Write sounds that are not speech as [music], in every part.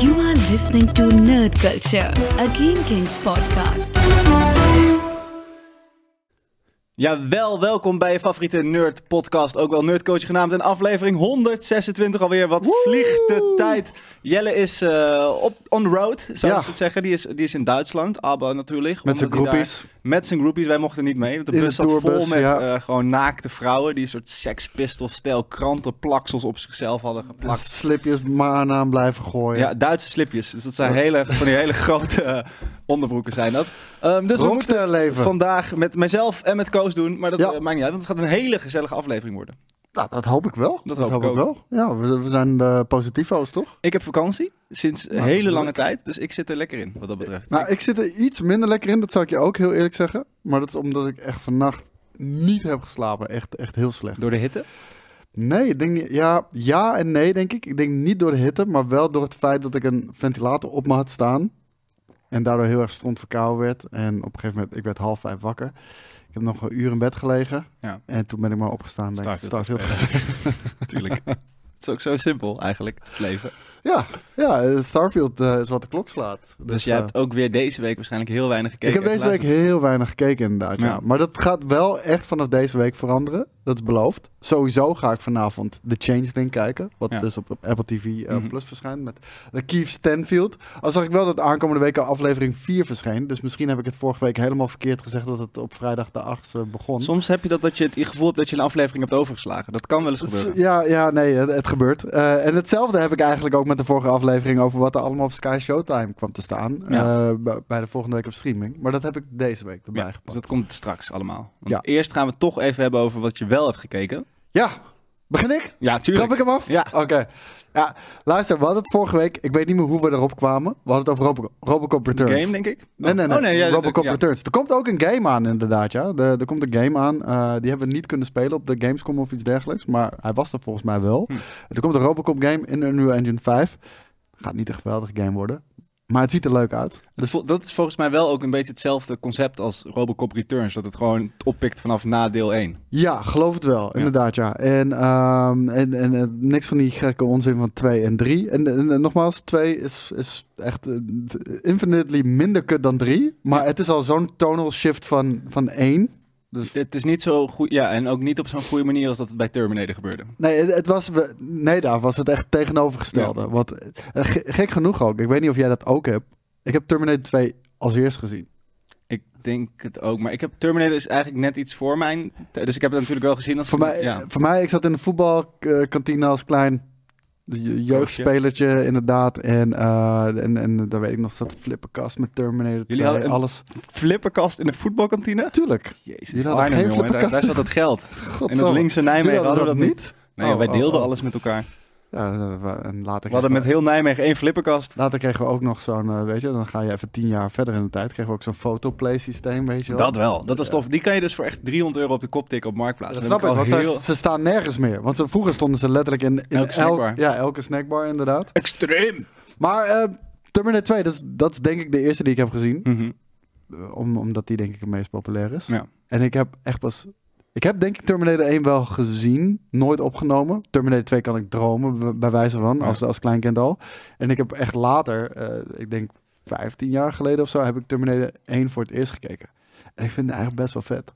You are listening to Nerd Culture, a Game Kings podcast. Ja, wel welkom bij je favoriete nerd podcast, ook wel Nerdcoach genaamd. En aflevering 126 alweer. Wat vliegt de tijd. Jelle is eh, op on the road, zou Ja. je het zeggen. Die is, die is in Duitsland, ABBA natuurlijk. Met zijn groepies. daar- Met zijn groepies, wij mochten niet mee. want De bus de zat vol met ja. eh, gewoon naakte vrouwen die een soort sekspistol-stijl krantenplaksels op zichzelf hadden geplakt. Slipjes maar aan blijven gooien. Ja, Duitse slipjes. Dus dat zijn hele, van die hele [laughs] grote eh, onderbroeken zijn dat. Ehm, dus we moeten vandaag met mijzelf en met Koos doen. Maar dat Ja. eh, maakt niet uit, want het gaat een hele gezellige aflevering worden. Nou, dat hoop ik wel. Dat hoop ik wel. Ja, we, we zijn de positivo's, toch? Ik heb vakantie sinds een Nou, hele lange tijd. Dus ik zit er lekker in, wat dat betreft. Nou, ik zit er iets minder lekker in, dat zou ik je ook heel eerlijk zeggen. Maar dat is omdat ik echt vannacht niet heb geslapen. Echt, echt heel slecht. Door de hitte? Nee, ik denk niet, ja, ja en nee, denk ik. Ik denk niet door de hitte, maar wel door het feit dat ik een ventilator op me had staan. En daardoor heel erg stront verkouden werd. En op een gegeven moment, ik werd half vijf wakker. Ik heb nog een uur in bed gelegen. Ja. En toen ben ik maar opgestaan. Ben ik Starfield gespeeld. [laughs] Natuurlijk. het is ook zo simpel eigenlijk, het leven. Ja, ja eh, Starfield eh, is wat de klok slaat. Dus, je eh, hebt ook weer deze week waarschijnlijk heel weinig gekeken. ik heb deze week heel weinig gekeken inderdaad, ja. Ja. Maar dat gaat wel echt vanaf deze week veranderen. Dat is beloofd. Sowieso ga ik vanavond The Changeling kijken. Wat Ja. dus op, Apple TV eh, Mhm. Plus verschijnt met de Keith Stanfield. Al zag ik wel dat aankomende week aflevering 4 verscheen. Dus misschien heb ik het vorige week helemaal verkeerd gezegd dat het op vrijdag de 8e begon. Soms heb je dat, dat je het gevoel hebt dat je een aflevering hebt overgeslagen. Dat kan wel eens gebeuren. Ja, ja, nee, het, het gebeurt. Eh, en hetzelfde heb ik eigenlijk ook met de vorige aflevering over wat er allemaal op Sky Showtime kwam te staan. Ja. eh, bij- de volgende week op streaming. Maar dat heb ik deze week erbij Ja, dus gepakt. dat komt straks allemaal. Want Ja. eerst gaan we toch even hebben over wat je wel hebt gekeken. Ja, begin ik? Ja, tuurlijk. Trap ik hem af? Ja. Oké. Ja, luister, we hadden het vorige week. Ik weet niet meer hoe we erop kwamen. We hadden het over Robo- Robocop Returns. Game, denk ik? Nee, nee, nee. Oh, nee ja, Robocop ja. Returns. Er komt ook een game aan, inderdaad, ja. De- er komt een game aan. eh, die hebben we niet kunnen spelen op de Gamescom of iets dergelijks. Maar hij was er volgens mij wel. Hm. Er komt een Robocop game in Unreal Engine 5. Gaat niet een geweldige game worden. Maar het ziet er leuk uit. Dat Dat is volgens mij wel ook een beetje hetzelfde concept als Robocop Returns. Dat het gewoon oppikt vanaf na deel 1. Ja, geloof het wel. Inderdaad, ja. En, ehm, en, en, eh, niks van die gekke onzin van 2 en 3. En, en, en nogmaals, 2 is, is echt eh, infinitely minder kut dan 3. Maar Ja. het is al zo'n tonal shift van, van 1. Dus Het is niet zo goed, ja, en ook niet op zo'n goede manier als dat het bij Terminator gebeurde. nee, het, was, nee, daar was het echt tegenovergestelde. Want eh, ge- gek genoeg ook. Ik weet niet of jij dat ook hebt. Ik heb Terminator 2 als eerst gezien. Ik denk het ook, maar ik heb Terminator is eigenlijk net iets voor mijn, dus ik heb het natuurlijk wel gezien als Voor mij, ja. voor mij, ik zat in de voetbalkantine als klein je- jeugdspelertje, inderdaad. En, eh, en, en daar weet ik nog, zat flipperkast met Terminator 2, hadden een- alles. flipperkast in de voetbalkantine. Tuurlijk. Jezus, Jullie hadden Arnhem, geen jongen, daar, daar zat het geld. [laughs] God In het linkse Nijmegen hadden we dat niet. niet. Nee, Oh, wij oh, deelden oh. alles met elkaar. Ja, we- en later We hadden met heel Nijmegen één flipperkast. Later kregen we ook nog zo'n, eh, weet je, dan ga je even tien jaar verder in de tijd, kregen we ook zo'n fotoplay systeem, weet je wel. Dat wel, dat Ja. tof. Die kan je dus voor echt 300 euro op de kop tikken op Marktplaats. Dat snap ik, want heel ze staan nergens meer. Want ze, vroeger stonden ze letterlijk in, in Elke snackbar. ja, elke snackbar inderdaad. extreem. Maar eh, Terminator 2, dat is, dat is denk ik de eerste die ik heb gezien. Mhm. Eh, Om, omdat die denk ik het meest populair is. Ja. En ik heb echt pas... Ik heb denk ik Terminator 1 wel gezien, nooit opgenomen. Terminator 2 kan ik dromen, bij- wijze van, als, als kleinkind al. En ik heb echt later, eh, ik denk 15 jaar geleden of zo, heb ik Terminator 1 voor het eerst gekeken. En ik vind het eigenlijk best wel vet.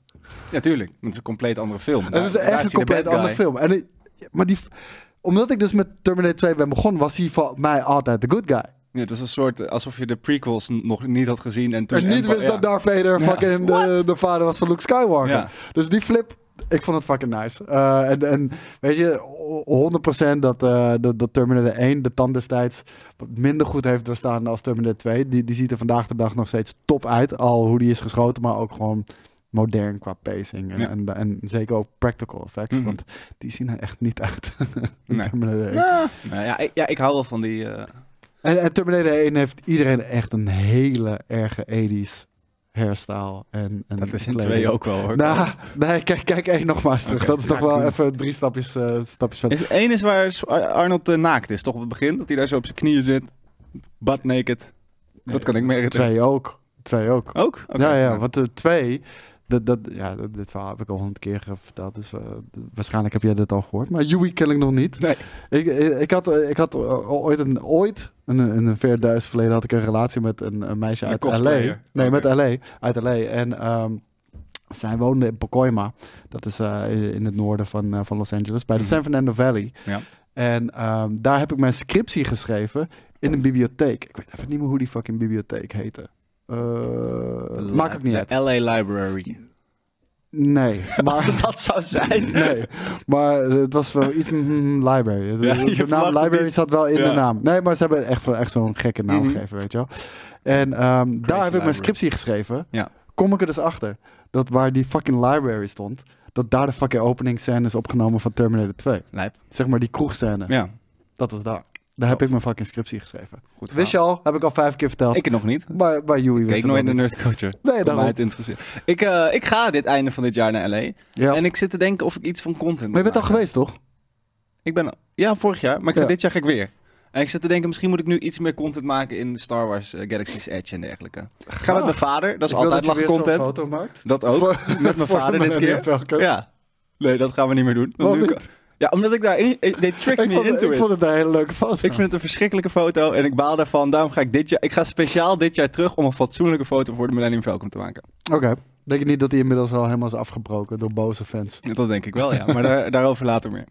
Ja, tuurlijk. Het is een compleet andere film. Het is echt een compleet andere film. En ik- maar die, omdat ik dus met Terminator 2 ben begonnen, was hij voor mij altijd de good guy. Ja, het is een soort alsof je de prequels nog niet had gezien. En toen En niet wist dat. Darth Vader Ja. fucking de, de vader was van Luke Skywalker. Ja. Dus die flip, ik vond het fucking nice. Eh, en, en weet je, o- 100% dat, eh dat, dat Terminator 1 de tand destijds minder goed heeft doorstaan als Terminator 2. Die, die ziet er vandaag de dag nog steeds top uit. Al hoe die is geschoten, maar ook gewoon modern qua pacing. En, Ja. en, en zeker ook practical effects, Mhm. want die zien er echt niet uit. [laughs] Nee. Terminator 1. Nou, nou ja, ik, ja, ik hou wel van die... eh, En, en Terminator 1 heeft iedereen echt een hele erge 80s hairstyle. En, en dat is in kleding. twee ook wel hoor. Nou, nee, kijk, kijk één nog maar eens terug. Dat is Ja, wel even drie stapjes, eh, stapjes verder. Is, één is waar Arnold eh, naakt is, toch op het begin? Dat hij daar zo op zijn knieën zit. Butt naked. Dat kan ik me herinneren. Twee ook. Twee ook. Ook? Ja, ja, want de twee, Dat, dat, ja, dat- dit verhaal heb ik al honderd keer ge- verteld, dus eh, waarschijnlijk heb jij dit al gehoord. Maar Yui ken ik nog niet. Nee. Ik, ik, had, eh, ik had eh, ooit, een, ooit in een, in een ver verleden, had ik een relatie met een, een meisje Een uit LA. Nee, met LA. Uit LA. En ehm, zij woonde in Pacoima. Dat is eh, in- het noorden van, eh, van Los Angeles, bij de Mhm. San Fernando Valley. Ja. En ehm, daar heb ik mijn scriptie geschreven in een bibliotheek. Ik weet even niet meer hoe die fucking bibliotheek heette. Eh, maakt ook niet uit. LA Library. Nee, [laughs] maar... Dat zou zijn. Nee, maar het was wel iets mm, [laughs] library. De, Ja, de je naam library niet. zat wel in Ja. de naam. Nee, maar ze hebben echt, wel- echt zo'n gekke naam Mhm. gegeven, weet je wel. En ehm, daar heb ik mijn scriptie geschreven. Ja. Kom ik er dus achter dat waar die fucking library stond, dat daar de fucking openingsscène is opgenomen van Terminator 2. Lijp. Zeg maar die kroegscène. Ja, Dat was daar. Daar heb ik mijn fucking scriptie geschreven. goed Wist je al? Heb ik al vijf keer verteld. Ik nog niet. maar bij Yui wist Kijk nooit naar niet. Nerdculture. Nee, daarom. het interesseert. Ik, eh, ik ga dit einde van dit jaar naar LA. Ja. En ik zit te denken of ik iets van content Maar je bent al geweest, toch? Ik ben, ja, vorig jaar. Maar ik Ja. dit jaar ga ik weer. En ik zit te denken, misschien moet ik nu iets meer content maken in Star Wars eh, Galaxy's Edge en dergelijke. Ga met mijn vader, dat is Ik altijd zo'n content. foto maakt. Dat ook. Voor- met mijn [laughs] vader de dit keer. Ja. Nee, dat gaan we niet meer doen. Want nu- niet? Ja, omdat ik eh, They [laughs] tricked Ik me vond, into ik it. vond het een hele leuke foto. Ik vind het een verschrikkelijke foto en ik baal daarvan. Daarom ga ik dit jaar... Ik ga speciaal dit jaar terug om een fatsoenlijke foto voor de Millennium Falcon te maken. Oké. Denk je niet dat hij inmiddels al helemaal is afgebroken door boze fans? Dat denk ik wel, ja. Maar daar, daarover later meer.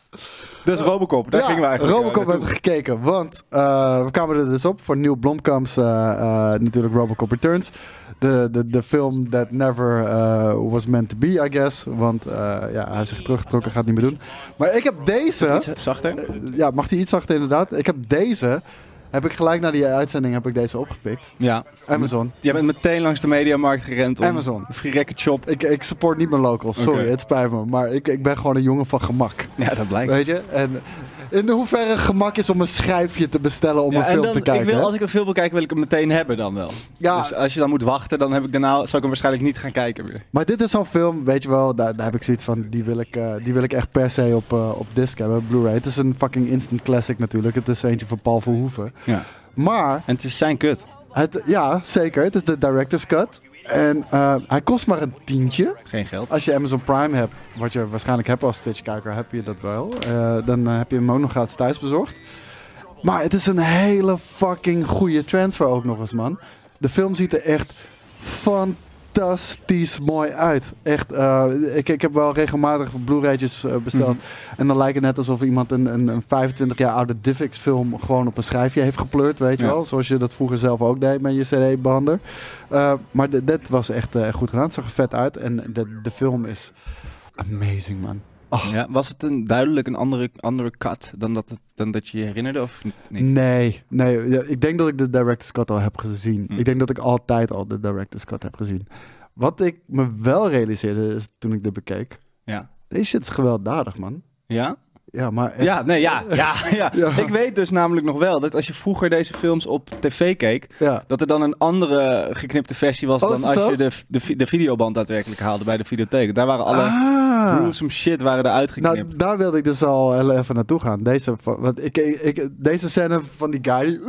Dus Robocop, daar gingen we eigenlijk Robocop eh, hebben we gekeken, want eh, we kwamen er dus op voor Neil Blomkamp's eh, eh, natuurlijk Robocop Returns. De, de, de film that never eh, was meant to be, I guess. Want eh, ja, hij heeft zich teruggetrokken, gaat het niet meer doen. Maar ik heb deze... Iets zachter? ja, mag die iets zachter inderdaad? Ik heb deze... Heb ik gelijk na die uitzending heb ik deze opgepikt. Ja. Amazon. Jij bent meteen langs de mediamarkt gerend om Amazon. free record shop. Ik, ik support niet mijn locals, sorry, het spijt me. Maar ik, ik ben gewoon een jongen van gemak. Ja, dat blijkt. Weet je? En in hoeverre gemak is om een schijfje te bestellen om Ja, een en film dan, te kijken. ik wil, als ik een film wil kijken, wil ik hem meteen hebben dan wel. Ja. Dus als je dan moet wachten, dan heb ik daarna, zou ik hem waarschijnlijk niet gaan kijken weer. Maar dit is zo'n film, weet je wel, daar, daar heb ik zoiets van, die wil ik, eh, die wil ik echt per se op, eh, op disc hebben, Blu-ray. Het is een fucking instant classic natuurlijk. Het is eentje van Paul Verhoeven. Ja. Maar, En het is zijn kut. het, ja, zeker. Het is de director's cut. En eh, hij kost maar een tientje. Geen geld. Als je Amazon Prime hebt, wat je waarschijnlijk hebt als Twitch-kijker, heb je dat wel. Eh, dan eh, heb je hem ook nog gratis thuis bezorgd. Maar het is een hele fucking goede transfer ook nog eens, man. De film ziet er echt fantastisch mooi uit. Echt, eh, ik, ik heb wel regelmatig Blu-raytjes eh, besteld. Mhm. En dan lijkt het net alsof iemand een, een, een 25 jaar oude DivX film gewoon op een schijfje heeft gepleurd, weet je wel. Zoals je dat vroeger zelf ook deed met je CD-bander. Eh, maar dit- was echt goed gedaan. Het zag er vet uit. En de, de film is amazing, man. Oh, Ja, was het een, duidelijk een andere, andere cut dan dat, het, dan dat je je herinnerde of niet? Nee, nee. ja, Ik denk dat ik de director's cut al heb gezien. Hm. Ik denk dat ik altijd al de director's cut heb gezien. Wat ik me wel realiseerde is toen ik dit bekeek. Ja. Deze shit is gewelddadig, man. Ja? Ja, maar echt- Ja, nee, ja, ja, [laughs] ja. Ja. Ik weet dus namelijk nog wel dat als je vroeger deze films op tv keek, ja. dat er dan een andere geknipte versie was Oh, dan als zo? je de, de, de videoband daadwerkelijk haalde bij de videotheek. Daar waren alle Ah. Gruesome shit waren eruit geknipt. Nou, daar wilde ik dus al heel even naartoe gaan. Deze, want ik, ik, deze scène van die guy die...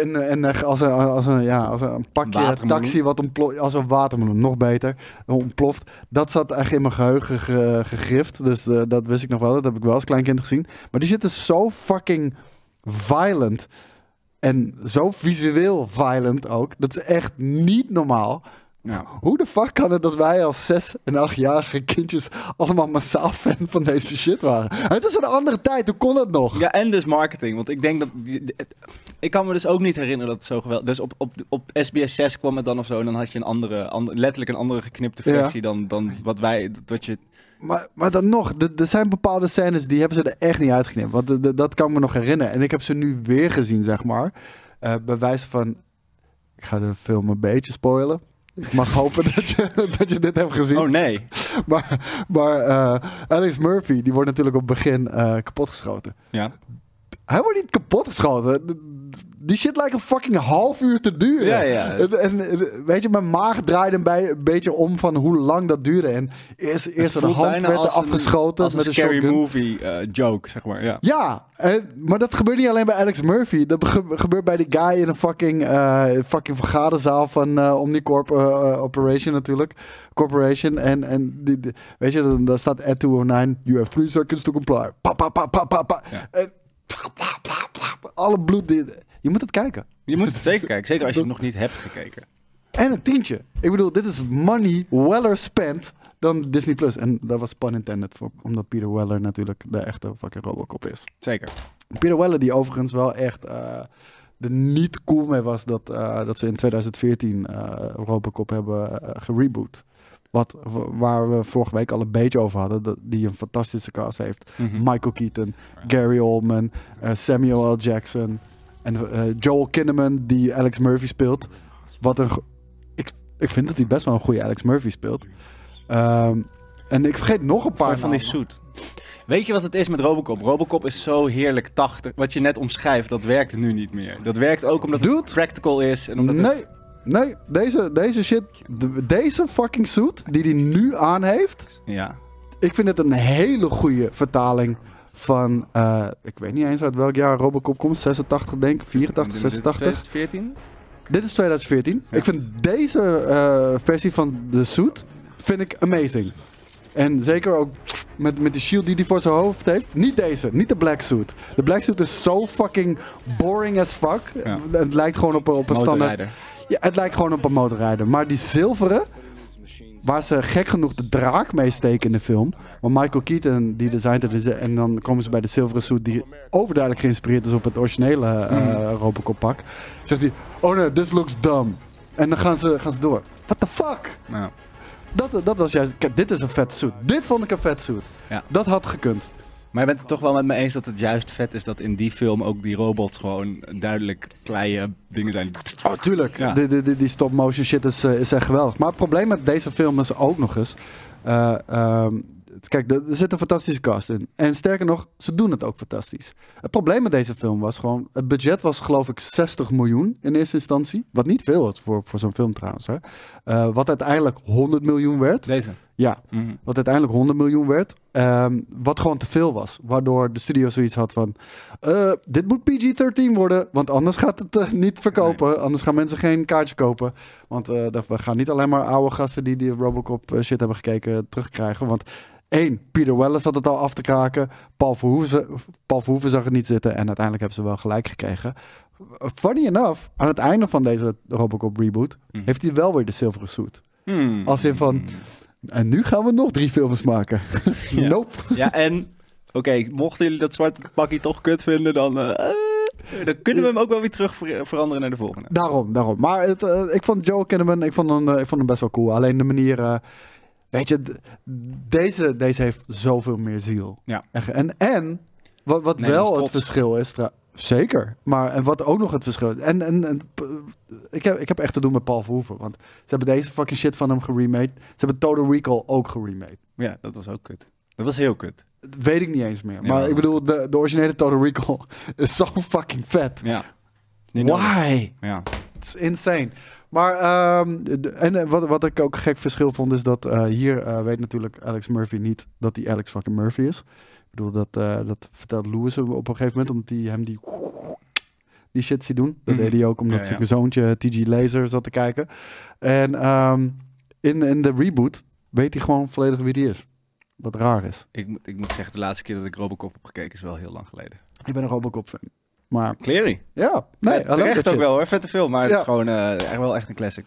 En, en eh, als een, als een, ja, als een pakje Watermeloen. taxi wat ontploft, als een watermeloen, nog beter, ontploft. Dat zat echt in mijn geheugen ge- gegrift. Dus eh, dat wist ik nog wel. Dat heb ik wel als kleinkind gezien. Maar die is zo fucking violent. En zo visueel violent ook. Dat is echt niet normaal. Ja. Hoe de fuck kan het dat wij als zes en achtjarige kindjes allemaal massaal fan van deze shit waren? Het was een andere tijd, hoe kon dat nog? Ja, en dus marketing. Want ik denk dat. het- Ik kan me dus ook niet herinneren dat het zo geweldig. Dus op, op, op SBS 6 kwam het dan of zo. En dan had je een andere, andere letterlijk een andere geknipte Ja. versie dan, dan wat wij. Wat je, Maar, maar dan nog, er zijn bepaalde scènes die hebben ze er echt niet uitgeknipt. Want de- de- dat kan ik me nog herinneren. En ik heb ze nu weer gezien, zeg maar. Eh, bij wijze van, ik ga de film een beetje spoilen. Ik mag hopen dat je, [laughs] dat je dit hebt gezien. oh nee. Maar, maar eh, Alex Murphy, die wordt natuurlijk op het begin eh, kapotgeschoten. Ja. Hij wordt niet kapotgeschoten. Die shit lijkt een fucking half uur te duren. Ja, ja. En, weet je, mijn maag draaide een, bij, een beetje om van hoe lang dat duurde. En eerst, eerst een hand werd er een- afgeschoten Als een met een scary shotgun. movie eh, joke, zeg maar. Ja. Ja, maar dat gebeurt niet alleen bij Alex Murphy. Dat ge- gebeurt bij die guy in een fucking, eh, fucking vergaderzaal van eh, Omnicorp Operation natuurlijk. Corporation. En, en die, die- weet je, dan, dan staat at 209, you have three seconds to comply. Pa, pa, pa, pa, pa, pa. Ja. En, [laughs] alle bloed. Je moet het kijken. Je moet het [laughs] zeker kijken, zeker als je het nog niet hebt gekeken. En een tientje. Ik bedoel, dit is money weller spent dan Disney Plus. En dat was pun intended, voor, omdat Peter Weller natuurlijk de echte fucking Robocop is. Zeker. Peter Weller, die overigens wel echt eh er niet cool mee was dat, eh, dat ze in 2014 eh Robocop hebben gereboot. Wat, waar we vorige week al een beetje over hadden. Dat, die een fantastische cast heeft. Mhm. Michael Keaton, Gary Oldman, Samuel L. Jackson. En eh, Joel Kinnaman, die Alex Murphy speelt. Wat een. Ik, ik vind dat hij best wel een goede Alex Murphy speelt. Ehm, en ik vergeet nog een paar van die suit. Weet je wat het is met Robocop? Robocop is zo heerlijk 80. Wat je net omschrijft, dat werkt nu niet meer. Dat werkt ook omdat Dude. het practical is. En omdat het... Nee, nee, deze, deze shit, de- deze fucking suit die hij nu aan heeft, Ja. ik vind het een hele goede vertaling van, eh, ik weet niet eens uit welk jaar Robocop komt, 86 denk ik, 84, 86. 2014? Dit is 2014. Ja. Ik vind deze eh, versie van de suit, vind ik amazing. En zeker ook met, met de shield die hij voor zijn hoofd heeft. Niet deze, niet de black suit. De black suit is zo fucking boring as fuck. Ja. Het lijkt gewoon op, op een standaard... Ja, het lijkt gewoon op een motorrijder. Maar die zilveren, waar ze gek genoeg de draak mee steken in de film. Want Michael Keaton, die designt het. is- En dan komen ze bij de zilveren suit, die overduidelijk geïnspireerd is op het originele eh Mhm. Robocop pak. Zegt hij, oh nee, this looks dumb. En dan gaan ze, gaan ze door. What the fuck? Ja. Dat, dat was juist, kijk, dit is een vet suit. Dit vond ik een vet suit. Ja. Dat had gekund. Maar je bent het toch wel met me eens dat het juist vet is dat in die film ook die robots gewoon duidelijk kleine dingen zijn. Oh, tuurlijk. Ja. Die, die, stop-motion shit is, eh, is echt geweldig. Maar het probleem met deze film is ook nog eens... eh, ehm, kijk, er, zit een fantastische cast in. En sterker nog, ze doen het ook fantastisch. Het probleem met deze film was gewoon... Het budget was geloof ik 60 miljoen in eerste instantie. Wat niet veel is voor, voor zo'n film trouwens. Hè. Eh, wat uiteindelijk 100 miljoen werd. Deze. Ja, Mhm. wat uiteindelijk 100 miljoen werd. Ehm, wat gewoon te veel was. Waardoor de studio zoiets had van... eh, dit moet PG-13 worden, want anders gaat het eh, niet verkopen. Anders gaan mensen geen kaartje kopen. Want we gaan niet alleen maar oude gasten die die Robocop shit hebben gekeken terugkrijgen. Want één, Peter Weller zat het al af te kraken. Paul Verhoeven, Paul Verhoeven zag het niet zitten. En uiteindelijk hebben ze wel gelijk gekregen. Funny enough, aan het einde van deze Robocop reboot... Mhm. heeft hij wel weer de zilveren suit. Hmm. Als in van... En nu gaan we nog drie films maken. [laughs] Ja. nope. Ja, en oké, mochten jullie dat zwarte pakje toch kut vinden, dan, eh, dan kunnen we hem ook wel weer terug ver- veranderen naar de volgende. Daarom, daarom. Maar het, eh, ik vond Joe Kinnaman, ik vond, hem, eh, ik vond hem best wel cool. Alleen de manier, weet je, deze, deze heeft zoveel meer ziel. Ja. En, en wat, wat wel het verschil is, zeker. Maar en wat ook nog het verschil is. En, en, en ik, heb, ik heb echt te doen met Paul Verhoeven. Want ze hebben deze fucking shit van hem geremade. Ze hebben Total Recall ook geremade. Ja, dat was ook kut. Dat was heel kut. Dat weet ik niet eens meer. Maar ik bedoel, de, de originele Total Recall [laughs] is zo fucking vet. Ja. Why? Ja. It's insane. Maar, ehm, en eh, wat, wat ik ook een gek verschil vond, is dat eh, hier eh, weet natuurlijk Alex Murphy niet dat hij Alex fucking Murphy is. Ik bedoel, dat, eh, dat vertelt Lewis op een gegeven moment, omdat hij hem die, die shit ziet doen. Dat Mhm. deed hij ook omdat Ja, zijn ja. zoontje TG Laser zat te kijken. En ehm, in, in de reboot weet hij gewoon volledig wie die is. Wat raar is. Ik, moet- ik moet zeggen, de laatste keer dat ik Robocop heb gekeken is wel heel lang geleden. Ik ben een Robocop fan. Maar Cleary. ja, nee, Nee, I love terecht ook shit. wel hoor. Vette film, maar het Ja. is gewoon eh, echt wel echt een classic.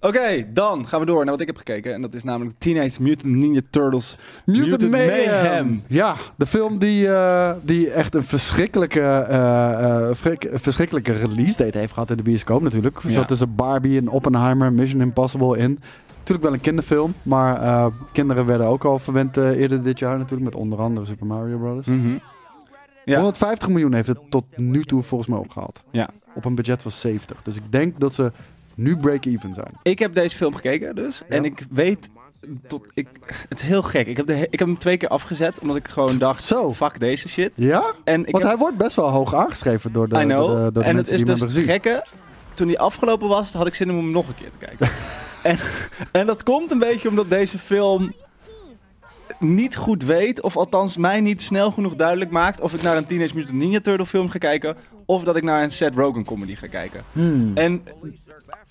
Oké, dan gaan we door naar wat ik heb gekeken. En dat is namelijk Teenage Mutant Ninja Turtles. Mutant, Mutant Mayhem. Mayhem. Ja, de film die, eh, die echt een verschrikkelijke, eh, frik- verschrikkelijke release date heeft gehad in de bioscoop natuurlijk. Er Ja. zat tussen Barbie en Oppenheimer, Mission Impossible in. Natuurlijk wel een kinderfilm, maar kinderen werden ook al verwend eerder dit jaar natuurlijk. Met onder andere Super Mario Bros. Mhm. Ja. 150 miljoen heeft het tot nu toe volgens mij opgehaald. Ja. Op een budget van 70. Dus ik denk dat ze nu break-even zijn. Ik heb deze film gekeken dus. En ik weet tot ik, het is heel gek. Ik heb, de, ik heb hem twee keer afgezet, omdat ik gewoon dacht, Zo. fuck deze shit. Ja? En ik Want heb, hij wordt best wel hoog aangeschreven door de, I know. de, door en het is dus het gekke. Toen die afgelopen was, had ik zin om hem nog een keer te kijken. [laughs] en, en dat komt een beetje omdat deze film niet goed weet, of althans mij niet snel genoeg duidelijk maakt, of ik naar een Teenage Mutant Ninja Turtle film ga kijken, of dat ik naar een Seth Rogen comedy ga kijken. Hmm. En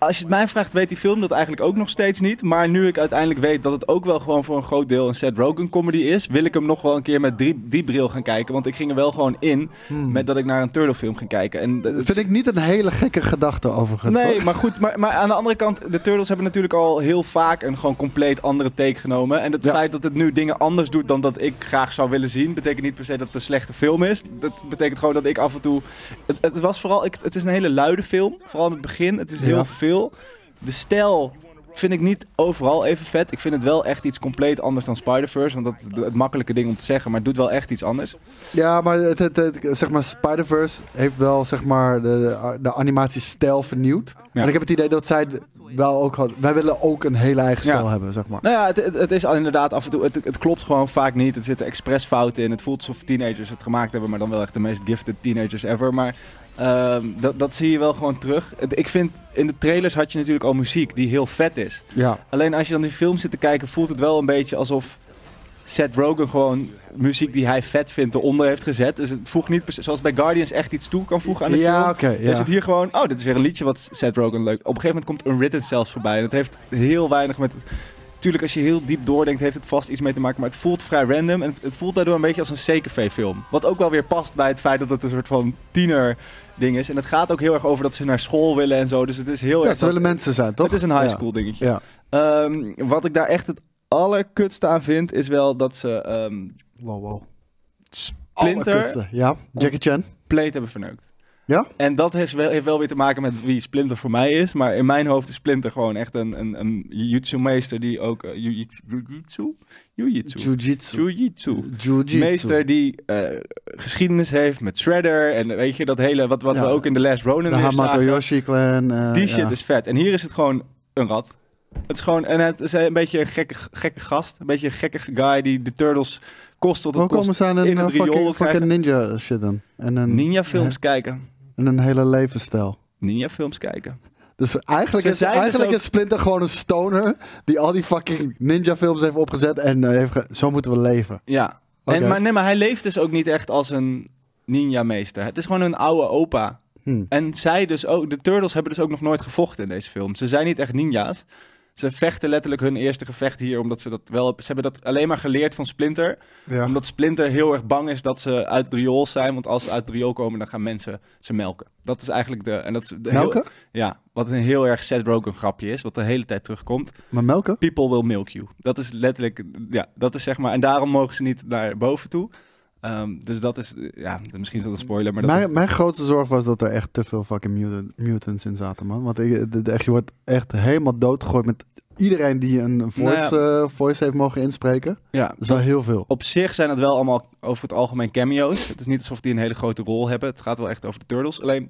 als je het mij vraagt, weet die film dat eigenlijk ook nog steeds niet. Maar nu ik uiteindelijk weet dat het ook wel gewoon voor een groot deel een Seth Rogen comedy is, wil ik hem nog wel een keer met die, die bril gaan kijken. Want ik ging er wel gewoon in Hmm. met dat ik naar een Turtle film ging kijken. En Dat vind ik niet een hele gekke gedachte overigens. Nee, hoor. maar goed. Maar, maar aan de andere kant, de Turtles hebben natuurlijk al heel vaak een gewoon compleet andere take genomen. En het Ja. feit dat het nu dingen anders doet dan dat ik graag zou willen zien, betekent niet per se dat het een slechte film is. Dat betekent gewoon dat ik af en toe. Het, het was vooral. Ik, het is een hele luide film. Vooral in het begin. Het is heel Ja. veel. De stijl vind ik niet overal even vet. Ik vind het wel echt iets compleet anders dan Spider-Verse. Want dat is het makkelijke ding om te zeggen, maar het doet wel echt iets anders. Ja, maar, het, het, het- zeg maar Spider-Verse heeft wel zeg maar, de, de animatiestijl vernieuwd. En ik heb het idee dat zij wel ook hadden. Wij willen ook een hele eigen Ja. stijl hebben, zeg maar. Nou ja, het, het, het is al inderdaad af en toe. Het, het klopt gewoon vaak niet. Er zitten expres fouten in. Het voelt alsof teenagers het gemaakt hebben, maar dan wel echt de meest gifted teenagers ever. Maar ehm, dat, dat zie je wel gewoon terug. Ik vind in de trailers had je natuurlijk al muziek die heel vet is. Ja. Alleen als je dan die film zit te kijken, voelt het wel een beetje alsof Seth Rogen gewoon muziek die hij vet vindt eronder heeft gezet. Dus het voegt niet, zoals bij Guardians echt iets toe kan voegen aan de film. Ja, oké. Is ja. het hier gewoon, oh, dit is weer een liedje wat Seth Rogen leuk. Op een gegeven moment komt Unwritten zelfs voorbij. En het heeft heel weinig met. Het, tuurlijk, als je heel diep doordenkt, heeft het vast iets mee te maken. Maar het voelt vrij random. En het, het voelt daardoor een beetje als een CKV-film. Wat ook wel weer past bij het feit dat het een soort van tiener ding is. En het gaat ook heel erg over dat ze naar school willen en zo. Dus het is heel Ja, erg. ze willen mensen zijn, toch? Het is een high Ja. school dingetje. Ja. Ehm, wat ik daar echt het allerkutste aan vind, is wel dat ze ehm Wow, wow. Splinter. Ja, Jackie Chan. hebben verneukt. Ja? En dat heeft wel, heeft wel weer te maken met wie Splinter voor mij is. Maar in mijn hoofd is Splinter gewoon echt een, een, een jiu-jitsu-meester die ook... eh, jiu-jitsu? Jiu-jitsu? Jiu-jitsu. Meester die eh, geschiedenis heeft met Shredder. En weet je, dat hele... Wat, wat Ja. we ook in The Last Ronin De weer Hamato zagen. Yoshi clan. eh, Die ja. shit is vet. En hier is het gewoon een rat. Het is gewoon... En het is een beetje een gekke, gekke gast. Een beetje een gekke guy die de Turtles kost het Hoe komen ze aan een het eh, fucking, fucking ninja shit dan? En een, Ninja-films kijken. En een hele levensstijl. Ninja-films kijken. Dus eigenlijk, Ze is, dus eigenlijk ook- is Splinter gewoon een stoner die al die fucking ninja films heeft opgezet en eh, heeft ge- zo moeten we leven. Ja. En, maar, nee, maar hij leeft dus ook niet echt als een ninja-meester. Het is gewoon een oude opa. Hm. En zij dus ook, de Turtles hebben dus ook nog nooit gevochten in deze film. Ze zijn niet echt ninja's. Ze vechten letterlijk hun eerste gevecht hier, omdat ze dat wel... Ze hebben dat alleen maar geleerd van Splinter. Ja. Omdat Splinter heel erg bang is dat ze uit het riool zijn. Want als ze uit het riool komen, dan gaan mensen ze melken. Dat is eigenlijk de... En dat is de heel- Melken? ja, wat een heel erg Seth Rogen grapje is. Wat de hele tijd terugkomt. Maar melken? People will milk you. Dat is letterlijk, ja, dat is zeg maar. En daarom mogen ze niet naar boven toe. Ehm, dus dat is, eh, ja, misschien is dat een spoiler, maar dat Mijn, is, mijn grootste zorg was dat er echt te veel fucking mutant- mutants in zaten, man. Want ik, de, de- echt, je wordt echt helemaal doodgegooid met iedereen die een voice, Nou eh, voice heeft mogen inspreken. ja. Dat is wel heel veel. Op zich zijn het wel allemaal over het algemeen cameo's. Het is niet alsof die een hele grote rol hebben. Het gaat wel echt over de Turtles. Alleen,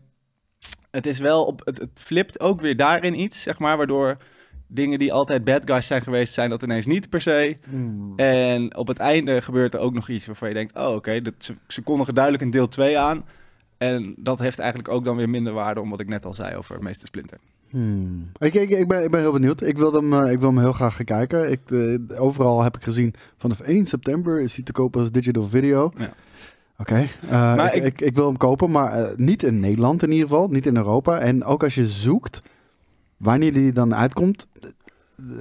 het is wel op, het, het flipt ook weer daarin iets, zeg maar, waardoor dingen die altijd bad guys zijn geweest, zijn dat ineens niet per se. Hmm. En op het einde gebeurt er ook nog iets waarvan je denkt, oh oké, ze, ze kondigen duidelijk een deel 2 aan. En dat heeft eigenlijk ook dan weer minder waarde, om wat ik net al zei over Meester Splinter. Hmm. Ik, ik, ik, ben, ik ben heel benieuwd. Ik wil hem, eh, ik wil hem heel graag gaan kijken. Ik, eh, overal heb ik gezien, vanaf 1 september is hij te kopen als digital video. Ja. Oké, eh, Maar ik, ik- wil hem kopen, maar eh, niet in Nederland in ieder geval, niet in Europa. En ook als je zoekt wanneer die dan uitkomt,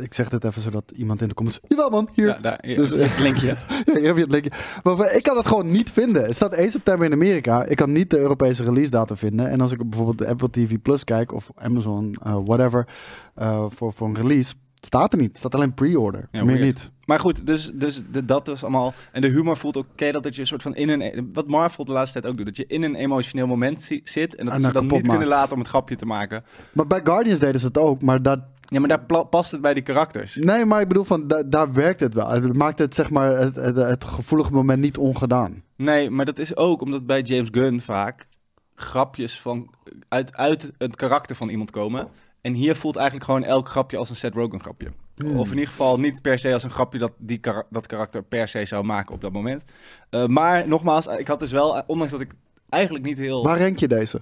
ik zeg dit even zodat iemand in de comments, jawel man, hier, Ja, daar, Dus, het linkje. [laughs] Ja, hier heb je het linkje. Maar ik kan het gewoon niet vinden. Het staat 1 september in Amerika. Ik kan niet de Europese release datum vinden. En als ik bijvoorbeeld de Apple TV Plus kijk of Amazon, eh, whatever, eh, voor, voor een release, het staat er niet. Het staat alleen pre-order. Ja, Meer weird. niet. Maar goed, dus, dus de, dat is allemaal... En de humor voelt ook... Ken je dat, dat je een soort van in een... Wat Marvel de laatste tijd ook doet. Dat je in een emotioneel moment zi- zit. En dat En ze dan dan niet kunnen maakt. laten om het grapje te maken. Maar bij Guardians deden ze het ook. Maar dat, Ja, maar daar past het bij die karakters. nee, maar ik bedoel, van, da- daar werkt het wel. Het maakt het, zeg maar, het, het, het gevoelige moment niet ongedaan. Nee, maar dat is ook omdat bij James Gunn vaak grapjes van, uit, uit het karakter van iemand komen. En hier voelt eigenlijk gewoon elk grapje als een Seth Rogen grapje. Hmm. Of in ieder geval niet per se als een grapje dat die dat karakter per se zou maken op dat moment. Eh, maar nogmaals, ik had dus wel, eh, ondanks dat ik eigenlijk niet heel Waar rank je deze?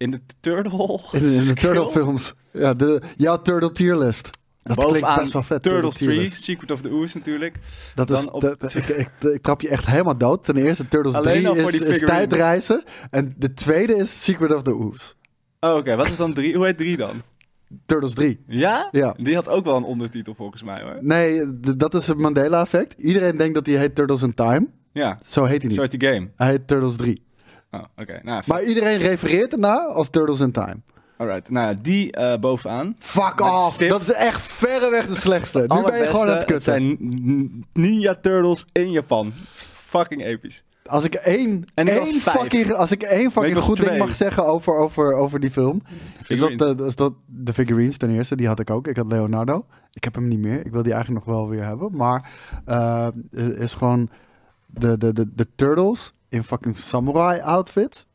in de Turtle... In, in de? Turtle films. Ja, de, jouw Turtle tierlist. Dat klinkt best wel vet. Turtles Turtle 3, tierlist. Secret of the Ooze natuurlijk. Dat is, op- ik, ik, ik trap je echt helemaal dood. Ten eerste, Turtles Alleen 3 al voor is, is tijdreizen. En de tweede is Secret of the Ooze. Oh, oké. Wat is dan 3? Hoe heet 3 dan? Turtles 3. Ja? Ja. Die had ook wel een ondertitel volgens mij hoor. Nee, dat is het Mandela-effect. Iedereen denkt dat hij heet Turtles in Time. Ja, Zo heet hij niet. zo heet die game. Hij heet Turtles 3. Oh, oké. Nou, Maar iedereen refereert ernaar als Turtles in Time. alright. Nou, ja, die eh, bovenaan. Fuck off! stip. Dat is echt verreweg de slechtste. Nu ben je gewoon aan het kutten. zijn Ninja Turtles in Japan. Fucking episch. Als ik één, En ik één fucking, als ik één fucking goed ding mag zeggen over, over, over die film, is dat, eh, is dat de figurines ten eerste. Die had ik ook. Ik had Leonardo. Ik heb hem niet meer. Ik wil die eigenlijk nog wel weer hebben. Maar eh, is gewoon de, de, de, de turtles in fucking samurai outfits.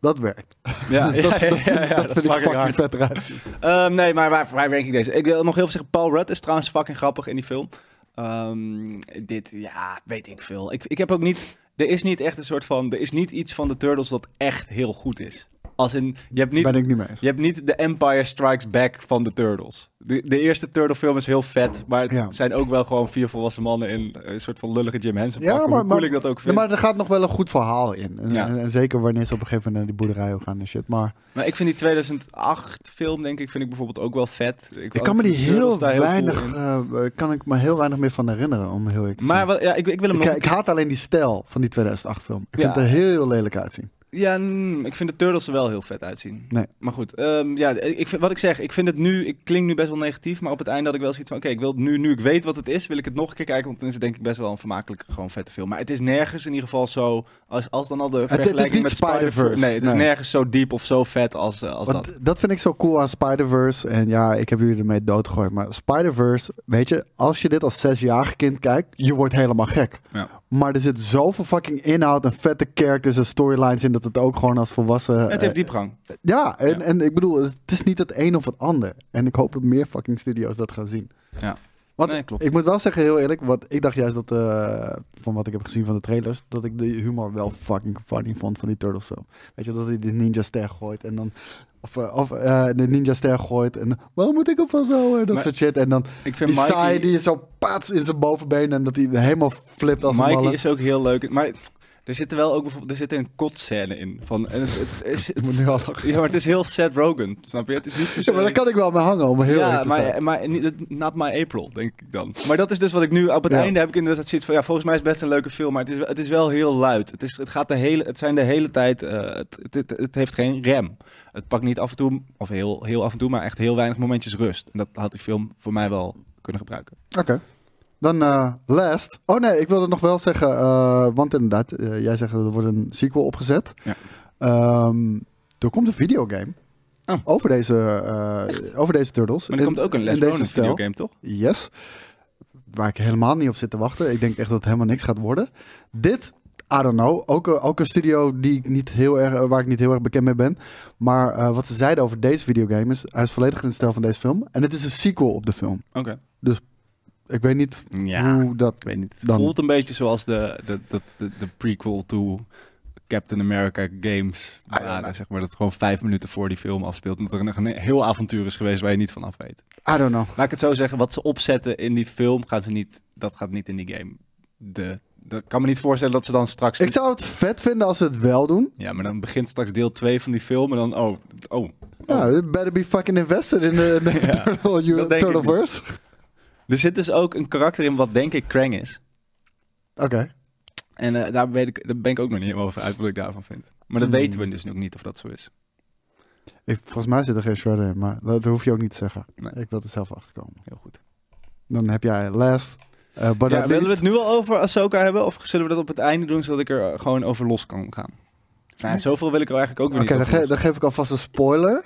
Dat werkt. Ja, [laughs] dat, ja, dat, ja, dat dat vind ik fucking fucking hard. vet eruit zien. Ehm, nee, maar waar, waar ik deze? Ik wil nog heel veel zeggen. Paul Rudd is trouwens fucking grappig in die film. Ehm, dit, ja, weet ik veel. Ik, ik heb ook niet... Er is niet echt een soort van... Er is niet iets van de Turtles dat echt heel goed is. Als in... Je hebt niet... Ben ik niet mee eens. Je hebt niet de Empire Strikes Back van de Turtles. De, de eerste Turtle film is heel vet, maar het Ja. zijn ook wel gewoon vier volwassen mannen in een soort van lullige Jim Henson Ja, pakken. maar- hoe cool ik dat ook Ja, maar er gaat nog wel een goed verhaal in. En, Ja. en, en zeker wanneer ze op een gegeven moment naar die boerderij gaan en shit. Maar Maar ik vind die 2008 film, denk ik, vind ik bijvoorbeeld ook wel vet. ik kan me die heel cool weinig, in. eh, kan ik me heel weinig meer van herinneren, om heel eerlijk te maar wat, ja, ik, ik wil hem Ik, nog... ik haat alleen die stijl van die 2008 film. Ik vind het er heel lelijk uitzien. Ja, mm, ik vind de Turtles er wel heel vet uitzien. Nee. Maar goed, ehm, ja, ik vind, wat ik zeg, ik vind het nu, ik klink nu best wel negatief, maar op het einde had ik wel zoiets van, oké, ik wil nu, nu ik weet wat het is, wil ik het nog een keer kijken, want dan is het denk ik best wel een vermakelijke, gewoon vette film. Maar het is nergens in ieder geval zo, als, als dan al de het is vergelijking niet met Spider-Verse, Nee, het is nee. nergens zo diep of zo vet als, eh, als Want dat. dat vind ik zo cool aan Spider-Verse. En ja, ik heb jullie ermee doodgegooid. Maar Spider-Verse, weet je, als je dit als zesjarig kind kijkt, je wordt helemaal gek. Ja. Maar er zit zoveel fucking inhoud en vette characters en storylines in dat het ook gewoon als volwassen... het heeft eh, diepgang. Ja, en, Ja. en ik bedoel, het is niet het een of het ander. En ik hoop dat meer fucking studio's dat gaan zien. Ja. Want Nee, klopt. ik moet wel zeggen, heel eerlijk, wat ik dacht juist dat, eh, van wat ik heb gezien van de trailers, dat ik de humor wel fucking funny vond van die Turtles film. Weet je, dat hij de ninja ster gooit en dan, of, eh, of eh, de ninja ster gooit en waarom moet ik hem van zo, dat Maar soort shit. En dan Ik vind die Mikey, saai die is zo paats in zijn bovenbeen en dat hij helemaal flipt als een Mikey malle. is ook heel leuk, maar er zit wel ook bijvoorbeeld, er zit een kotscène in. Van, en het, het is, [laughs] Ik moet nu al lachen. ja, maar het is heel Seth Rogen, snap je? Het is niet Ja, maar daar kan ik wel mee hangen, om heel ja, zijn. maar, maar niet, not my April, denk ik dan. Maar dat is dus wat ik nu... Op het Ja. einde heb ik inderdaad zoiets van... Ja, volgens mij is het best een leuke film, maar het is, wel- het is wel heel luid. Het, is, het, gaat de hele, het zijn de hele tijd... eh, het, het, het, het heeft geen rem. Het pakt niet af en toe, of heel, heel af en toe, maar echt heel weinig momentjes rust. En dat had die film voor mij wel kunnen gebruiken. Oké. Dan eh, Last. Oh nee, ik wilde nog wel zeggen, eh, want inderdaad, eh, jij zegt dat er wordt een sequel opgezet. Ja. Ehm, er komt een videogame Oh. over, deze, over deze turtles. Maar er In- komt ook een Les videogame, toch? Yes. Waar ik helemaal niet op zit te wachten. Ik denk echt dat het helemaal niks gaat worden. Dit, I don't know. Ook, een- ook een studio die ik niet heel erg, waar ik niet heel erg bekend mee ben. Maar wat ze zeiden over deze videogame is... Hij is volledig in de stijl van deze film. En het is een sequel op de film. Oké. Ik weet niet Ja, hoe dat... ik weet niet. Het Dan- voelt een beetje zoals de, de, de, de, de prequel to Captain America games. Ah, ja, zeg maar, dat het gewoon vijf minuten voor die film afspeelt. Omdat er nog een heel avontuur is geweest waar je niet van af weet. I don't know. Laat ik het zo zeggen, wat ze opzetten in die film, gaan ze niet, dat gaat niet in die game. De, de, ik kan me niet voorstellen dat ze dan straks... Ik zou het vet vinden als ze het wel doen. Ja, maar dan begint straks deel 2 van die film en dan, oh, oh. oh. Ja, you better be fucking invested in de, de [laughs] Ja, Turtle, you, dat denk ik Turtleverse. Er zit dus ook een karakter in wat denk ik Krang is. Oké. En eh, daar, weet ik, daar ben ik ook nog niet helemaal over uit wat ik daarvan vind. Maar dat Hmm. weten we dus nog niet of dat zo is. Ik- Volgens mij zit er geen shredder in, maar dat hoef je ook niet te zeggen. Nee. Ik wil er zelf achterkomen. Heel goed. Dan heb jij last. Ja, at willen we het nu al over Ahsoka hebben? Of zullen we dat op het einde doen, zodat ik er eh, gewoon over los kan gaan? Nou, zoveel wil ik er eigenlijk ook weer Oké, niet dan, over ge- los. dan geef ik alvast een spoiler.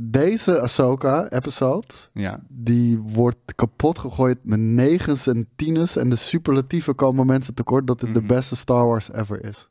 Deze Ahsoka-episode, Ja, die wordt kapot gegooid met negens en tieners. En de superlatieven komen mensen tekort dat het de Mhm. beste Star Wars ever is.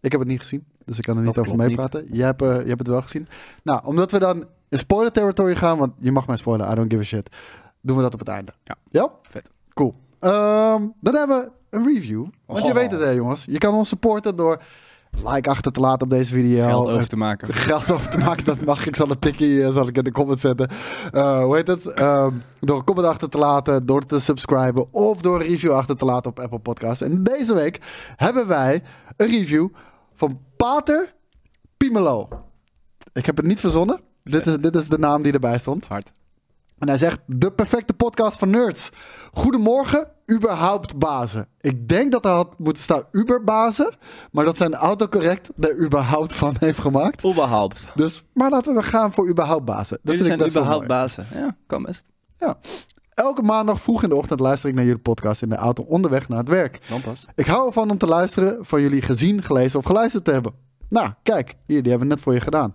Ik heb het niet gezien, dus ik kan er niet Dat over meepraten. Jij hebt, eh, jij hebt het wel gezien. Nou, omdat we dan in spoiler territory gaan, want je mag mij spoilen, I don't give a shit. doen we dat op het einde. Ja. Ja? Vet. Cool. Ehm, dan hebben we een review. Want je Oh. weet het hè jongens. Je kan ons supporten door like achter te laten op deze video. Geld over te maken. [laughs] geld over te maken, dat mag. Ik zal een tikkie eh, zal ik in de comments zetten. Eh, hoe heet het? Ehm, door een comment achter te laten, door te subscriben of door een review achter te laten op Apple Podcasts. En deze week hebben wij een review van Pater Pimelo. Ik heb het niet verzonnen. Dit is, dit is de naam die erbij stond. Hard. En hij zegt, de perfecte podcast van nerds. Goedemorgen, überhaupt bazen. Ik denk dat er had moeten staan uberbazen. Maar dat zijn autocorrect er überhaupt van heeft gemaakt. Überhaupt. Dus, maar laten we gaan voor überhaupt bazen. Dat Jullie zijn überhaupt bazen. Ja, kan best. Ja. Elke maandag vroeg in de ochtend luister ik naar jullie podcast in de auto onderweg naar het werk. Dan pas. Ik hou ervan om te luisteren van jullie gezien, gelezen of geluisterd te hebben. Nou, kijk, hier, die hebben we net voor je gedaan.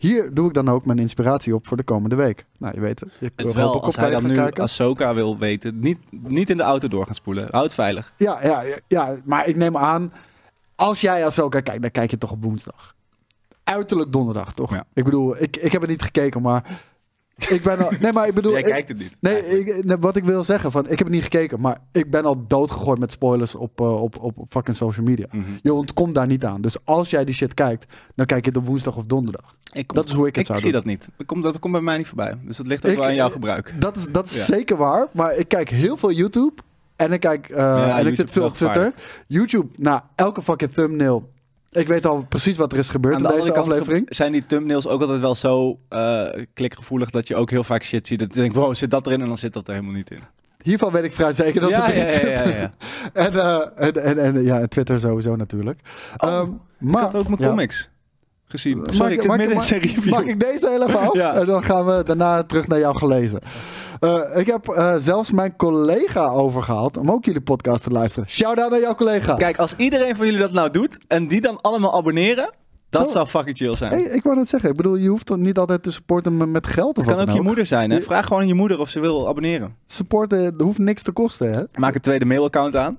Hier doe ik dan ook mijn inspiratie op voor de komende week. Nou, je weet het. Je Het is wel, als hij dan nu kijken. Ahsoka wil weten, niet, niet in de auto door gaan spoelen. Houd veilig. Ja, ja, ja, ja, maar ik neem aan, als jij als ook kijkt, dan kijk je toch op woensdag. Uiterlijk donderdag, toch? Ja. Ik bedoel, ik, ik heb het niet gekeken, maar ik ben al, nee, maar ik bedoel, Jij ik- kijkt het niet. nee, ik, nee, wat ik wil zeggen, van, ik heb het niet gekeken, maar ik ben al doodgegooid met spoilers op, eh, op, op, op fucking social media. Mhm. Je ontkomt daar niet aan. Dus als jij die shit kijkt, dan kijk je het op woensdag of donderdag. Ik, Dat is hoe ik het ik zou zie doen. dat niet. Dat komt, dat komt bij mij niet voorbij. Dus dat ligt ook Ik- wel aan jouw gebruik. Dat is, dat is Ja. zeker waar, maar ik kijk heel veel YouTube. En ik kijk, eh, en ik zit veel op Twitter. YouTube, nou, elke fucking thumbnail. Ik weet al precies wat er is gebeurd Aan in de deze andere kant aflevering. zijn die thumbnails ook altijd wel zo eh, klikgevoelig dat je ook heel vaak shit ziet. Dat je denkt, wow, zit dat erin? En dan zit dat er helemaal niet in. Hiervan weet ik vrij zeker dat het erin ja, zit. ja, ja. [laughs] En, eh, en, en, en ja, Twitter sowieso natuurlijk. Ehm, Ik maar, had ook mijn ja. comics gezien. Mag Sorry, ik- mag ik- midden in mag- zijn review. Mag ik deze heel even af? Ja. En dan gaan we daarna terug naar jou gelezen. Eh, ik heb eh, zelfs mijn collega overgehaald om ook jullie podcast te luisteren. Shout-out naar jouw collega. Kijk, als iedereen van jullie dat nou doet en die dan allemaal abonneren, dat Oh. zou fucking chill zijn. Hey, ik wou net zeggen, ik bedoel, je hoeft niet altijd te supporten met- geld of Het kan ook je moeder zijn. Hè? Vraag gewoon aan je moeder of ze wil abonneren. Supporten hoeft niks te kosten, hè? Maak een tweede mailaccount aan.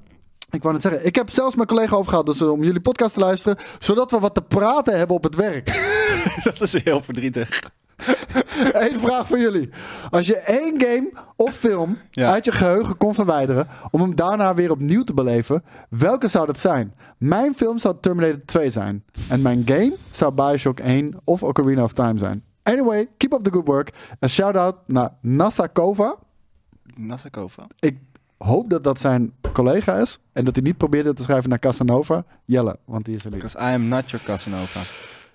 Ik wou net zeggen, ik heb zelfs mijn collega overgehaald dus, eh, om jullie podcast te luisteren, zodat we wat te praten hebben op het werk. [laughs] dat is heel verdrietig. [laughs] Eén vraag voor jullie. Als je één game of film Ja. uit je geheugen kon verwijderen om hem daarna weer opnieuw te beleven, welke zou dat zijn? Mijn film zou Terminator 2 zijn. En mijn game zou Bioshock 1 of Ocarina of Time zijn. Anyway, keep up the good work. En shout-out naar Nasakova. Nasakova. Ik hoop dat dat zijn collega is. En dat hij niet probeerde te schrijven naar Casanova. Jelle, want die is er niet. Because I am not your Casanova.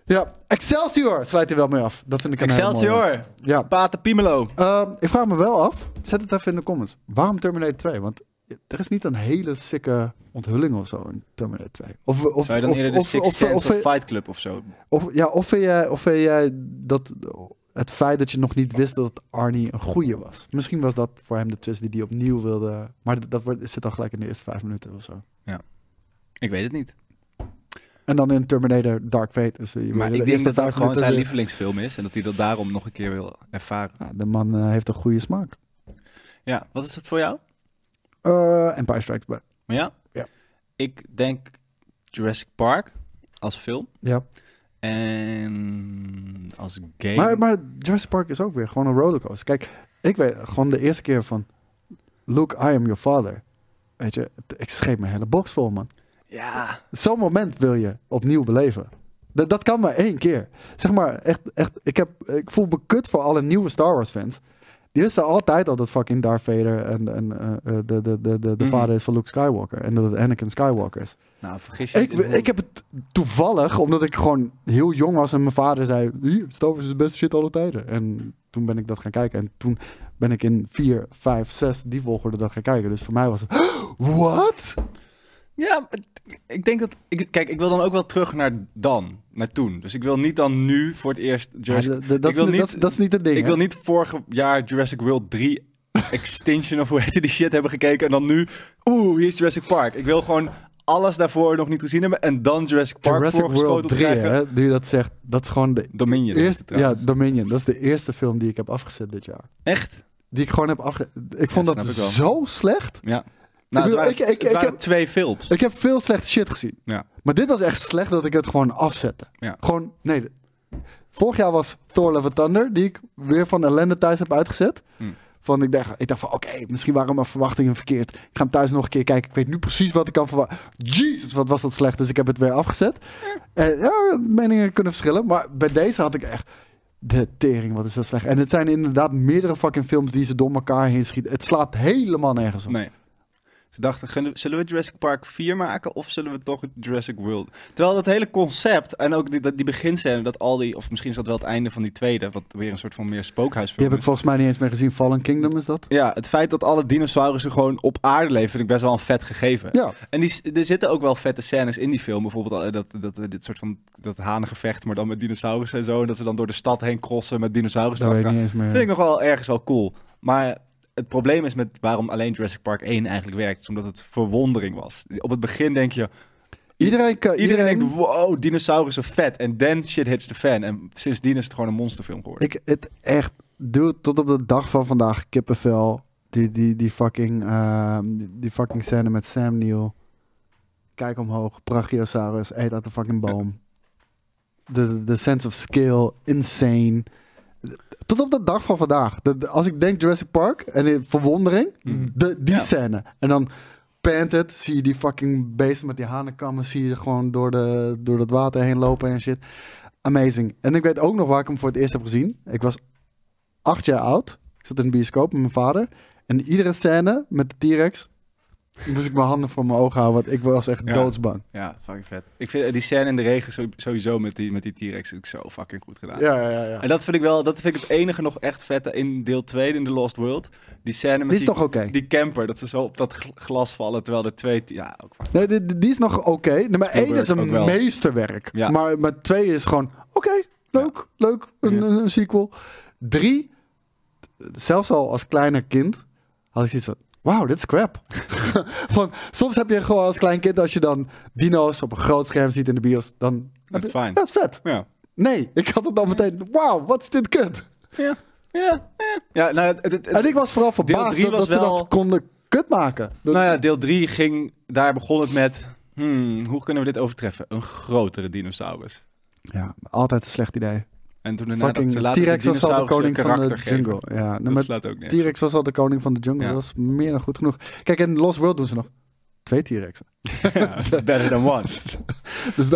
Ja, Excelsior sluit hij wel mee af. Dat vind ik een. Excelsior! Ja, Pater Pimelo. Ehm, ik vraag me wel af, zet het even in de comments. Waarom Terminator 2? Want er is niet een hele sikke onthulling of zo in Terminator 2. Of, of, Zou je dan of, eerder de of, Sixth of, of, of, Fight Club of zo? of- ja, of vind jij, of vind jij dat het feit dat je nog niet wist dat Arnie een goeie was? Misschien was dat voor hem de twist die hij opnieuw wilde. Maar dat, dat wordt, zit al gelijk in de eerste vijf minuten of zo. Ik weet het niet. En dan in Terminator Dark Fate. Dus, je Maar de ik denk dat dat gewoon zijn weer- lievelingsfilm is. En dat hij dat daarom nog een keer wil ervaren. Ja, de man eh, heeft een goede smaak. Ja, wat is het voor jou? Eh Empire Strikes Back. Ja? Ja. Ik denk Jurassic Park als film. Ja. En als game. Maar, maar Jurassic Park is ook weer gewoon een rollercoaster. Kijk, ik weet gewoon de eerste keer van... Luke, I am your father. Weet je, ik schreef mijn hele box vol, man. Ja. Zo'n moment wil je opnieuw beleven. Dat, dat kan maar één keer. Zeg maar, echt, echt ik, heb, ik voel me kut voor alle nieuwe Star Wars fans. Die wisten altijd al dat fucking Darth Vader en, en eh, eh, de, de, de, de, de Mhm. vader is van Luke Skywalker. En dat het Anakin Skywalker is. Nou, vergis je Ik, ik heb het toevallig, omdat ik gewoon heel jong was en mijn vader zei: Hier, Star Wars is de beste shit alle tijden. En toen ben ik dat gaan kijken. En toen ben ik in 4, 5, 6 die volgorde dat gaan kijken. Dus voor mij was het: [gasps] Wat? Ja, ik denk dat... Ik, kijk, ik wil dan ook wel terug naar dan. Naar toen. Dus ik wil niet dan nu voor het eerst Jurassic... Ja, dat, dat, ik wil is, niet- dat, is- dat is niet het ding. ik hè? wil niet vorig jaar Jurassic World 3 [laughs] Extinction of hoe heet die shit hebben gekeken. En dan nu, oeh, hier is Jurassic Park. Ik wil gewoon alles daarvoor nog niet gezien hebben. En dan Jurassic Park Jurassic World voorgeschoteld 3, krijgen. hè, nu je dat zegt, dat is gewoon de Dominion. eerste. Ja. Dominion. Dat is de eerste film die ik heb afgezet dit jaar. Echt? Die ik gewoon heb afge... Ik vond dat wel. zo slecht. Ja. Nou, bedoel, het ik- waren, ik- ik heb- twee films. Ik heb veel slechte shit gezien. Ja. Maar dit was echt slecht dat ik het gewoon afzette. Ja. Gewoon, nee. Vorig jaar was Thor Love Thunder, die ik weer van ellende thuis heb uitgezet. Hmm. Van, ik, dacht, ik dacht van, oké, misschien waren mijn verwachtingen verkeerd. Ik ga hem thuis nog een keer kijken. Ik weet nu precies wat ik kan verwachten. Jezus, wat was dat slecht. Dus ik heb het weer afgezet. En, ja, meningen kunnen verschillen. Maar bij deze had ik echt... De tering, wat is dat slecht. En het zijn inderdaad meerdere fucking films die ze door elkaar heen schieten. Het slaat helemaal nergens op. Nee. Ze dachten, "Gun- zullen we Jurassic Park 4 maken of zullen we toch Jurassic World? Terwijl dat hele concept en ook die, die beginscène, dat al die, of misschien is dat wel het einde van die tweede, wat weer een soort van meer Die spookhuisfilm heb ik volgens mij niet eens meer gezien. Fallen Kingdom is dat? Ja, het feit dat alle dinosaurussen gewoon op aarde leven, vind ik best wel een vet gegeven. Ja. En die, er zitten ook wel vette scènes in die film. Bijvoorbeeld eh, dat, dat, dat, dit soort van dat hanengevecht, maar dan met dinosaurussen en zo. En dat ze dan door de stad heen crossen met dinosaurussen. Dat weet ik niet eens meer. Vind ik nog wel ergens wel cool. Maar het probleem is met waarom alleen Jurassic Park 1 eigenlijk werkt, is omdat het verwondering was. Op het begin denk je, Iedereen, kan- iedereen iedereen, denkt, wow, dinosaurussen vet. En then shit hits the fan. En sindsdien is het gewoon een monsterfilm geworden. Ik, het echt, dude, tot op de dag van vandaag, kippenvel. Die, die, die fucking, ehm, die, die fucking scène met Sam Neill. Kijk omhoog, Brachiosaurus, eet uit de fucking boom. [laughs] De, de sense of skill, insane. Tot op de dag van vandaag. De, de- als ik denk Jurassic Park en de verwondering, Mhm. de, die Ja. scène. En dan pant het, zie je die fucking beesten met die hanenkammen, zie je gewoon door, de, door dat water heen lopen en shit. Amazing. En ik weet ook nog waar ik hem voor het eerst heb gezien. Ik was acht jaar oud. Ik zat in de bioscoop met mijn vader. En iedere scène met de T-Rex moest ik mijn handen voor mijn ogen houden, want ik was echt Ja. doodsbang. Ja, fucking vet. Ik vind die scène in de regen sowieso met die, met die T-Rex ook zo fucking goed gedaan. Ja, ja, ja. En dat vind ik wel, dat vind ik het enige nog echt vette in deel 2 in The Lost World. Die scène met Die is toch die camper, dat ze zo op dat gl- glas vallen, terwijl er twee... Ja, ook Nee, die, die- die is nog oké. Nummer één Spielberg is een meesterwerk. Ja. Maar, maar twee is gewoon, oké, leuk, leuk, een sequel. Drie, zelfs al als kleiner kind, had ik zoiets van, wauw, dit is crap. [laughs] gewoon, soms heb je gewoon als klein kind, als je dan dino's op een groot scherm ziet in de bios, dan... Dat is fijn. Dat is vet. Ja. Nee, ik had het dan meteen, wauw, wat is dit kut. Ja, ja, ja. Ja, nou, het, het, het- En ik was vooral verbaasd dat, dat ze dat konden kut maken. Nou ja, deel 3 ging, daar begon het met, hmm, hoe kunnen we dit overtreffen? Een grotere dinosaurus. ja, altijd een slecht idee. En toen daarna Fucking ze T-Rex was al de koning van de karakter geven. jungle. Ja, nou, Dat met slaat ook niet. T-Rex was al de koning van de jungle. Ja. Dat was meer dan goed genoeg. Kijk, in Lost World doen ze nog twee T-Rexen. [laughs] Ja, it's better than one. [laughs] Dus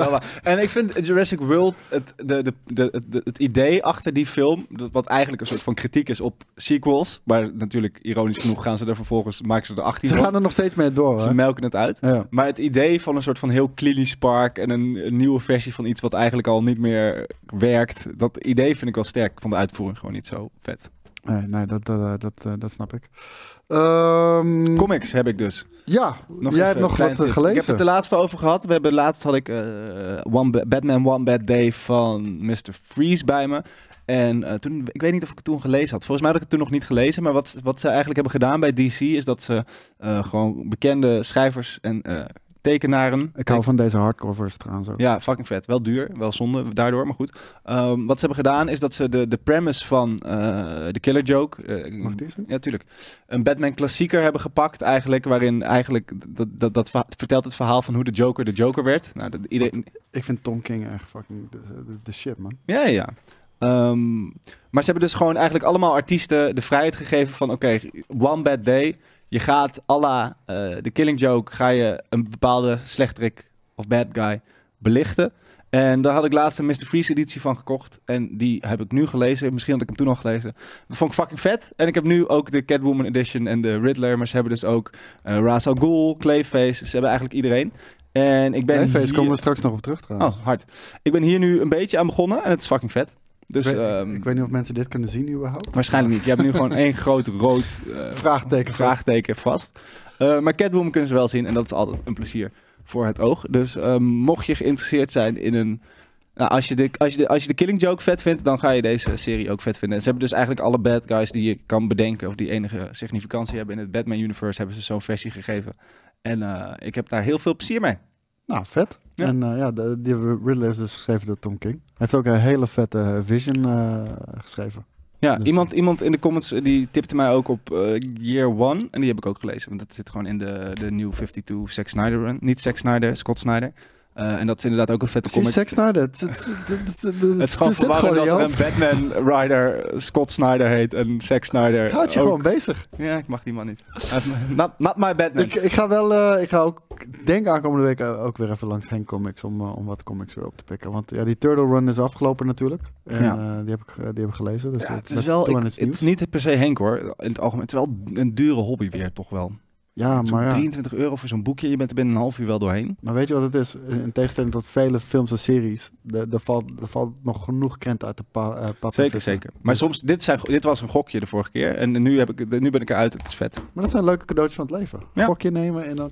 en ik vind Jurassic World, het, de, de, de, het- het idee achter die film, dat- wat eigenlijk een soort van kritiek is op sequels, maar natuurlijk ironisch genoeg gaan ze er vervolgens, maken ze er 18 ze van. gaan er nog steeds mee door. Ze Hè? melken het uit. Ja. Maar het idee van een soort van heel klinisch park en een, een nieuwe versie van iets wat eigenlijk al niet meer werkt, dat idee vind ik wel sterk. Vond de uitvoering gewoon niet zo vet. Nee, nee dat, dat, dat, eh, dat snap ik. Ehm, Comics heb ik dus. ja, Nog jij hebt nog wat eh, tip. gelezen. Ik heb het de laatste over gehad. We hebben laatst had ik eh, One Ba- Batman One Bad Day van Mr. Freeze bij me. En eh, toen, ik weet niet of ik het toen gelezen had. Volgens mij had ik het toen nog niet gelezen. Maar wat, wat ze eigenlijk hebben gedaan bij DC is dat ze eh, gewoon bekende schrijvers en eh, tekenaren. Ik hou van deze hardcovers trouwens ook. Ja, fucking vet. Wel duur, wel zonde daardoor, maar goed. Ehm, wat ze hebben gedaan is dat ze de, de premise van eh The Killer Joke... eh, Mag zien? ja, tuurlijk. Een Batman klassieker hebben gepakt eigenlijk, waarin eigenlijk dat, dat, dat vertelt het verhaal van hoe de Joker de Joker werd. Nou, dat iedereen, Ik vind Tom King echt fucking de, de, de shit, man. ja, ja. Ehm, maar ze hebben dus gewoon eigenlijk allemaal artiesten de vrijheid gegeven van oké, one bad day. Je gaat à la eh, de Killing Joke, ga je een bepaalde slechterik of bad guy belichten. En daar had ik laatst een Mr. Freeze editie van gekocht. En die heb ik nu gelezen. Misschien had ik hem toen al gelezen. Dat vond ik fucking vet. En ik heb nu ook de Catwoman edition en de Riddler. Maar ze hebben dus ook eh Ra's al Ghul, Clayface. Ze hebben eigenlijk iedereen. En ik ben Clayface hier- komen we straks nog op terug trouwens. Oh, hard. Ik ben hier nu een beetje aan begonnen en het is fucking vet. Dus ik, weet, ehm, ik weet niet of mensen dit kunnen zien überhaupt. waarschijnlijk niet. Je hebt nu gewoon één groot rood [laughs] eh, Vraagteken vast. vraagteken vast. Eh, maar Catwoman kunnen ze wel zien en dat is altijd een plezier voor het oog. Dus ehm, mocht je geïnteresseerd zijn in een... Nou, als, je de, als, je de, als je de Killing Joke vet vindt, dan ga je deze serie ook vet vinden. En ze hebben dus eigenlijk alle bad guys die je kan bedenken... of die enige significantie hebben in het Batman-universe... hebben ze zo'n versie gegeven. En eh, ik heb daar heel veel plezier mee. Nou, vet. Ja. En eh, ja, de, die Riddler is dus geschreven door Tom King. Hij heeft ook een hele vette Vision eh, geschreven. Ja, Dus- iemand, iemand in de comments eh, die tipte mij ook op eh, Year One. En die heb ik ook gelezen. Want dat zit gewoon in de, de New 52 Zack Snyder run. Niet Zack Snyder, Scott Snyder. Eh, en dat is inderdaad ook een vette comic. Zack Snyder. Het, is gewoon verwarrend dat er een hoofd. Batman-rider Scott Snyder heet en Zack Snyder Houd je ook. gewoon bezig. Ja, ik mag die man niet. [laughs] Not, not my Batman. Ik, ik ga wel, eh, ik ga ook, denk aankomende week ook weer even langs Henk Comics om, eh, om wat comics weer op te pikken. Want ja, die Turtle Run is afgelopen natuurlijk. En Ja. eh, die, heb ik, die heb ik gelezen. Dus ja, het is wel, ik- het is niet per se Henk hoor, in het algemeen. Het is wel een dure hobby weer, toch wel. Ja, maar ja. 23 euro voor zo'n boekje, je bent er binnen een half uur wel doorheen. Maar weet je wat het is? In tegenstelling tot vele films en series, de- er valt, er valt nog genoeg krent uit de pa, eh, pap Zeker, zeker. Maar Dus- soms, dit, zijn, dit was een gokje de vorige keer en nu, heb ik, nu ben ik eruit, het is vet. Maar dat zijn leuke cadeautjes van het leven. Ja. Gokje nemen en dan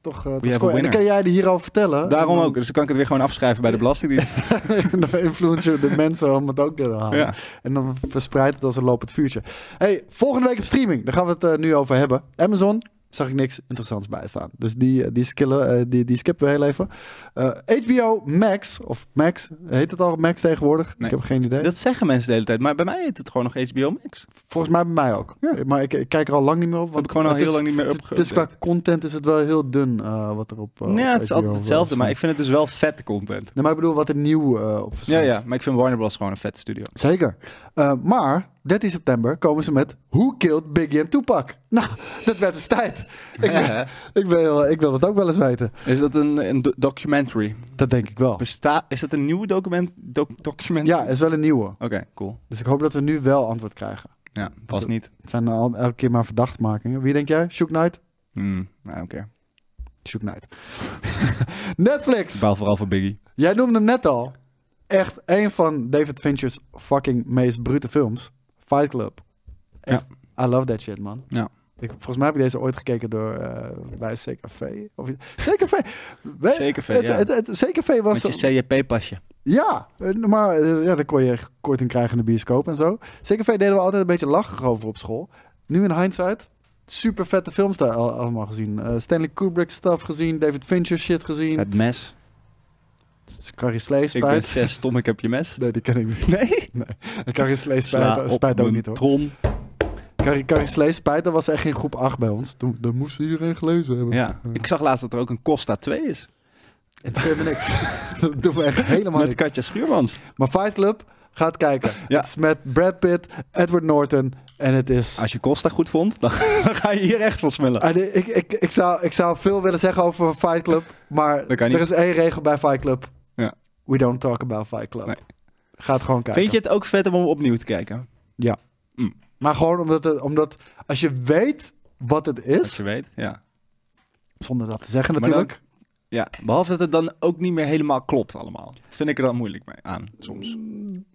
toch, uh. En dan kan jij er hierover vertellen. Daarom dan- ook, dus dan kan ik het weer gewoon afschrijven bij de belastingdienst. [laughs] en dan influencen we de mensen om het ook te halen. Ja. En dan verspreidt het als een lopend vuurtje. Hey, volgende week op streaming. Daar gaan we het eh, nu over hebben. Amazon. Zag ik niks interessants bij staan. Dus die, eh, die, skillen, eh, die, die skippen we heel even. Eh, HBO Max, of Max, heet het al Max tegenwoordig? Nee. Ik heb geen idee. Dat zeggen mensen de hele tijd, maar bij mij heet het gewoon nog HBO Max. Volgens mij bij mij ook. Ja. Maar ik, ik kijk er al lang niet meer op. Dat heb ik gewoon al heel is- lang niet meer het- opge... Het is qua content is het wel heel dun eh, wat er op. eh, Ja, op het is HBO altijd hetzelfde, maar ik vind het dus wel vette content. Nee, maar ik bedoel wat er nieuw eh, op Ja, verschijnt. ja, maar ik vind Warner Bros. gewoon een vette studio. Zeker. Eh, maar 13 september komen ze met Who Killed Biggie en Tupac? Nou, dat werd eens tijd. Ik, Ja, [laughs] ik, wil, ik wil dat ook wel eens weten. Is dat een, een do- documentary? Dat denk ik wel. Besta is dat een nieuw document, doc- documentary? Ja, is wel een nieuwe. Oké, cool. Dus ik hoop dat we nu wel antwoord krijgen. Ja, vast niet. Het zijn al elke keer maar verdachtmakingen. Wie denk jij? Shook Knight? Hmm, nou, oké. Shook Knight. [laughs] Netflix. Baal vooral voor Biggie. Jij noemde hem net al. Echt een van David Fincher's fucking meest brute films. Fight Club. Echt, I love that shit, man. Ja. Ik, volgens mij heb ik deze ooit gekeken door eh bij CKV. Of, CKV. We- CKV, het, ja. het, het, CKV was... Met je CJP-pasje. Ja, eh, maar eh, ja, daar kon je korting krijgen in de bioscoop en zo. CKV deden we altijd een beetje lachig over op school. Nu in hindsight, super vette films daar al- allemaal gezien. Stanley Kubrick stuff gezien, David Fincher shit gezien. Het mes. Carrie Slee Ik ben zes, Tom, ik heb je mes. Nee, die ken ik niet. Nee? En Carrie Slee spijt, spijt ook niet hoor. Tron. Carrie, Carrie Slee spijt, dat was echt in groep 8 bij ons. Toen, dat moest iedereen gelezen hebben. Ja. Ik zag laatst dat er ook een Costa 2 is. Het me niks. [laughs] dat doen we echt helemaal Met. Katja Schuurmans. Maar Fight Club, gaat kijken. Ja. Het is met Brad Pitt, Edward Norton en het is... Als je Costa goed vond, dan, [laughs] dan ga je hier echt van smullen. Ah, nee, ik, ik, ik, zou, ik zou veel willen zeggen over Fight Club, maar kan er is één regel bij Fight Club. Ja. We don't talk about Fight Club. Nee. Ga het gewoon kijken. Vind je het ook vet om opnieuw te kijken? Maar gewoon omdat, het, omdat als je weet wat het Als is, je weet, ja. zonder dat te zeggen natuurlijk. Ja, behalve dat het dan ook niet meer helemaal klopt allemaal. Dat vind ik er dan moeilijk mee aan, soms.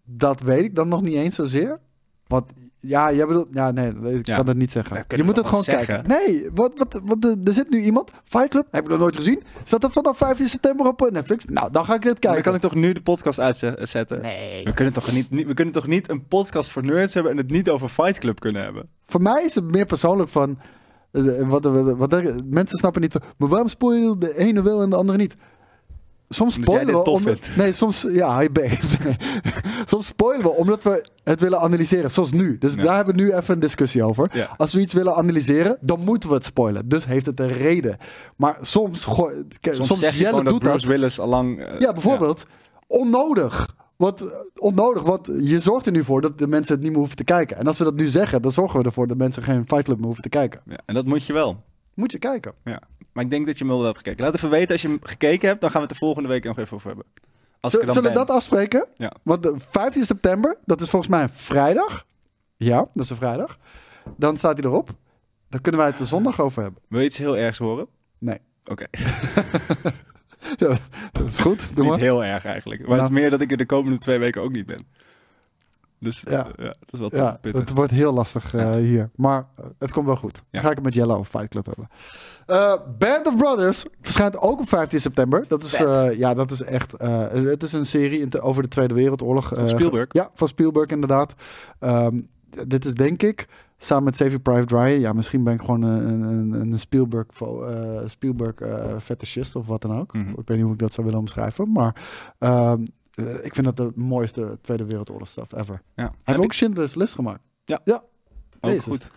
Dat weet ik dan nog niet eens zozeer. Want ja, jij bedoelt... Ja, nee, ik Ja. kan dat niet zeggen. Je moet het gewoon kijken. Nee, wat, wat, wat, er- er zit nu iemand... Fight Club, heb ik nog nooit gezien. Staat er vanaf 15 september op eh, Netflix? Nou, dan ga ik dit Dan kijken. kan ik toch nu de podcast uitzetten? Nee. We kunnen, toch niet, niet- we kunnen toch niet een podcast voor nerds hebben en het niet over Fight Club kunnen hebben? Voor mij is het meer persoonlijk van... eh, Wat, wat, wat, mensen snappen niet. Maar waarom spoil je de ene wel en de andere niet? Soms spoilen we... nee, soms... Ja, hij. [laughs] Soms spoilen we omdat we het willen analyseren. Zoals nu. Dus Ja. daar hebben we nu even een discussie over. Ja. Als we iets willen analyseren, dan moeten we het spoilen. Dus heeft het een reden. Maar soms... gooi- Soms, soms, zeg je Jelle gewoon dat doet Bruce dat. Willis eh, Ja, bijvoorbeeld. Onnodig. Wat eh, onnodig, want je zorgt er nu voor dat de mensen het niet meer hoeven te kijken. En als we dat nu zeggen, dan zorgen we ervoor dat mensen geen Fight Club meer hoeven te kijken. Ja, en dat moet je wel. Moet je kijken. Ja. Maar ik denk dat je wel hebt gekeken. Laat even weten als je hem gekeken hebt, dan gaan we het de volgende week nog even over hebben. Als Zullen, we dat afspreken? Ja. Want de 15 september, dat is volgens mij een vrijdag. Ja, dat is een vrijdag. Dan staat hij erop. Dan kunnen wij het de zondag over hebben. Wil je iets heel ergs horen? Nee. Oké, [laughs] [laughs] Ja, dat is goed. Doe niet maar. heel erg eigenlijk. Maar het is Nou. meer dat ik er de komende twee weken ook niet ben. Dus Ja. ja, dat is wel Ja, pittig. het wordt heel lastig eh, Ja. hier. Maar eh, het komt wel goed. Dan ga ik het met Jelle over Fight Club hebben. Eh, Band of Brothers verschijnt ook op 15 september. Dat is, eh, ja, dat is echt... eh, het is een serie over de Tweede Wereldoorlog. Van eh, Spielberg? Ja, van Spielberg inderdaad. Ehm, dit is denk ik, samen met Saving Private Ryan... Ja, misschien ben ik gewoon een, een, een- Spielberg, eh, Spielberg eh, fetishist of wat dan ook. Mhm. Ik weet niet hoe ik dat zou willen omschrijven. Maar ehm, eh, ik vind dat de mooiste Tweede Wereldoorlog stuff ever. Ja. Hij heeft ook Schindler's List gemaakt. Ja. Ja. Ook Jezus. goed.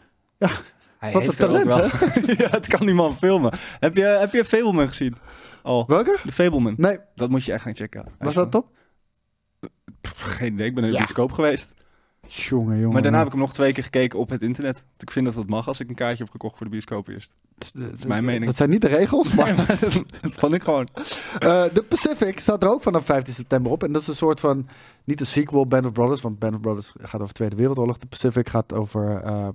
Hij Wat heeft een talent, wel- [laughs] ja, het kan die man filmen. Heb je, heb je Fableman gezien? Oh, Welke? de Fableman. Nee, Dat moet je echt gaan checken. Was dat top? Pff, Geen idee, ik ben in de Ja. bioscoop geweest. Jongen, jongen. Maar daarna heb ik hem nog twee keer gekeken op het internet. Want Ik vind dat dat mag als ik een kaartje heb gekocht voor de bioscoop eerst. Dat is mijn mening. Dat zijn niet de regels, maar... [laughs] Nee, maar dat, dat vond ik gewoon. [laughs] Eh, de Pacific staat er ook vanaf 15 september op. En dat is een soort van, niet een sequel, Band of Brothers. Want Band of Brothers gaat over de Tweede Wereldoorlog. De Pacific gaat over, eh,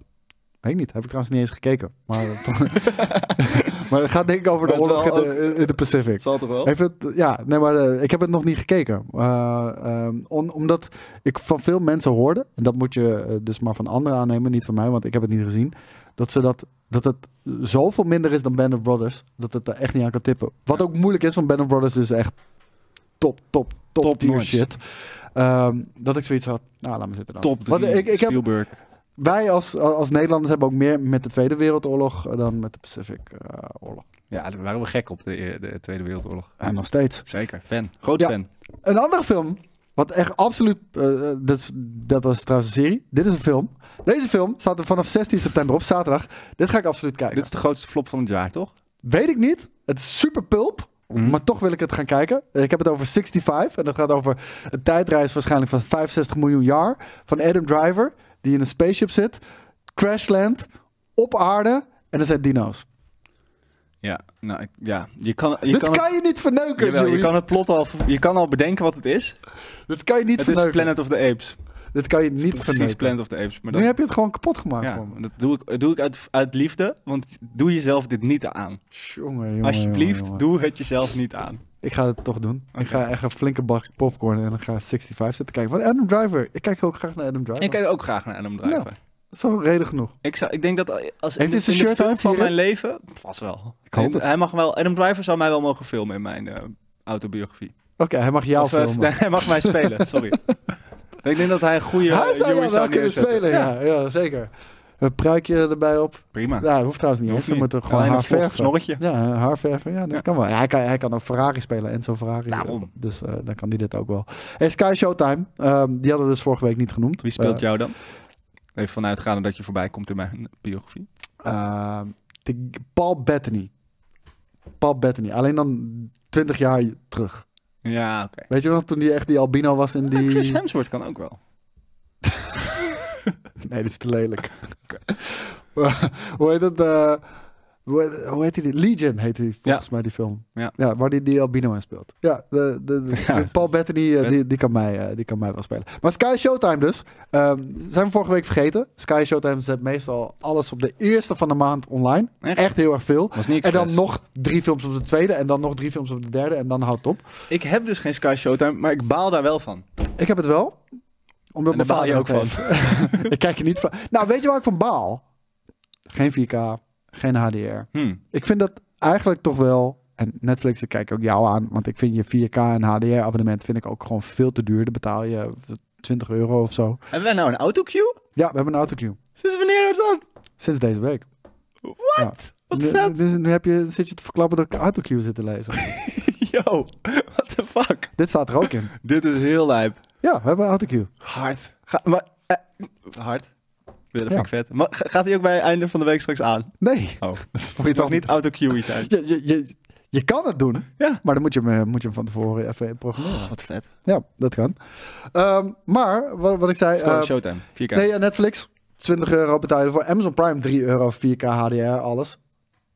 weet ik niet, heb ik trouwens niet eens gekeken. Maar, [laughs] maar het gaat denk ik over de oorlog in de, in de Pacific. Het zal toch wel? Het, ja, nee, maar eh, ik heb het nog niet gekeken. Eh, ehm, on- omdat ik van veel mensen hoorde, en dat moet je eh, dus maar van anderen aannemen, niet van mij, want ik heb het niet gezien, dat, ze dat, dat het zoveel minder is dan Band of Brothers, dat het er echt niet aan kan tippen. Wat ook moeilijk is, want Band of Brothers is echt top, top, top, Top tier shit. Ehm, dat ik zoiets had, nou, laat me zitten dan. Top Want 3, ik, ik heb, Spielberg. Wij als, als Nederlanders hebben ook meer met de Tweede Wereldoorlog eh, dan met de Pacific eh, Oorlog. Ja, daar waren we gek op, de, de Tweede Wereldoorlog. En nog steeds. Zeker, fan. Groot Ja. fan. Een andere film, wat echt absoluut. eh, dat was trouwens een serie. Dit is een film. Deze film staat er vanaf 16 september op zaterdag. Dit ga ik absoluut kijken. Dit is de grootste flop van het jaar, toch? Weet ik niet. Het is super pulp. Mhm. Maar toch wil ik het gaan kijken. Ik heb het over 65. En dat gaat over een tijdreis waarschijnlijk van 65 miljoen jaar. Van Adam Driver. Die in een spaceship zit. Crashland. Op aarde. En er zijn dino's. Ja, nou, ik- ja. Je kan, je Dit kan, kan, het, je niet verneuken, jawel, je Joey. kan het plot al, je kan al bedenken wat het is. Dit kan je niet Het is. Planet of the Apes. Dit kan je niet Precies verneuken. Planet of the Apes. Maar Nu dat, heb je het gewoon kapot gemaakt. ja, dat doe ik, dat doe ik uit, uit liefde, want doe jezelf dit niet aan. Jongen, jongen, Alsjeblieft, jongen, jongen. doe het jezelf niet aan. Ik ga het toch doen. Ik ga echt een flinke bak popcorn en dan ga ik 65 zitten kijken. Want Adam Driver, ik kijk ook graag naar Adam Driver. Ik kijk ook graag naar Adam Driver. Ja. Wel reden genoeg. Ik, zou, ik denk dat als Heeft in, de- shirt film van mijn leven, vast wel. Ik hoop het. Hij mag wel, Adam Driver zou mij wel mogen filmen in mijn eh, autobiografie. Oké, hij mag jou Of, eh, filmen. nee, [laughs] hij mag mij spelen, sorry. [laughs] ik denk dat hij een goede hij zou jou wel kunnen spelen, ja. ja. zeker. Een pruikje erbij op. Prima. Ja, hoeft trouwens niet Hoeft. Je niet. moet er gewoon haar verven. snorretje. Ja, haar verven. Ja, dat Ja. kan wel. Ja, hij, kan, hij kan ook Ferrari spelen. Enzo Ferrari. Daarom. Dus eh, dan kan hij dit ook wel. En Sky Showtime. ehm, die hadden we dus vorige week niet genoemd. Wie speelt Eh, jou dan? Even vanuitgaande dat je voorbij komt in mijn biografie. Ehm, de- Paul Bettany. Paul Bettany. Alleen dan 20 jaar terug. Ja, oké. Weet je nog, toen die echt die albino was in Ja, die... Chris Hemsworth kan ook wel. [laughs] [laughs] Nee, dat is te lelijk. [laughs] hoe heet het? eh, hoe, heet, hoe heet die? Legion heet die volgens mij die film. Ja. waar die, die albino in speelt. Ja, de, de, de- [laughs] Ja. Paul Bettany, eh, die, die, kan mij, eh, die kan mij wel spelen. Maar Sky Showtime dus. ehm, zijn we vorige week vergeten. Sky Showtime zet meestal alles op de eerste van de maand online. Echt? Echt heel erg veel. Was niet En dan nog drie films op de tweede. En dan nog drie films op de derde. En dan houdt het op. Ik heb dus geen Sky Showtime, maar ik baal daar wel van. Ik heb het wel. Omdat daar baal je ook heeft. [laughs] ik kijk er niet van. Nou, weet je waar ik van baal? Geen 4K, geen HDR. Hm. Ik vind dat eigenlijk toch wel. En Netflix, ik kijk ook jou aan. Want ik vind je 4K en HDR abonnement vind ik ook gewoon veel te duur. Dan betaal je 20 euro of zo. Hebben wij nou een autocue? Ja, we hebben een autocue. Sinds wanneer is dat? Sinds deze week. What? Wat nu, vet. dus nu heb je, zit je te verklappen dat ik autocue zit te lezen. [laughs] [laughs] Yo, what the fuck? Dit staat er ook in. [laughs] Dit is heel lijp. Ja, we hebben een autocue. Hard. Ga, maar, eh, hard. Ja, dat vind ik vet. Maar ga- gaat hij ook bij het einde van de week straks aan? Nee, Oh, [laughs] dat is mag niet autocue zijn. Je, je, je, je kan het doen, Ja. maar dan moet je, hem, moet je hem van tevoren even programmeren. Oh, wat vet. Ja, dat kan. Ehm, maar, wat, wat ik zei... Eh, Showtime. 4K. nee, Netflix, 20 euro betaal je voor. Amazon Prime, 3 euro, 4K, HDR, alles.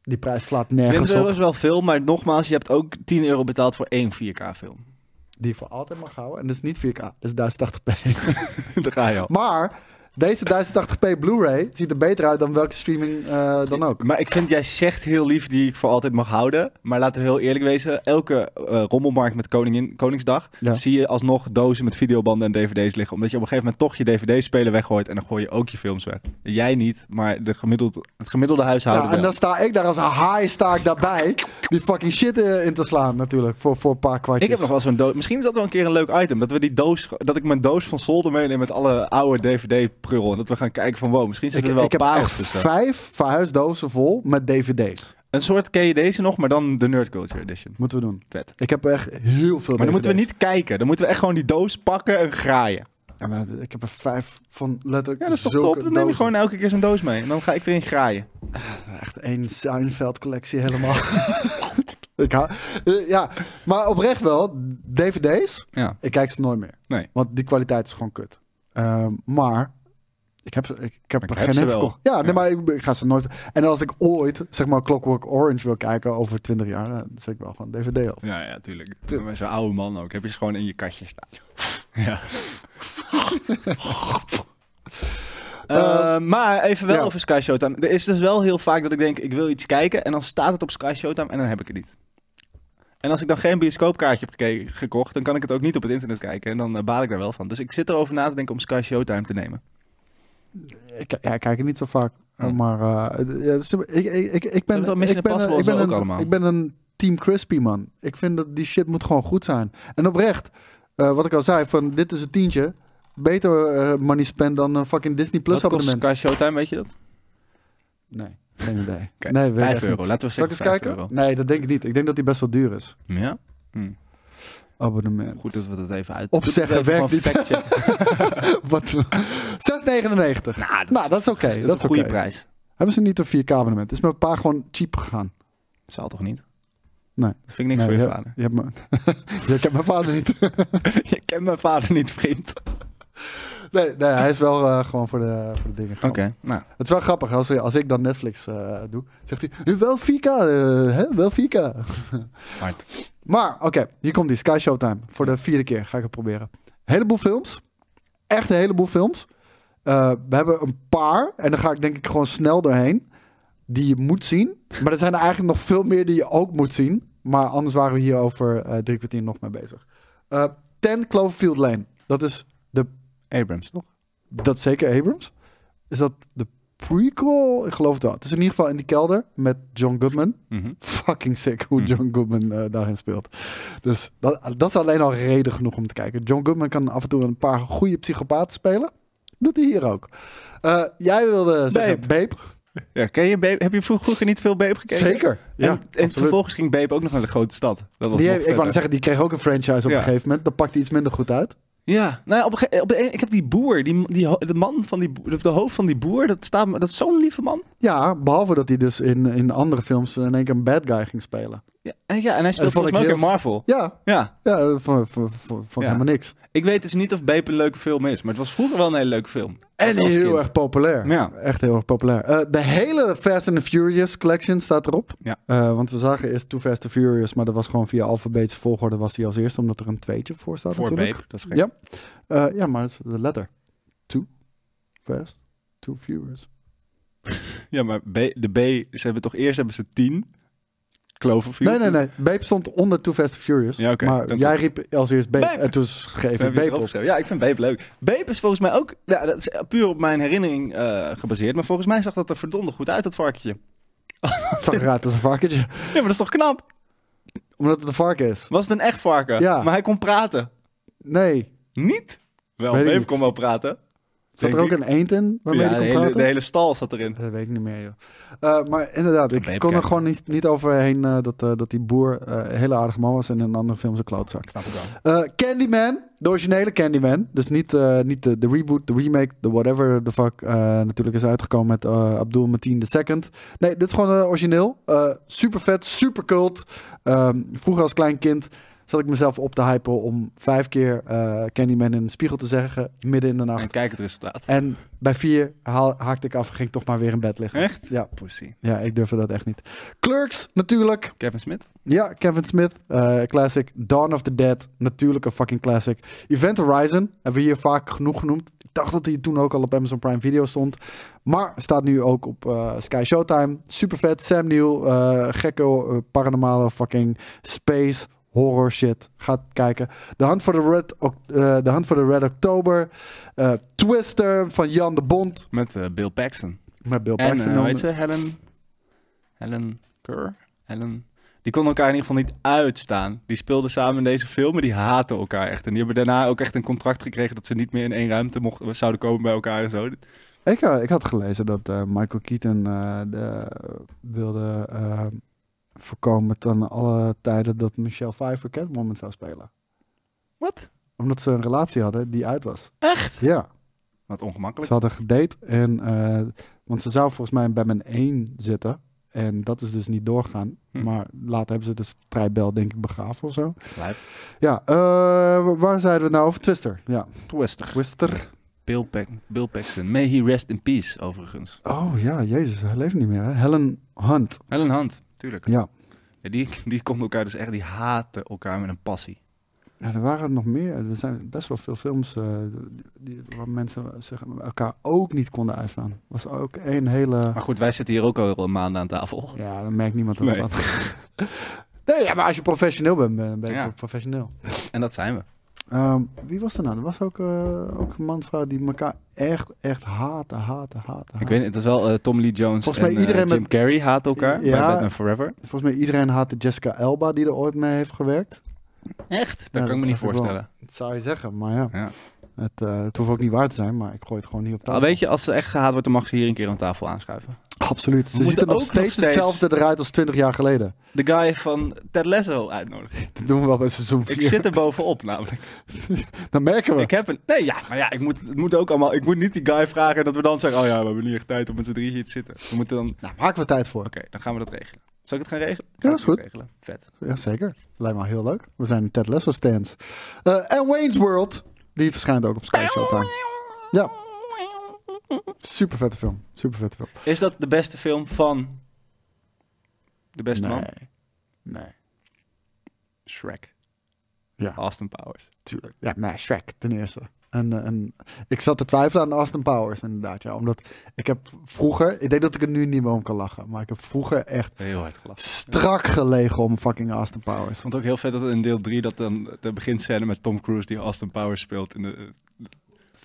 Die prijs slaat 20 nergens euro op. is wel veel, maar nogmaals, je hebt ook 10 euro betaald voor één 4K film. Die je voor altijd mag houden. En dat is niet 4K, dat is 1080p. [laughs] Daar ga je al. maar deze 1080p Blu-ray ziet er beter uit dan welke streaming eh, dan ook. Maar ik vind, jij zegt heel lief die ik voor altijd mag houden. Maar laten we heel eerlijk wezen. Elke eh, rommelmarkt met koningin, Koningsdag Ja. zie je alsnog dozen met videobanden en dvd's liggen. Omdat je op een gegeven moment toch je dvd-speler weggooit en dan gooi je ook je films weg. Jij niet, maar de gemiddeld, het gemiddelde huishouden Ja, en dan sta ik daar als een haai sta ik daarbij. Die fucking shit eh, in te slaan natuurlijk. Voor, voor een paar kwartjes. Ik heb nog wel zo'n doos. Misschien is dat wel een keer een leuk item. Dat we die doos, dat ik mijn doos van Solder meeneem met alle oude En dat we gaan kijken van wow, misschien ik, zitten er wel ik heb parels tussen. vijf verhuisdozen vol met dvd's. Een soort, ken je deze nog, maar dan de Nerd Culture Edition. Moeten we doen. Vet. Ik heb echt heel veel Maar dan moeten we niet kijken. Dan moeten we echt gewoon die doos pakken en graaien. Ja, maar ik heb er vijf van letterlijk Ja, dat is toch top? Dan neem je dozen. gewoon elke keer zo'n doos mee. En dan ga ik erin graaien. Echt één Seinfeld collectie helemaal. [laughs] ik hou, eh, ja, maar oprecht wel, DVD's, Ja. ik kijk ze nooit meer. Nee. Want die kwaliteit is gewoon kut. Ehm, maar ik heb, ik, ik heb er ik heb geen verkocht. Ja, nee, Ja. maar ik, ik ga ze nooit... En als ik ooit, zeg maar, Clockwork Orange wil kijken over 20 jaar, dan zet ik wel gewoon DVD op. Ja, ja, tuurlijk. Met zo'n oude man ook. Heb je ze gewoon in je kastje staan. [laughs] Ja. Eh, maar even wel ja. over Sky Showtime. Er is dus wel heel vaak dat ik denk, ik wil iets kijken. En dan staat het op Sky Showtime en dan heb ik het niet. En als ik dan geen bioscoopkaartje heb gekocht, dan kan ik het ook niet op het internet kijken. En dan eh, baal ik daar wel van. Dus ik zit erover na te denken om Sky Showtime te nemen. Ik, ja, ik kijk het niet zo vaak. Oh. Maar eh, ja, dus ik, ik, ik, ik ben, ik ben, ik ben, een, allemaal? ik ben een Team Crispy man. Ik vind dat die shit moet gewoon goed zijn. En oprecht, eh, wat ik al zei, van dit is een tientje. Beter eh, money spend dan een fucking Disney Plus Wat abonnement. Sky Showtime, weet je dat? Nee, geen idee. Nee, weet ik 5 echt euro. niet. Laten we Zal ik eens 5 kijken? euro. Nee, dat denk ik niet. Ik denk dat die best wel duur is. Ja? Hm. Abonnement. Goed dat we dat even uit... Opzeggen werkt gewoon [laughs] Wat? 6,99. Nou, dat is, Nou, dat is oké. dat is dat is een goede prijs. Hebben ze niet een 4K abonnement? Is mijn pa gewoon cheap gegaan? Zal toch niet? Nee. Dat vind ik niks Nee, voor je je- vader. Je hebt me... [laughs] je kent mijn vader niet. [laughs] je kent mijn vader niet, vriend. Nee, nee, hij is wel eh, gewoon voor de, voor de dingen Oké, gegaan. nou. Het is wel grappig. Als, als ik dan Netflix eh, doe, zegt hij... "Nu Wel 4K, eh, hè? Wel 4K. [laughs] Hard. Maar, oké. hier komt die. Sky Showtime. Voor de vierde keer ga ik het proberen. Heleboel films. Echt een heleboel films. Eh, we hebben een paar. En dan ga ik denk ik gewoon snel doorheen. Die je moet zien. Maar er zijn er eigenlijk nog veel meer die je ook moet zien. Maar anders waren we hier over eh, drie kwartier nog mee bezig. Eh 10 Cloverfield Lane. Dat is Abrams, toch? dat zeker Abrams. Is dat de prequel? Ik geloof het wel. Het is in ieder geval in die kelder met John Goodman. Mhm. Fucking sick hoe Mhm. John Goodman eh, daarin speelt. Dus dat, dat is alleen al reden genoeg om te kijken. John Goodman kan af en toe een paar goede psychopaten spelen. Doet hij hier ook. Eh, jij wilde zeggen Babe. Ja, ken je Babe? Heb je vroeg- vroeger niet veel Babe gekeken? Zeker. Ja, en, vervolgens ging Babe ook nog naar de grote stad. Dat was Die, ik wou zeggen, die kreeg ook een franchise op Ja. een gegeven moment. Dat pakt hij iets minder goed uit. Ja, nou ja, op een op de, ik heb die boer, die, die, de man van die boer, de hoofd van die boer, dat, staat, dat is zo'n lieve man. Ja, behalve dat hij dus in, in andere films in één keer een bad guy ging spelen. Ja, en, ja, en hij speelt vond volgens mij ook in Marvel. Ja, Ja, ja vond ik Ja. helemaal niks. Ik weet dus niet of Babe een leuke film is, maar het was vroeger wel een hele leuke film. En heel kind. erg populair. Ja. Echt heel erg populair. Eh, de hele Fast and the Furious collection staat erop. Ja. Eh, want we zagen eerst Too Fast and Furious, maar dat was gewoon via alfabetische volgorde was die als eerste, omdat er een tweetje voor staat Voor natuurlijk. Babe, dat is gek. Ja. Eh, ja, maar is de letter. Too Fast, Too Furious. [laughs] Ja, maar B, de B, ze hebben toch eerst hebben ze tien. Cloverfield. Nee, nee, nee. Babe stond onder Too Fast Furious. Ja. Maar jij riep als eerst Babe. Babe. En toen schreef ik Babe op. Ja, ik vind Babe leuk. Babe is volgens mij ook, ja, dat is puur op mijn herinnering eh, gebaseerd, maar volgens mij zag dat er verdomde goed uit, dat varkentje. Het zag eruit als een varkentje. [laughs] Ja, maar dat is toch knap? Omdat het een varken is. Was het een echt varken? Ja. Maar hij kon praten. Nee. Niet? Wel, Weet Babe kon wel praten. Zat er ook ik. een eend in waarmee ja, de kon hele, praten? de hele stal zat erin. Dat weet ik niet meer, joh. Eh, maar inderdaad, ik kon er gewoon niet, niet overheen eh, dat, eh, dat die boer eh, een hele aardige man was en in een andere film zijn klootzak. Ik snap het wel. Eh, Candyman, de originele Candyman. Dus niet, eh, niet de, de reboot, de remake, de whatever the fuck. eh, natuurlijk is uitgekomen met Abdul Mateen II. Nee, dit is gewoon origineel. Eh, super vet, super cult. Ehm, vroeger als klein kind zat ik mezelf op te hypen om vijf keer eh, Candyman in de spiegel te zeggen. Midden in de nacht. En kijk het resultaat. En bij vier haal, haakte ik af en ging ik toch maar weer in bed liggen. Echt? Ja, Pussy. ja, ik durfde dat echt niet. Clerks, natuurlijk. Kevin Smith? Ja, Kevin Smith, eh, classic. Dawn of the Dead, natuurlijk een fucking classic. Event Horizon, hebben we hier vaak genoeg genoemd. Ik dacht dat hij toen ook al op Amazon Prime Video stond. Maar staat nu ook op eh, Sky Showtime. Super vet, Sam Neill, eh, gekke eh, paranormale fucking space horror shit. Gaat kijken. The Hunt for the Red, eh, The Hunt for the Red October. Eh, Twister van Jan de Bond. Met eh, Bill Paxton. Met Bill En, Paxton. dan. weet ze, Helen... Helen Kerr? Helen... Die konden elkaar in ieder geval niet uitstaan. Die speelden samen in deze film, maar die haten elkaar echt. En die hebben daarna ook echt een contract gekregen dat ze niet meer in één ruimte mochten, zouden komen bij elkaar en zo. Ik, ik had gelezen dat eh, Michael Keaton eh, de, wilde voorkomen ten alle tijden dat Michelle Pfeiffer Catwoman zou spelen. Wat? Omdat ze een relatie hadden die uit was. Echt? Ja, Wat ongemakkelijk. ze hadden gedate. En, eh, want ze zou volgens mij in Batman 1 zitten. En dat is dus niet doorgegaan. Hm. Maar later hebben ze de strijdbel denk ik begraven of zo. Lijp. Ja, eh, waar zeiden we nou over? Twister. Ja, Twister. Twister. Bill, Pax- Bill Paxton. May he rest in peace, overigens. Oh ja, jezus, hij leeft niet meer. Hè? Helen Hunt. Helen Hunt, tuurlijk. Ja. Ja, die, [laughs] die konden elkaar dus echt, die haten elkaar met een passie. Ja, er waren er nog meer. Er zijn best wel veel films eh, die, waar mensen zich elkaar ook niet konden uitstaan. Was ook een hele... Maar goed, wij zitten hier ook al een maand aan tafel. Ja, dan merkt niemand er Nee. wat [laughs] nee, ja, maar als je professioneel bent, ben je Ja. professioneel. En dat zijn we. Ehm, wie was er nou? Er was ook, eh, ook een man vrouw die elkaar echt, echt haten, haten, haten. Ik weet niet, het was wel eh, Tom Lee Jones Volgens en eh, iedereen Jim met- Carrey haat elkaar bij. Batman Forever. Volgens mij iedereen haatte Jessica Elba die er ooit mee heeft gewerkt. Echt? Dat Ja, kan ik me niet voorstellen. Dat zou je zeggen, maar ja. Ja. Het, eh, het hoeft ook niet waar te zijn, maar ik gooi het gewoon niet op Al tafel. weet je, als ze echt gehaat wordt, dan mag ze hier een keer aan tafel aanschuiven. Absoluut. Ze We ziet er nog steeds, nog steeds- hetzelfde eruit als 20 jaar geleden. De guy van Ted Lasso uitnodigen. [laughs] Dat doen we wel bij seizoen 4. Ik zit er bovenop namelijk. [laughs] Dan merken we. Ik heb een... Nee, ja, maar ja, ik moet, het moet ook allemaal... Ik moet niet die guy vragen en dat we dan zeggen... Oh ja, we hebben niet echt tijd om met z'n drieën hier te zitten. We moeten dan... Oké, Nou, maken we tijd voor. dan gaan we dat regelen. Zal ik het gaan regelen? Ja, is goed. Regelen. Vet. Ja, zeker. Lijkt me heel leuk. We zijn Ted Lasso stands. Eh, en Wayne's World. Die verschijnt ook op Sky Showtime. Ja. Super vette film. Super vette film. Is dat de beste film van... De beste man? Nee. Shrek. Ja, Austin Powers. tuurlijk. Ja, maar Shrek ten eerste. En, eh, en ik zat te twijfelen aan Austin Powers inderdaad. Ja, omdat ik heb vroeger... Ik denk dat ik er nu niet meer om kan lachen. Maar ik heb vroeger echt Heel hard gelachen. strak gelegen om fucking Austin Powers. Ik vond het ook heel vet dat in deel 3 dat dan de beginscène met Tom Cruise die Austin Powers speelt. In de,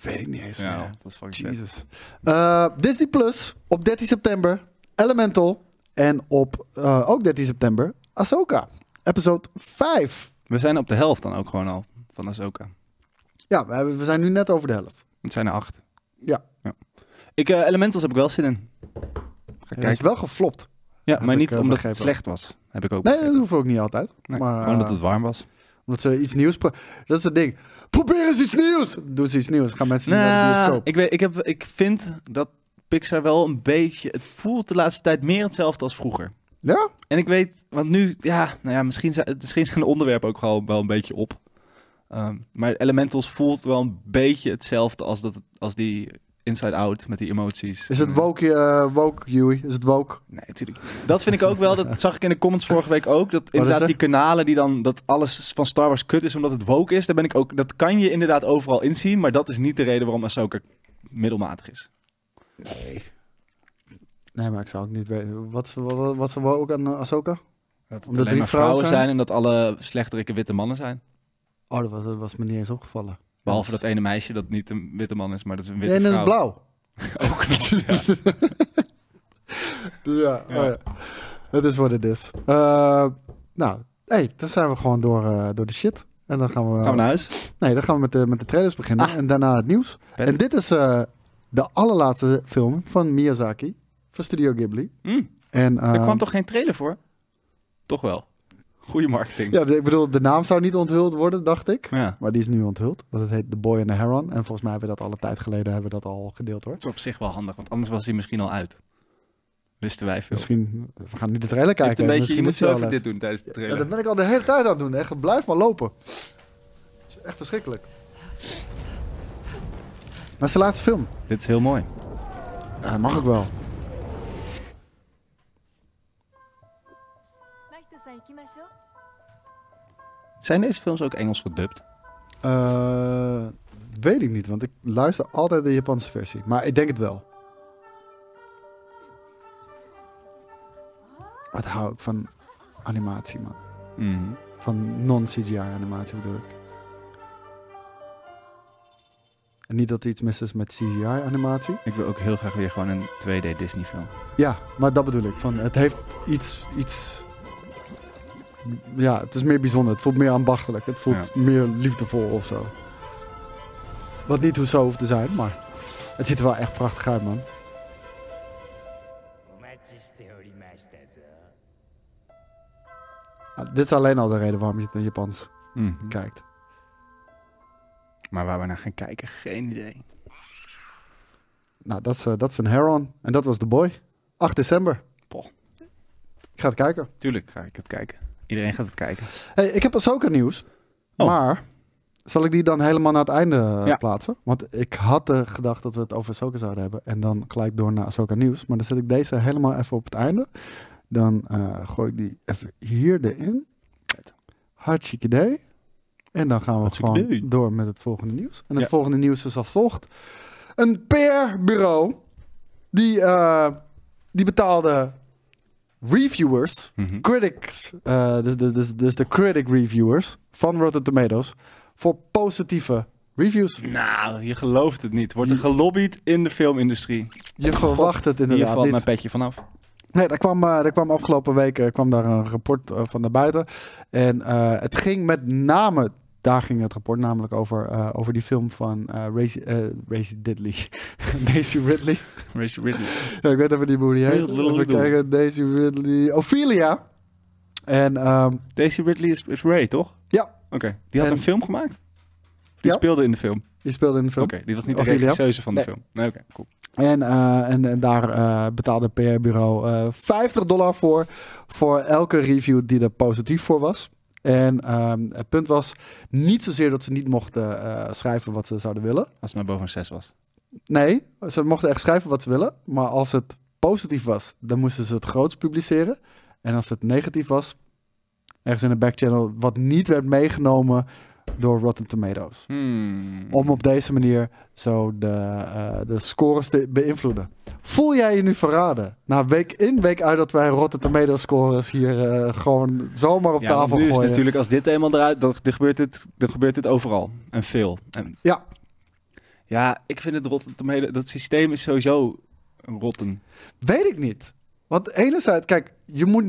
Weet ik niet eens ja, meer. dat is fucking. Jesus. Eh, Disney Plus op 13 september. Elemental. En op eh, ook 13 september. Ahsoka. Episode 5. We zijn op de helft dan ook gewoon al van Ahsoka. Ja, we, hebben- we zijn nu net over de helft. Het zijn er acht. Ja. Ik, eh, Elementals heb ik wel zin in. Ga Het is wel geflopt. Ja, maar ik, niet eh, omdat begrepen. het slecht was. Heb ik ook Nee, dat hoeft ook niet altijd. Nee, maar, gewoon omdat eh, het warm was. Omdat ze iets nieuws... Dat is het ding. Probeer eens iets nieuws. Doen ze iets nieuws. Gaan mensen niet naar de Nou, bioscoop. ik, weet, ik, heb, ik vind dat Pixar wel een beetje... Het voelt de laatste tijd meer hetzelfde als vroeger. Ja? En ik weet, want nu, ja, nou ja, misschien zijn, misschien zijn de onderwerpen ook gewoon wel een beetje op. Ehm, maar Elementals voelt wel een beetje hetzelfde als, dat, als die Inside Out met die emoties. Is het woke, eh woke Huey? Is het woke? Nee, natuurlijk. Dat vind ik ook wel. Dat zag ik in de comments vorige week ook. Dat inderdaad er? die kanalen die dan dat alles van Star Wars kut is omdat het woke is. Daar ben ik ook. Dat kan je inderdaad overal inzien, maar dat is niet de reden waarom Ahsoka middelmatig is. Nee. Nee, maar ik zou ook niet weten. Wat, wat, wat ze woke aan eh, Ahsoka? Dat het Omdat alleen maar vrouwen vrouwen zijn? zijn en dat alle slechterikke witte mannen zijn. Oh, dat was, dat was me niet eens opgevallen. Behalve dat ene meisje dat niet een witte man is, maar dat is een witte en dat is vrouw. blauw. [laughs] Ook nog, ja. Ja, [laughs] Ja. Oh ja. Het is wat het is. Eh, nou, hey, dan zijn we gewoon door, eh, door de shit. En dan gaan we... Gaan we naar huis? Nee, dan gaan we met de, met de trailers beginnen. Ah. En daarna het nieuws. En dit is eh, de allerlaatste film van Miyazaki. Van Studio Ghibli. Hm, En, er kwam toch geen trailer voor? Toch wel. Goede marketing. Ja, ik bedoel, de naam zou niet onthuld worden, dacht ik. Ja. Maar die is nu onthuld. Want het heet The Boy and the Heron. En volgens mij hebben we dat alle tijd geleden hebben we dat al gedeeld hoor. Dat is op zich wel handig, want anders was hij misschien al uit. Wisten wij veel. Misschien, we gaan nu de trailer Je, kijken. een beetje, je Misschien moet uit. dit doen tijdens de Ja, trailer. dat ben ik al de hele tijd aan het doen. Echt, blijf maar lopen. Het is echt verschrikkelijk. Maar het is de laatste film. Dit is heel mooi. Ja, dat mag ik wel. Zijn deze films ook Engels gedubt? Eh, weet ik niet, want ik luister altijd de Japanse versie. Maar ik denk het wel. Wat hou ik van animatie, man. Mhm. Van non-CGI animatie bedoel ik. En niet dat er iets mis is met CGI animatie. Ik wil ook heel graag weer gewoon een 2D Disney film. Ja, maar dat bedoel ik. Van, het heeft iets, iets ja, het is meer bijzonder. Het voelt meer ambachtelijk. Het voelt meer liefdevol of zo. Wat niet hoe zo hoeft te zijn, maar het ziet er wel echt prachtig uit, man. Ah, dit is alleen al de reden waarom je het in Japans mhm. kijkt. Maar waar we naar gaan kijken, geen idee. Nou, dat is, eh, dat is een Heron. En dat was The Boy. 8 december. Ik ga het kijken. Tuurlijk ga ik het kijken. Iedereen gaat het kijken. Hey, ik heb Ahsoka nieuws. Oh. Maar zal ik die dan helemaal naar het einde eh, Ja. plaatsen? Want ik had eh, gedacht dat we het over Ahsoka zouden hebben. En dan gelijk door naar Ahsoka nieuws. Maar dan zet ik deze helemaal even op het einde. Dan eh, gooi ik die even hier erin. Hartstikke idee. En dan gaan we Hartstikke gewoon idee. door met het volgende nieuws. En het Ja. volgende nieuws is als volgt. Een PR-bureau die, eh, die betaalde reviewers Mhm. critics, eh, dus, dus, dus, dus de critic reviewers van Rotten Tomatoes, voor positieve reviews. Nou, je gelooft het niet. Wordt er gelobbyd in de filmindustrie. Je verwacht het Hier inderdaad valt mijn petje vanaf. Nee, daar kwam, eh, daar kwam afgelopen week eh, kwam daar een rapport eh, van naar buiten. En eh, het ging met name, daar ging het rapport namelijk over, eh, over die film van eh Racy, eh, Racy Diddley. [laughs] Daisy Ridley. Race Ridley. Ja, ik weet even niet hoe die heet. Little. kijken, Daisy Ridley. Ophelia. En ehm, Daisy Ridley is, is Ray, toch? Ja. Oké. Die had En- een film gemaakt? Die Ja. speelde in de film? die speelde in de film. Oké, die was niet de Ophelia? regisseuse van de Nee. film. Nee, oké, cool. En, en, en daar betaalde het PR-bureau eh 50 dollar voor. Voor elke review die er positief voor was. En ehm, het punt was niet zozeer dat ze niet mochten eh, schrijven wat ze zouden willen. Als het maar boven een 6 was. Nee, ze mochten echt schrijven wat ze willen. Maar als het positief was, dan moesten ze het groots publiceren. En als het negatief was, ergens in de backchannel, wat niet werd meegenomen door Rotten Tomatoes. Hmm. Om op deze manier zo de, eh, de scores te beïnvloeden. Voel jij je nu verraden? Na week in, week uit dat wij Rotten Tomato scores hier eh, gewoon zomaar op Ja, tafel nu is gooien. natuurlijk, als dit eenmaal eruit, dan, dan, gebeurt dit, dan gebeurt dit overal. En veel. En, Ja. Ja, ik vind het rotten tomato, dat systeem is sowieso rotten. Weet ik niet. Want enerzijds, kijk, je moet,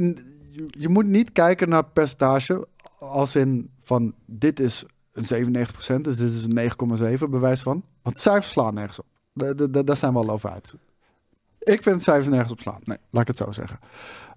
je, je moet niet kijken naar percentage als in van dit is een 97%, dus dit is een 9,7 bewijs van. Want cijfers slaan nergens op. Da- da- da- Daar zijn we al over uit. Ik vind cijfers nergens op slaan. Nee. Laat ik het zo zeggen.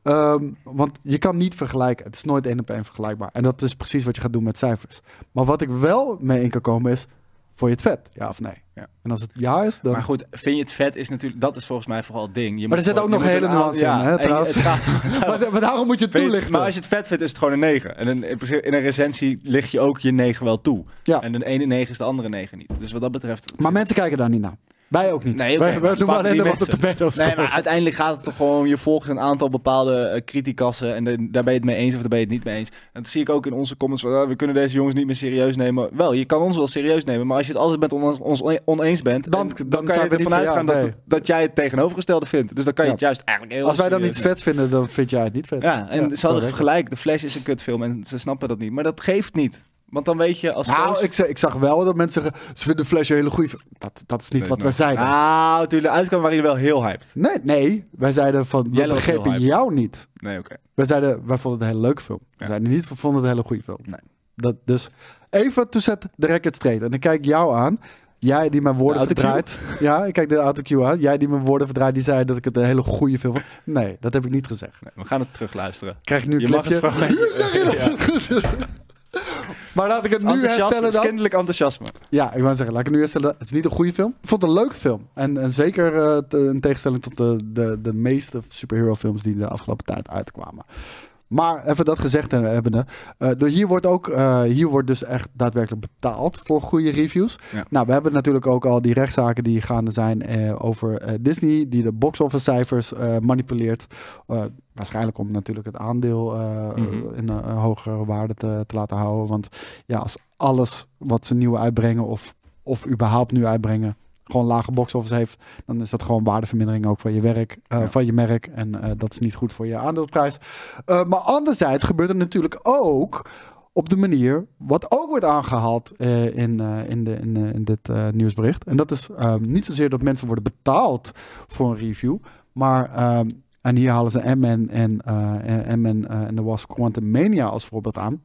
Ehm, want je kan niet vergelijken. Het is nooit één op één vergelijkbaar. En dat is precies wat je gaat doen met cijfers. Maar wat ik wel mee in kan komen is, vond je het vet? Ja of nee? Ja. En als het ja is, dan... Maar goed, vind je het vet is natuurlijk, dat is volgens mij vooral het ding. Je Maar er zit ook nog je hele een nuance in, hè, trouwens. [laughs] maar, maar daarom moet je het toelichten. maar als je het vet vindt, is het gewoon een 9. En in, in principe- in een recensie lig je ook je 9 wel toe. Ja. En de ene 9 is de andere 9 niet. Dus wat dat betreft... Maar mensen kijken daar niet naar. Wij ook niet. Nee, oké, wij, maar wij doen fuck alleen de Nee, maar uiteindelijk gaat het toch gewoon... Je volgt een aantal bepaalde eh, criticassen. En de- daar ben je het mee eens of daar ben je het niet mee eens. En dat zie ik ook in onze comments. Van, ah, we kunnen deze jongens niet meer serieus nemen. Wel, je kan ons wel serieus nemen. Maar als je het altijd met ons, ons oneens bent... Dan- dan kan je ervan uitgaan dat, nee. dat jij het tegenovergestelde vindt. Dus dan kan je Ja. het juist eigenlijk heel Als wij dan iets vet vinden, dan vind jij het niet vet. Ja, en Ja, ze hadden gelijk. De Flash is een kutfilm en ze snappen dat niet. Maar dat geeft niet. Want dan weet je als Nou, coach- ik, ik zag wel dat mensen zeggen, ze vinden Flash een hele goede film. Dat, dat is niet Nee, wat we nee. zeiden. Nou, natuurlijk. Uitkwam waren jullie wel heel hyped. Nee, nee, wij zeiden van, we begrepen jou niet. Nee, oké. Wij zeiden, wij vonden het een hele leuke film. We Ja. zeiden niet, we vonden het een hele goede film. Nee. Dat, dus even to set the record straight. En ik kijk jou aan. Jij die mijn woorden De verdraait. Ja, ik kijk de autocue aan. Jij die mijn woorden verdraait, die zei dat ik het een hele goede film vond. Nee, dat heb ik niet gezegd. Nee, we gaan het terugluisteren. Krijg ik nu een Je mag clipje? het fragment- Nu zeg je dat het is. [laughs] [laughs] Maar laat ik het nu herstellen dan. Kinderlijk enthousiasme. Ja, ik wou zeggen, laat ik het nu herstellen. Het is niet een goede film. Ik vond het een leuke film. En, en zeker te- in tegenstelling tot de, de, de meeste superhero films die de afgelopen tijd uitkwamen. Maar even dat gezegd hebbende. door hier wordt ook, eh, hier wordt dus echt daadwerkelijk betaald voor goede reviews. Ja. Nou, we hebben natuurlijk ook al die rechtszaken die gaande zijn eh, over Disney, die de box office cijfers manipuleert. Waarschijnlijk om natuurlijk het aandeel Mhm. in een, een hogere waarde te, te laten houden. Want ja, als alles wat ze nieuw uitbrengen of, of überhaupt nu uitbrengen gewoon lage box office heeft, dan is dat gewoon waardevermindering ook van je werk, eh, Ja. van je merk. En eh, dat is niet goed voor je aandeelprijs. Eh, maar anderzijds gebeurt er natuurlijk ook op de manier wat ook wordt aangehaald eh, in, in, de, in, in dit nieuwsbericht. En dat is ehm, niet zozeer dat mensen worden betaald voor een review, maar ehm, en hier halen ze M&N en, M&N, en de Was Quantum Mania als voorbeeld aan.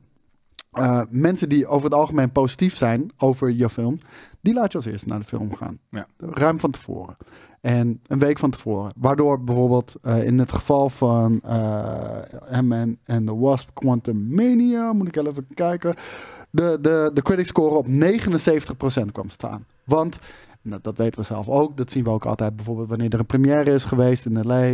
Mensen die over het algemeen positief zijn over je film, die laat je als eerste naar de film gaan. Ja. Ruim van tevoren. En een week van tevoren. Waardoor bijvoorbeeld eh, in het geval van eh M&M en The Wasp Quantum Mania, moet ik even kijken. de, de, de critic score op 79% kwam staan. Want, dat, dat weten we zelf ook, dat zien we ook altijd bijvoorbeeld wanneer er een première is geweest in LA.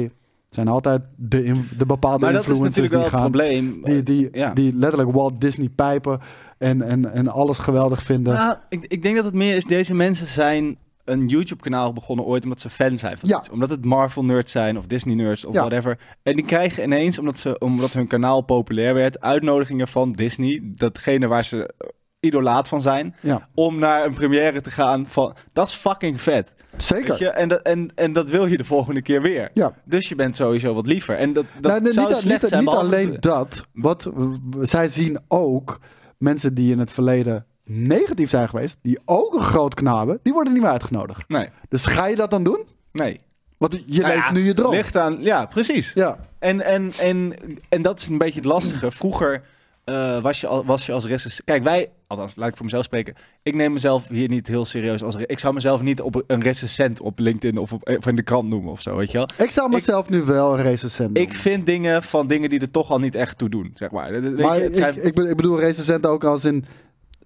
Zijn altijd de, in- de bepaalde Maar dat is influencers natuurlijk wel die gaan. probleem. Die, die, Ja. die letterlijk Walt Disney pijpen en, en, en alles geweldig vinden. Nou, ik, ik denk dat het meer is, deze mensen zijn een YouTube-kanaal begonnen ooit omdat ze fan zijn van Ja. iets. Omdat het Marvel-nerds zijn of Disney-nerds of Ja. whatever. En die krijgen ineens, omdat, ze, omdat hun kanaal populair werd, uitnodigingen van Disney, datgene waar ze idolaat van zijn, Ja, om naar een première te gaan van... Dat is fucking vet. zeker. Je? En, dat, en, en dat wil je de volgende keer weer. Ja. Dus je bent sowieso wat liever. En dat, dat Nou, nee, zou niet, slecht niet, zijn. niet behalve alleen dat. Wat, zij zien ook mensen die in het verleden negatief zijn geweest, die ook een groot knaben, die worden niet meer uitgenodigd. Nee, Dus ga je dat dan doen? nee. Want je Nou leeft ja, nu je droom. Ligt aan, ja, precies. Ja. En, en, en, en dat is een beetje het lastige. Vroeger eh, was, je al, was je als recensent... Kijk, wij, althans, laat ik voor mezelf spreken. Ik neem mezelf hier niet heel serieus als... Ik zou mezelf niet op een recensent op LinkedIn of, op, of in de krant noemen of zo, weet je wel. Ik zou mezelf nu wel een recensent Ik vind dingen van dingen die er toch al niet echt toe doen, zeg maar. Weet Maar je, het ik, zijn- ik, be- ik bedoel recensent ook als in,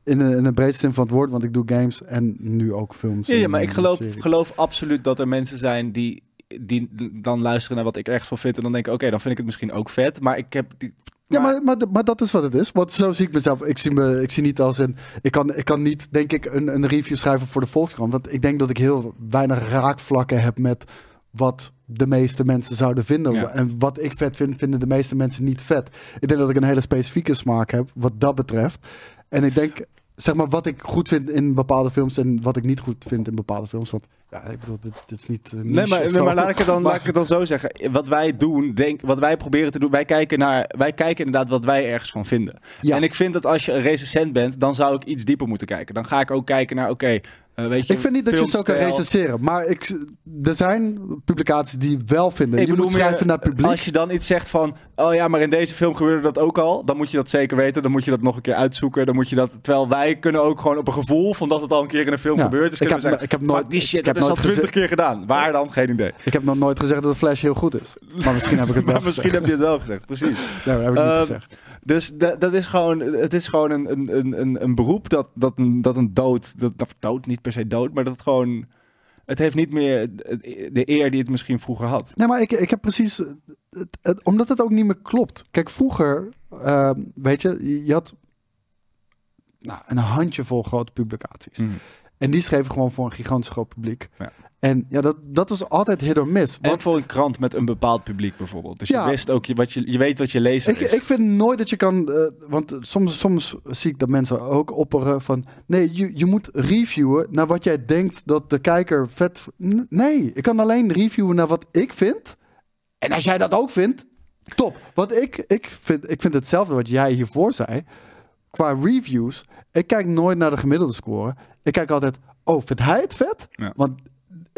in, een, in een breedste zin van het woord, want ik doe games en nu ook films. Ja, maar ik en geloof, geloof absoluut dat er mensen zijn die, die dan luisteren naar wat ik ergens van vind. En dan denken, oké, dan vind ik het misschien ook vet. Maar ik heb... Die, Ja, maar, maar, maar dat is wat het is. Want zo zie ik mezelf. Ik zie, me, ik zie niet als een. Ik kan, ik kan niet, denk ik, een, een review schrijven voor de Volkskrant. Want ik denk dat ik heel weinig raakvlakken heb met wat de meeste mensen zouden vinden. Ja. En wat ik vet vind, vinden de meeste mensen niet vet. Ik denk dat ik een hele specifieke smaak heb wat dat betreft. En ik denk, zeg maar, wat ik goed vind in bepaalde films en wat ik niet goed vind in bepaalde films. Want ja, ik bedoel, dit, dit is niet. eh, Nee, maar, nee, maar laat, ik het dan, Maar- laat ik het dan zo zeggen. Wat wij doen, denk, wat wij proberen te doen, wij kijken, naar, wij kijken inderdaad wat wij ergens van vinden. Ja. En ik vind dat als je een recensent bent, dan zou ik iets dieper moeten kijken. Dan ga ik ook kijken naar, oké, weet je... Ik vind niet dat je zo kan recenseren. Maar ik, er zijn publicaties die wel vinden. Ik je moet schrijven meer, naar publiek. Als je dan iets zegt van, oh ja, maar in deze film gebeurde dat ook al, dan moet je dat zeker weten. Dan moet je dat nog een keer uitzoeken. Dan moet je dat, terwijl wij kunnen ook gewoon op een gevoel van dat het al een keer in een film Ja, gebeurd is. ik heb- zeggen, ik heb nooit- die shit, ik heb dat is al twintig keer gedaan. Waar dan? Geen idee. Ik heb nog nooit gezegd dat de Flash heel goed is. Maar misschien heb ik het [laughs] wel misschien heb gezegd. je het wel gezegd, precies. [laughs] Nee, dat heb ik niet Ehm, gezegd. Dus da- dat is gewoon, het is gewoon een, een, een- een, beroep dat, dat, een, dat een dood, dat, dat dood, niet per se dood, maar dat het gewoon, het heeft niet meer de eer die het misschien vroeger had. Nee, maar ik, ik heb precies... Het, het- omdat het ook niet meer klopt. Kijk, vroeger, ehm, weet je, je- had nou, een handjevol grote publicaties. En die schreven gewoon voor een gigantisch groot publiek. Ja. En ja, dat, dat was altijd hit or miss. En Want voor een krant met een bepaald publiek bijvoorbeeld. Dus Ja. je wist ook, je, wat je, je weet wat je lezer ik, is. ik vind nooit dat je kan... eh, want soms, soms zie ik dat mensen ook opperen van... Nee, je, je moet reviewen naar wat jij denkt dat de kijker vet... Nee, ik kan alleen reviewen naar wat ik vind. En als jij dat ook vindt, top. Want ik, ik, vind, ik vind hetzelfde wat jij hiervoor zei. Qua reviews, ik kijk nooit naar de gemiddelde score. Ik kijk altijd, oh, vindt hij het vet? Ja. Want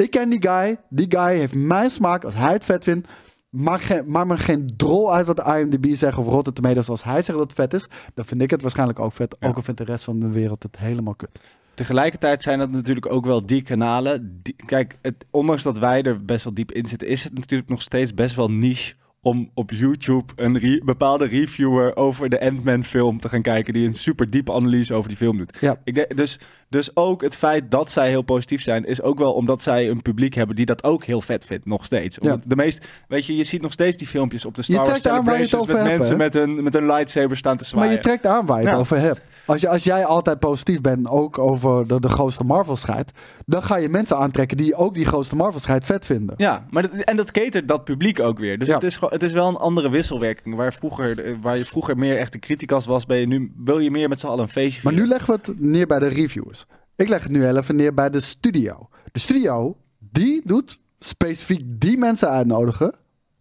ik ken die guy. Die guy heeft mijn smaak. Als hij het vet vindt, maakt, geen, maakt me geen drol uit wat de IMDb zegt of Rotten Tomatoes. Als hij zegt dat het vet is, dan vind ik het waarschijnlijk ook vet. Ja. Ook al vindt de rest van de wereld het helemaal kut. Tegelijkertijd zijn dat natuurlijk ook wel die kanalen. Die, kijk, het, ondanks dat wij er best wel diep in zitten, is het natuurlijk nog steeds best wel niche om op YouTube een re- bepaalde reviewer over de Ant-Man film te gaan kijken die een super diepe analyse over die film doet. Ja. Ik denk, dus, dus ook het feit dat zij heel positief zijn, is ook wel omdat zij een publiek hebben die dat ook heel vet vindt, nog steeds. Ja. De meest, weet je, je ziet nog steeds die filmpjes op de Star Wars trekt aan waar je het celebrations met over mensen hebt, met een, met een lightsaber staan te zwaaien. Maar je trekt aan waar je het over hebt. Als, je, als jij altijd positief bent, ook over de, de grootste Marvel-scheid, dan ga je mensen aantrekken die ook die grootste Marvel-scheid vet vinden. Ja, maar dat, en dat catert dat publiek ook weer. Dus Ja. het, is gewoon, het is wel een andere wisselwerking. Waar, vroeger, waar je vroeger meer echt de criticas was, ben je nu, wil je meer met z'n allen een feestje Maar nu leggen we het neer bij de reviewers. Ik leg het nu even neer bij de studio. De studio, die doet specifiek die mensen uitnodigen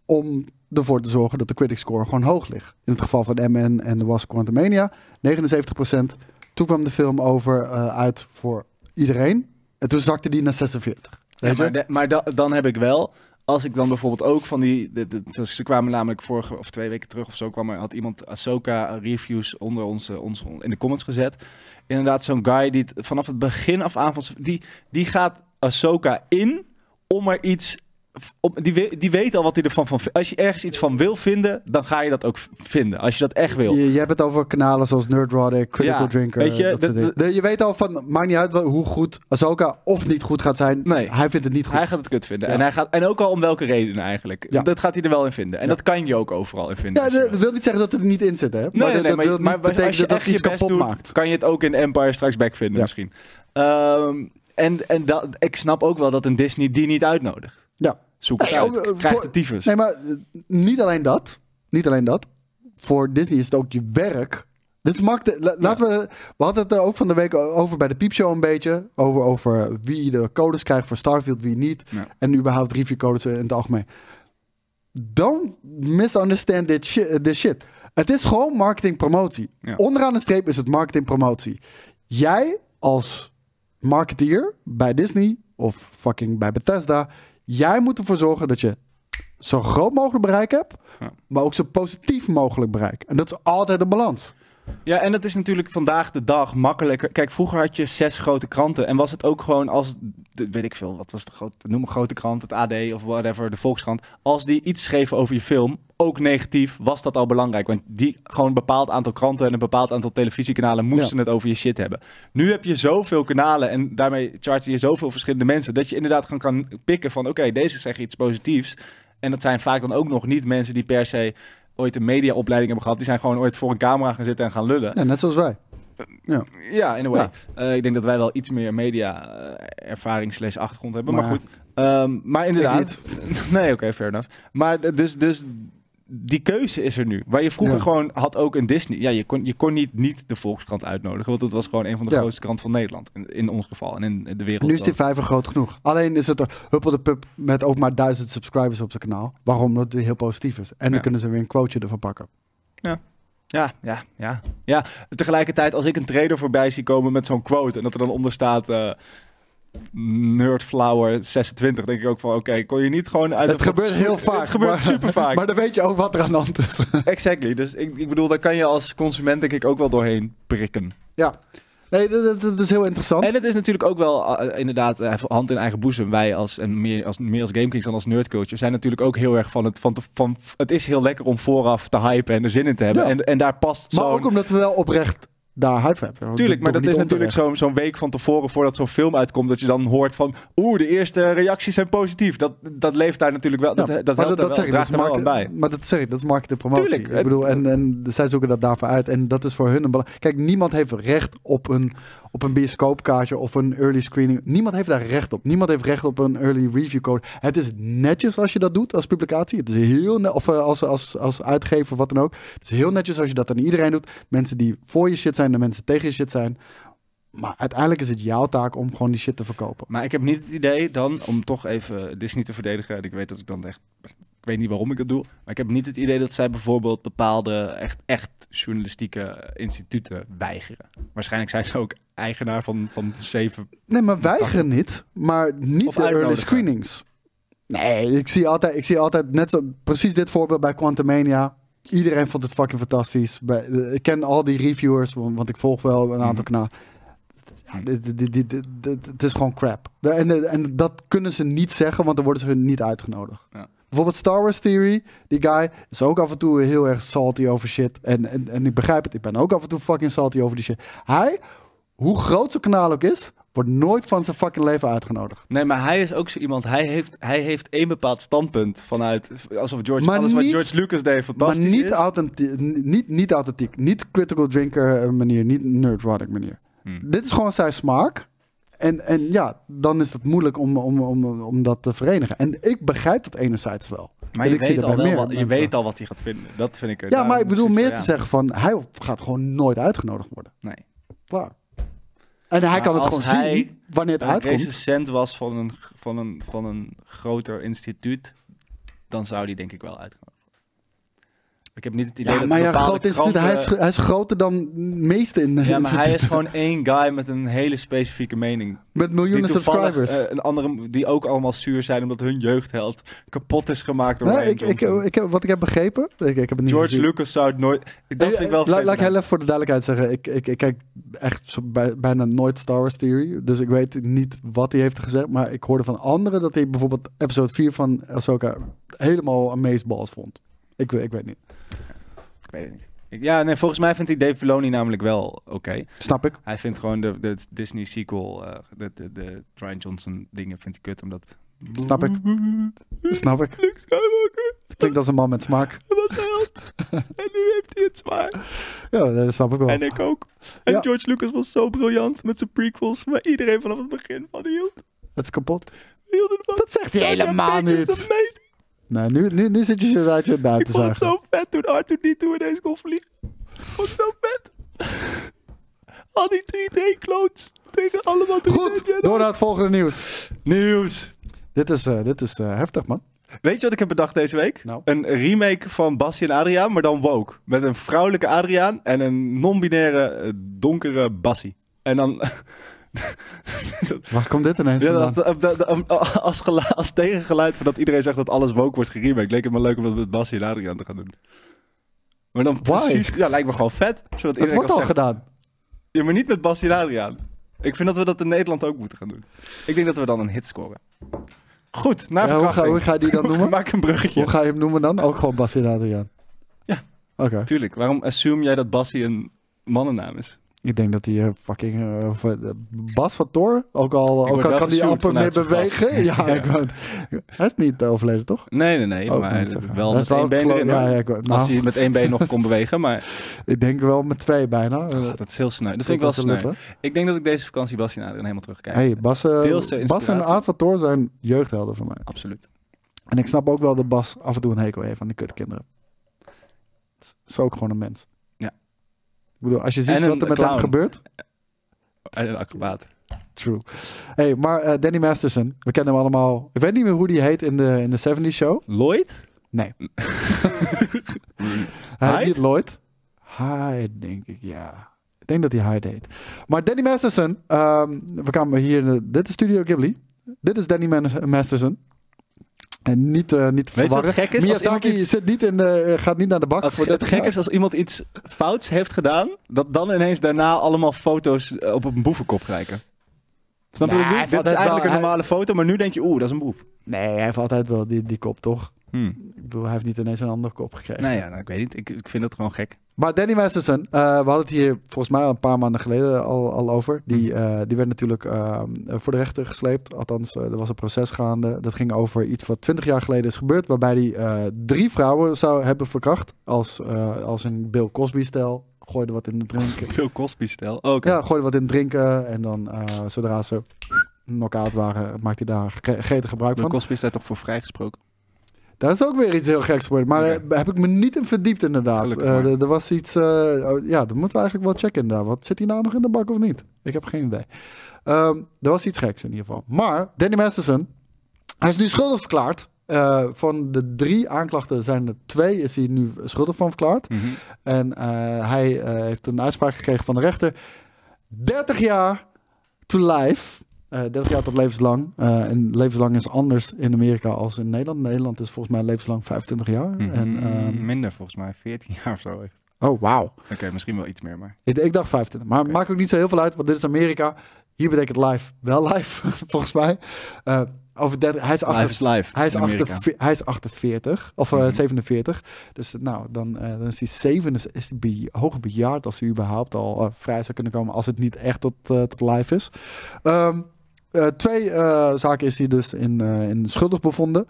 om ervoor te zorgen dat de critic score gewoon hoog ligt. In het geval van MN en de Was Quantumania, 79%. Toen kwam de film over eh, uit voor iedereen. En toen zakte die naar 46. Ja, Weet je? maar de- maar da- dan heb ik wel, als ik dan bijvoorbeeld ook van die, de, de- ze- kwamen namelijk vorige of twee weken terug of zo, kwam er, had iemand Ahsoka reviews onder ons, eh, ons in de comments gezet. Inderdaad, zo'n guy die vanaf het begin af aan die, die gaat Ahsoka in om er iets op, die, die weet al wat hij ervan van vindt. Als je ergens iets van wil vinden, dan ga je dat ook vinden. Als je dat echt wil. Je, je hebt het over kanalen zoals Nerdrotic, Critical Ja, Drinker. weet je, dat soort de- dingen. De- je weet al van, maakt niet uit hoe goed Ahsoka of niet goed gaat zijn. Nee. Hij vindt het niet goed. Hij gaat het kut vinden. Ja. En, hij gaat, en ook al om welke redenen eigenlijk. Ja. Dat gaat hij er wel in vinden. En dat kan je ook overal in vinden. ja, dat wil. niet zeggen dat het er niet in zit, hè? Nee, maar nee, dat, nee, dat maar, maar als je dat echt je best kapot doet, maakt. kan je het ook in Empire Strikes Back vinden misschien. Ehm, en en dat, ik snap ook wel dat een Disney die niet uitnodigt. Ja. Zoek het uit. eh, Krijg voor- de tyfus. Nee, maar eh, niet alleen dat. Niet alleen dat. Voor Disney is het ook je werk. Dit is. La- Laten we. We hadden het er ook van de week over bij de piepshow een beetje. Over, over wie de codes krijgt voor Starfield, wie niet. Ja. En überhaupt reviewcodes in het algemeen. Don't misunderstand this shit. This shit. Het is gewoon marketing promotie. Ja. Onderaan de streep is het marketing promotie. Jij als marketeer bij Disney of fucking bij Bethesda. Jij moet ervoor zorgen dat je zo groot mogelijk bereik hebt. Ja. Maar ook zo positief mogelijk bereik. En dat is altijd een balans. Ja, en dat is natuurlijk vandaag de dag makkelijker. Kijk, vroeger had je zes grote kranten. En was het ook gewoon als, weet ik veel, wat was de grote, noem een grote krant, het AD of whatever, de Volkskrant. Als die iets schreven over je film, ook negatief, was dat al belangrijk. Want die gewoon een bepaald aantal kranten en een bepaald aantal televisiekanalen moesten het over je shit hebben. Nu heb je zoveel kanalen en daarmee charten je zoveel verschillende mensen. Dat je inderdaad gewoon kan pikken van, oké, deze zeggen iets positiefs. En dat zijn vaak dan ook nog niet mensen die per se ooit een mediaopleiding hebben gehad. Die zijn gewoon ooit voor een camera gaan zitten en gaan lullen. Ja, net zoals wij. Ja. Ja, in a way. Ja. Eh, ik denk dat wij wel iets meer media eh, ervaring slash achtergrond hebben. Maar, Maar- goed. Ehm, maar inderdaad. [laughs] nee, oké, fair enough. Maar dus, dus die keuze is er nu. Waar je vroeger Ja. gewoon had ook een Disney. Ja, je kon, je kon niet, niet de Volkskrant uitnodigen. Want het was gewoon een van de Ja. grootste kranten van Nederland. In, in ons geval en in de wereld. Nu is die vijver groot genoeg. Alleen is het er huppel de pup met ook maar duizend subscribers op zijn kanaal. Waarom? Het heel positief is. En dan Ja. kunnen ze weer een quoteje ervan pakken. Ja, ja, ja. ja. Tegelijkertijd, als ik een trader voorbij zie komen met zo'n quote. En dat er dan onder staat. eh Nerdflower 26, denk ik ook van oké, kon je niet gewoon uit Het gebeurt heel vaak. Het gebeurt maar- super vaak. Maar dan weet je ook wat er aan de hand is. [laughs] Exactly. Dus ik, ik bedoel, daar kan je als consument denk ik ook wel doorheen prikken. ja. Nee, dat, is heel interessant. En het is natuurlijk ook wel eh, inderdaad eh, hand in eigen boezem. Wij als, en meer als, meer als GameKings dan als nerdculture zijn natuurlijk ook heel erg van het, van, te- van... Het is heel lekker om vooraf te hypen en er zin in te hebben. Ja. En, en daar past maar ook omdat we wel oprecht daar hype hebben. Tuurlijk, maar dat is natuurlijk zo'n zo'n week van tevoren voordat zo'n film uitkomt. Dat je dan hoort van, oeh, de eerste reacties zijn positief. Dat, dat leeft daar natuurlijk wel, dat, Ja, dat helpt wel, ik, dat er is wel market- bij. Maar dat zeg ik, dat is marketing promotie. Tuurlijk. Ik bedoel, en, en zij zoeken dat daarvoor uit. En dat is voor hun een belang. Kijk, niemand heeft recht op een, op een bioscoopkaartje of een early screening. Niemand heeft daar recht op. Niemand heeft recht op een early review code. Het is netjes als je dat doet als publicatie. Het is heel ne- of eh, als, als, als uitgever wat dan ook. Het is heel netjes als je dat aan iedereen doet. Mensen die voor je shit zijn en mensen tegen je shit zijn. Maar uiteindelijk is het jouw taak om gewoon die shit te verkopen. Maar ik heb niet het idee dan, om toch even Disney te verdedigen. en Ik weet dat ik dan echt. Ik weet niet waarom ik dat doe. Maar ik heb niet het idee dat zij bijvoorbeeld bepaalde echt, echt journalistieke instituten weigeren. Waarschijnlijk zijn ze ook eigenaar van, van zeven. Nee, maar weigeren niet. Maar niet Of de early screenings. Nee, ik zie altijd, ik zie altijd net zo, precies dit voorbeeld bij Quantumania. Iedereen vond het fucking fantastisch. Bij, eh, ik ken al die reviewers, want, ik volg wel een aantal Mhm. kanalen. Dit, dit- dit- het is gewoon crap. En, en dat kunnen ze niet zeggen, want dan worden ze niet uitgenodigd. Ja. Bijvoorbeeld Star Wars Theory, die guy is ook af en toe heel erg salty over shit. En, en, en ik begrijp het, ik ben ook af en toe fucking salty over die shit. Hij, hoe groot zijn kanaal ook is, wordt nooit van zijn fucking leven uitgenodigd. Nee, maar hij is ook zo iemand. Hij heeft, hij heeft één bepaald standpunt vanuit. Alsof George, Maar alles wat George Lucas deed Maar fantastisch niet, is. authentiek, niet, niet authentiek, niet critical drinker eh, manier, niet nerdrotic manier. Hmm. Dit is gewoon zijn smaak. En, en ja, dan is het moeilijk om, om, om, om dat te verenigen. En ik begrijp dat enerzijds wel. Maar En je, ik weet al, meer wat, je weet al wat hij gaat vinden. Dat vind ik er. Ja, maar ik bedoel meer te zeggen van, hij gaat gewoon nooit uitgenodigd worden. Nee. Klaar. En hij Maar kan het als gewoon hij zien wanneer het uitkomt. recensent was van een, van, een, van een groter instituut. Dan zou die denk ik wel uitkomen. Ik heb niet het idee Ja, dat maar ja, bepaalde groot instituut, hij, is, hij is groter dan de meeste in Ja, maar hij is gewoon één guy met een hele specifieke mening. Met miljoenen subscribers. eh, een andere, die ook allemaal zuur zijn omdat hun jeugdheld kapot is gemaakt door Nee, ik, ik, ik, heb- wat ik heb begrepen, ik, ik heb het niet George gezien. Lucas zou het nooit... Dat vind ik wel La- vet Laat ik heel even voor de duidelijkheid zeggen. Ik, ik, ik kijk echt zo bij- bijna nooit Star Wars Theory. Dus ik weet niet wat hij heeft gezegd. Maar ik hoorde van anderen dat hij bijvoorbeeld episode 4 van Ahsoka helemaal amazeballs vond. Ik, ik weet niet. Ik weet het niet. Ja, nee, volgens mij vindt hij Dave Filoni namelijk wel oké. Snap ik. Hij vindt gewoon de, de Disney sequel, eh, de, de, de Ryan Johnson dingen, vindt hij kut, omdat... Snap ik. Snap ik. Luke Skywalker Klinkt als een man met smaak. was held. en nu heeft hij het zwaar. Ja, dat snap ik wel. En ik ook. En Ja. George Lucas was zo briljant met zijn prequels, waar iedereen vanaf het begin van hield. Het is kapot. Dat zegt hij helemaal niet. Nee, nu, nu, nu zit je je uit je duim Ik te vond het zagen. zo vet toen R2-D2 ineens kon vliegen. Ik vond het zo vet. Al die 3D-clones tegen allemaal 3D Goed, Jedi. door naar het volgende nieuws. Nieuws. Dit is, eh, dit is eh, heftig, man. Weet je wat ik heb bedacht deze week? Nou. Een remake van Bassie en Adriaan, maar dan woke. Met een vrouwelijke Adriaan en een non-binaire eh, donkere Bassie. En dan... [laughs] [laughs] Waar komt dit ineens Ja, vandaan? dat, dat- dat- als, als tegengeluid van dat iedereen zegt dat alles woke wordt geremaked, leek het me leuk om dat met Bassie en Adriaan te gaan doen. Maar dan Why? precies... Ja, lijkt me gewoon vet. Zodat Het wordt al zeggen, gedaan. Ja, maar niet met Bassie en Adriaan. Ik vind dat we dat in Nederland ook moeten gaan doen. Ik denk dat we dan een hit scoren. Goed, naar Ja, hoe, ga, verkrachting. hoe ga je die dan [laughs] noemen? Maak een bruggetje. Hoe ga je hem noemen dan? Ook gewoon Bas en Adriaan? Ja. Oké. Tuurlijk, waarom assume jij dat Bassie een mannennaam is? Ik denk dat hij eh, fucking... eh, eh, Bas van Thor, ook al, ook al kan hij gezoend amper meer bewegen. [laughs] Ja, Ja. ik hij is niet overleden, toch? Nee, nee, nee. Oh, maar niet wel met één been erin. ja, ja, nou, Als hij met één been nog kon [laughs] bewegen, maar ik denk wel met twee bijna. Eh, dat is heel sneu. Dat vind ik wel sneu. Ik denk dat ik deze vakantie Bassie en Adriaan helemaal terugkijk. Hey, Bas, Bas en. Aad van zijn jeugdhelden voor mij. Absoluut. En ik snap ook wel dat Bas af en toe een hekel heeft aan die kutkinderen. Het is ook gewoon een mens. Bedoel, als je ziet En wat er met hem gebeurt. En een acrobaat. True. Hey, maar eh, Danny Masterson, we kennen hem allemaal. Ik weet niet meer hoe die heet in de, in de 70s show. Lloyd? Nee. [laughs] Hij heet niet Lloyd. Hyde, denk ik, ja. Ik denk dat hij Hyde heet. Maar Danny Masterson, ehm, we kwamen hier in de, dit is Studio Ghibli. Dit is Danny Man- Masterson. En niet, eh niet Weet verwarren. is? Miyazaki iets- zit niet in de, gaat niet naar de bak voor het 30 gek is als iemand iets fouts heeft gedaan, dat dan ineens daarna allemaal foto's eh, op een boevenkop lijken. Snap je bedoel? heeft Dit is eigenlijk wel- een normale foto, maar nu denk je, oeh, dat is een boef. Nee, hij heeft altijd wel die, die kop, toch? Hmm. Ik bedoel, hij heeft niet ineens een andere kop gekregen. Nou ja, nou, ik weet niet. Ik, ik vind het gewoon gek. Maar Danny Masterson, eh, we hadden het hier volgens mij een paar maanden geleden al, al over. Die, Mhm. eh, die werd natuurlijk ehm, voor de rechter gesleept. Althans, eh, er was een proces gaande. Dat ging over iets wat 20 jaar geleden is gebeurd. Waarbij hij drie vrouwen zou hebben verkracht. Als, als een Bill Cosby-stijl. Gooide wat in het drinken. [laughs] Veel Cosby-stijl. Oké. ja, gooide wat in het drinken. En dan, zodra ze knock-out waren, maakte hij daar ge- gretig gebruik Bill van. Cosby is daar toch voor vrijgesproken? Daar is ook weer iets heel geks gebeurd. Maar daar heb ik me niet in verdiept, inderdaad. Maar. er- was iets. eh, oh, ja, dat moeten we eigenlijk wel checken. Inderdaad. Wat zit hij nou nog in de bak of niet? Ik heb geen idee. Ehm, er was iets geks in ieder geval. Maar Danny Masterson, hij is nu schuldig verklaard. Eh, van de drie aanklachten zijn er twee, is hij nu schuldig van verklaard. Mhm. En hij heeft een uitspraak gekregen van de rechter. 30 jaar to life. Eh 30 jaar tot levenslang. Eh, en levenslang is anders in Amerika als in Nederland. Nederland is volgens mij levenslang 25 jaar. Mhm. En, ehm, Minder volgens mij, 14 jaar of zo. Oké, oh, wauw. misschien wel iets meer, maar... Ik, ik dacht 25. Maar Oké. maakt ook niet zo heel veel uit, want dit is Amerika. Hier betekent live wel live, [laughs] volgens mij. Eh, over 30, hij is Life 8, is life hij is. 48, hij is 48, of Mhm. 47. Dus nou, dan, dan is hij 7, dus is hij hoger bejaard als hij überhaupt al vrij zou kunnen komen als het niet echt tot, tot live is. Ehm, eh, twee eh, zaken is hij dus in, eh, in schuldig bevonden.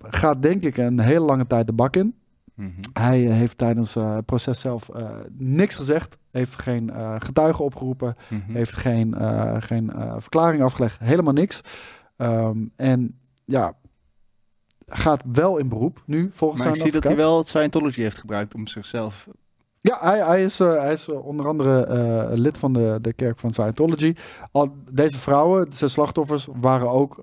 Gaat denk ik een hele lange tijd de bak in. Mhm. Hij heeft tijdens het proces zelf niks gezegd. Heeft geen getuigen opgeroepen. Mhm. Heeft geen, geen verklaring afgelegd. Helemaal niks. Ehm, en ja, gaat wel in beroep nu volgens Maar ik zijn zie dat hij advocaat. wel Scientology heeft gebruikt om zichzelf... Ja, hij, hij is, eh, hij is eh, onder andere eh, lid van de, de kerk van Scientology. Al, deze vrouwen, zijn slachtoffers, waren ook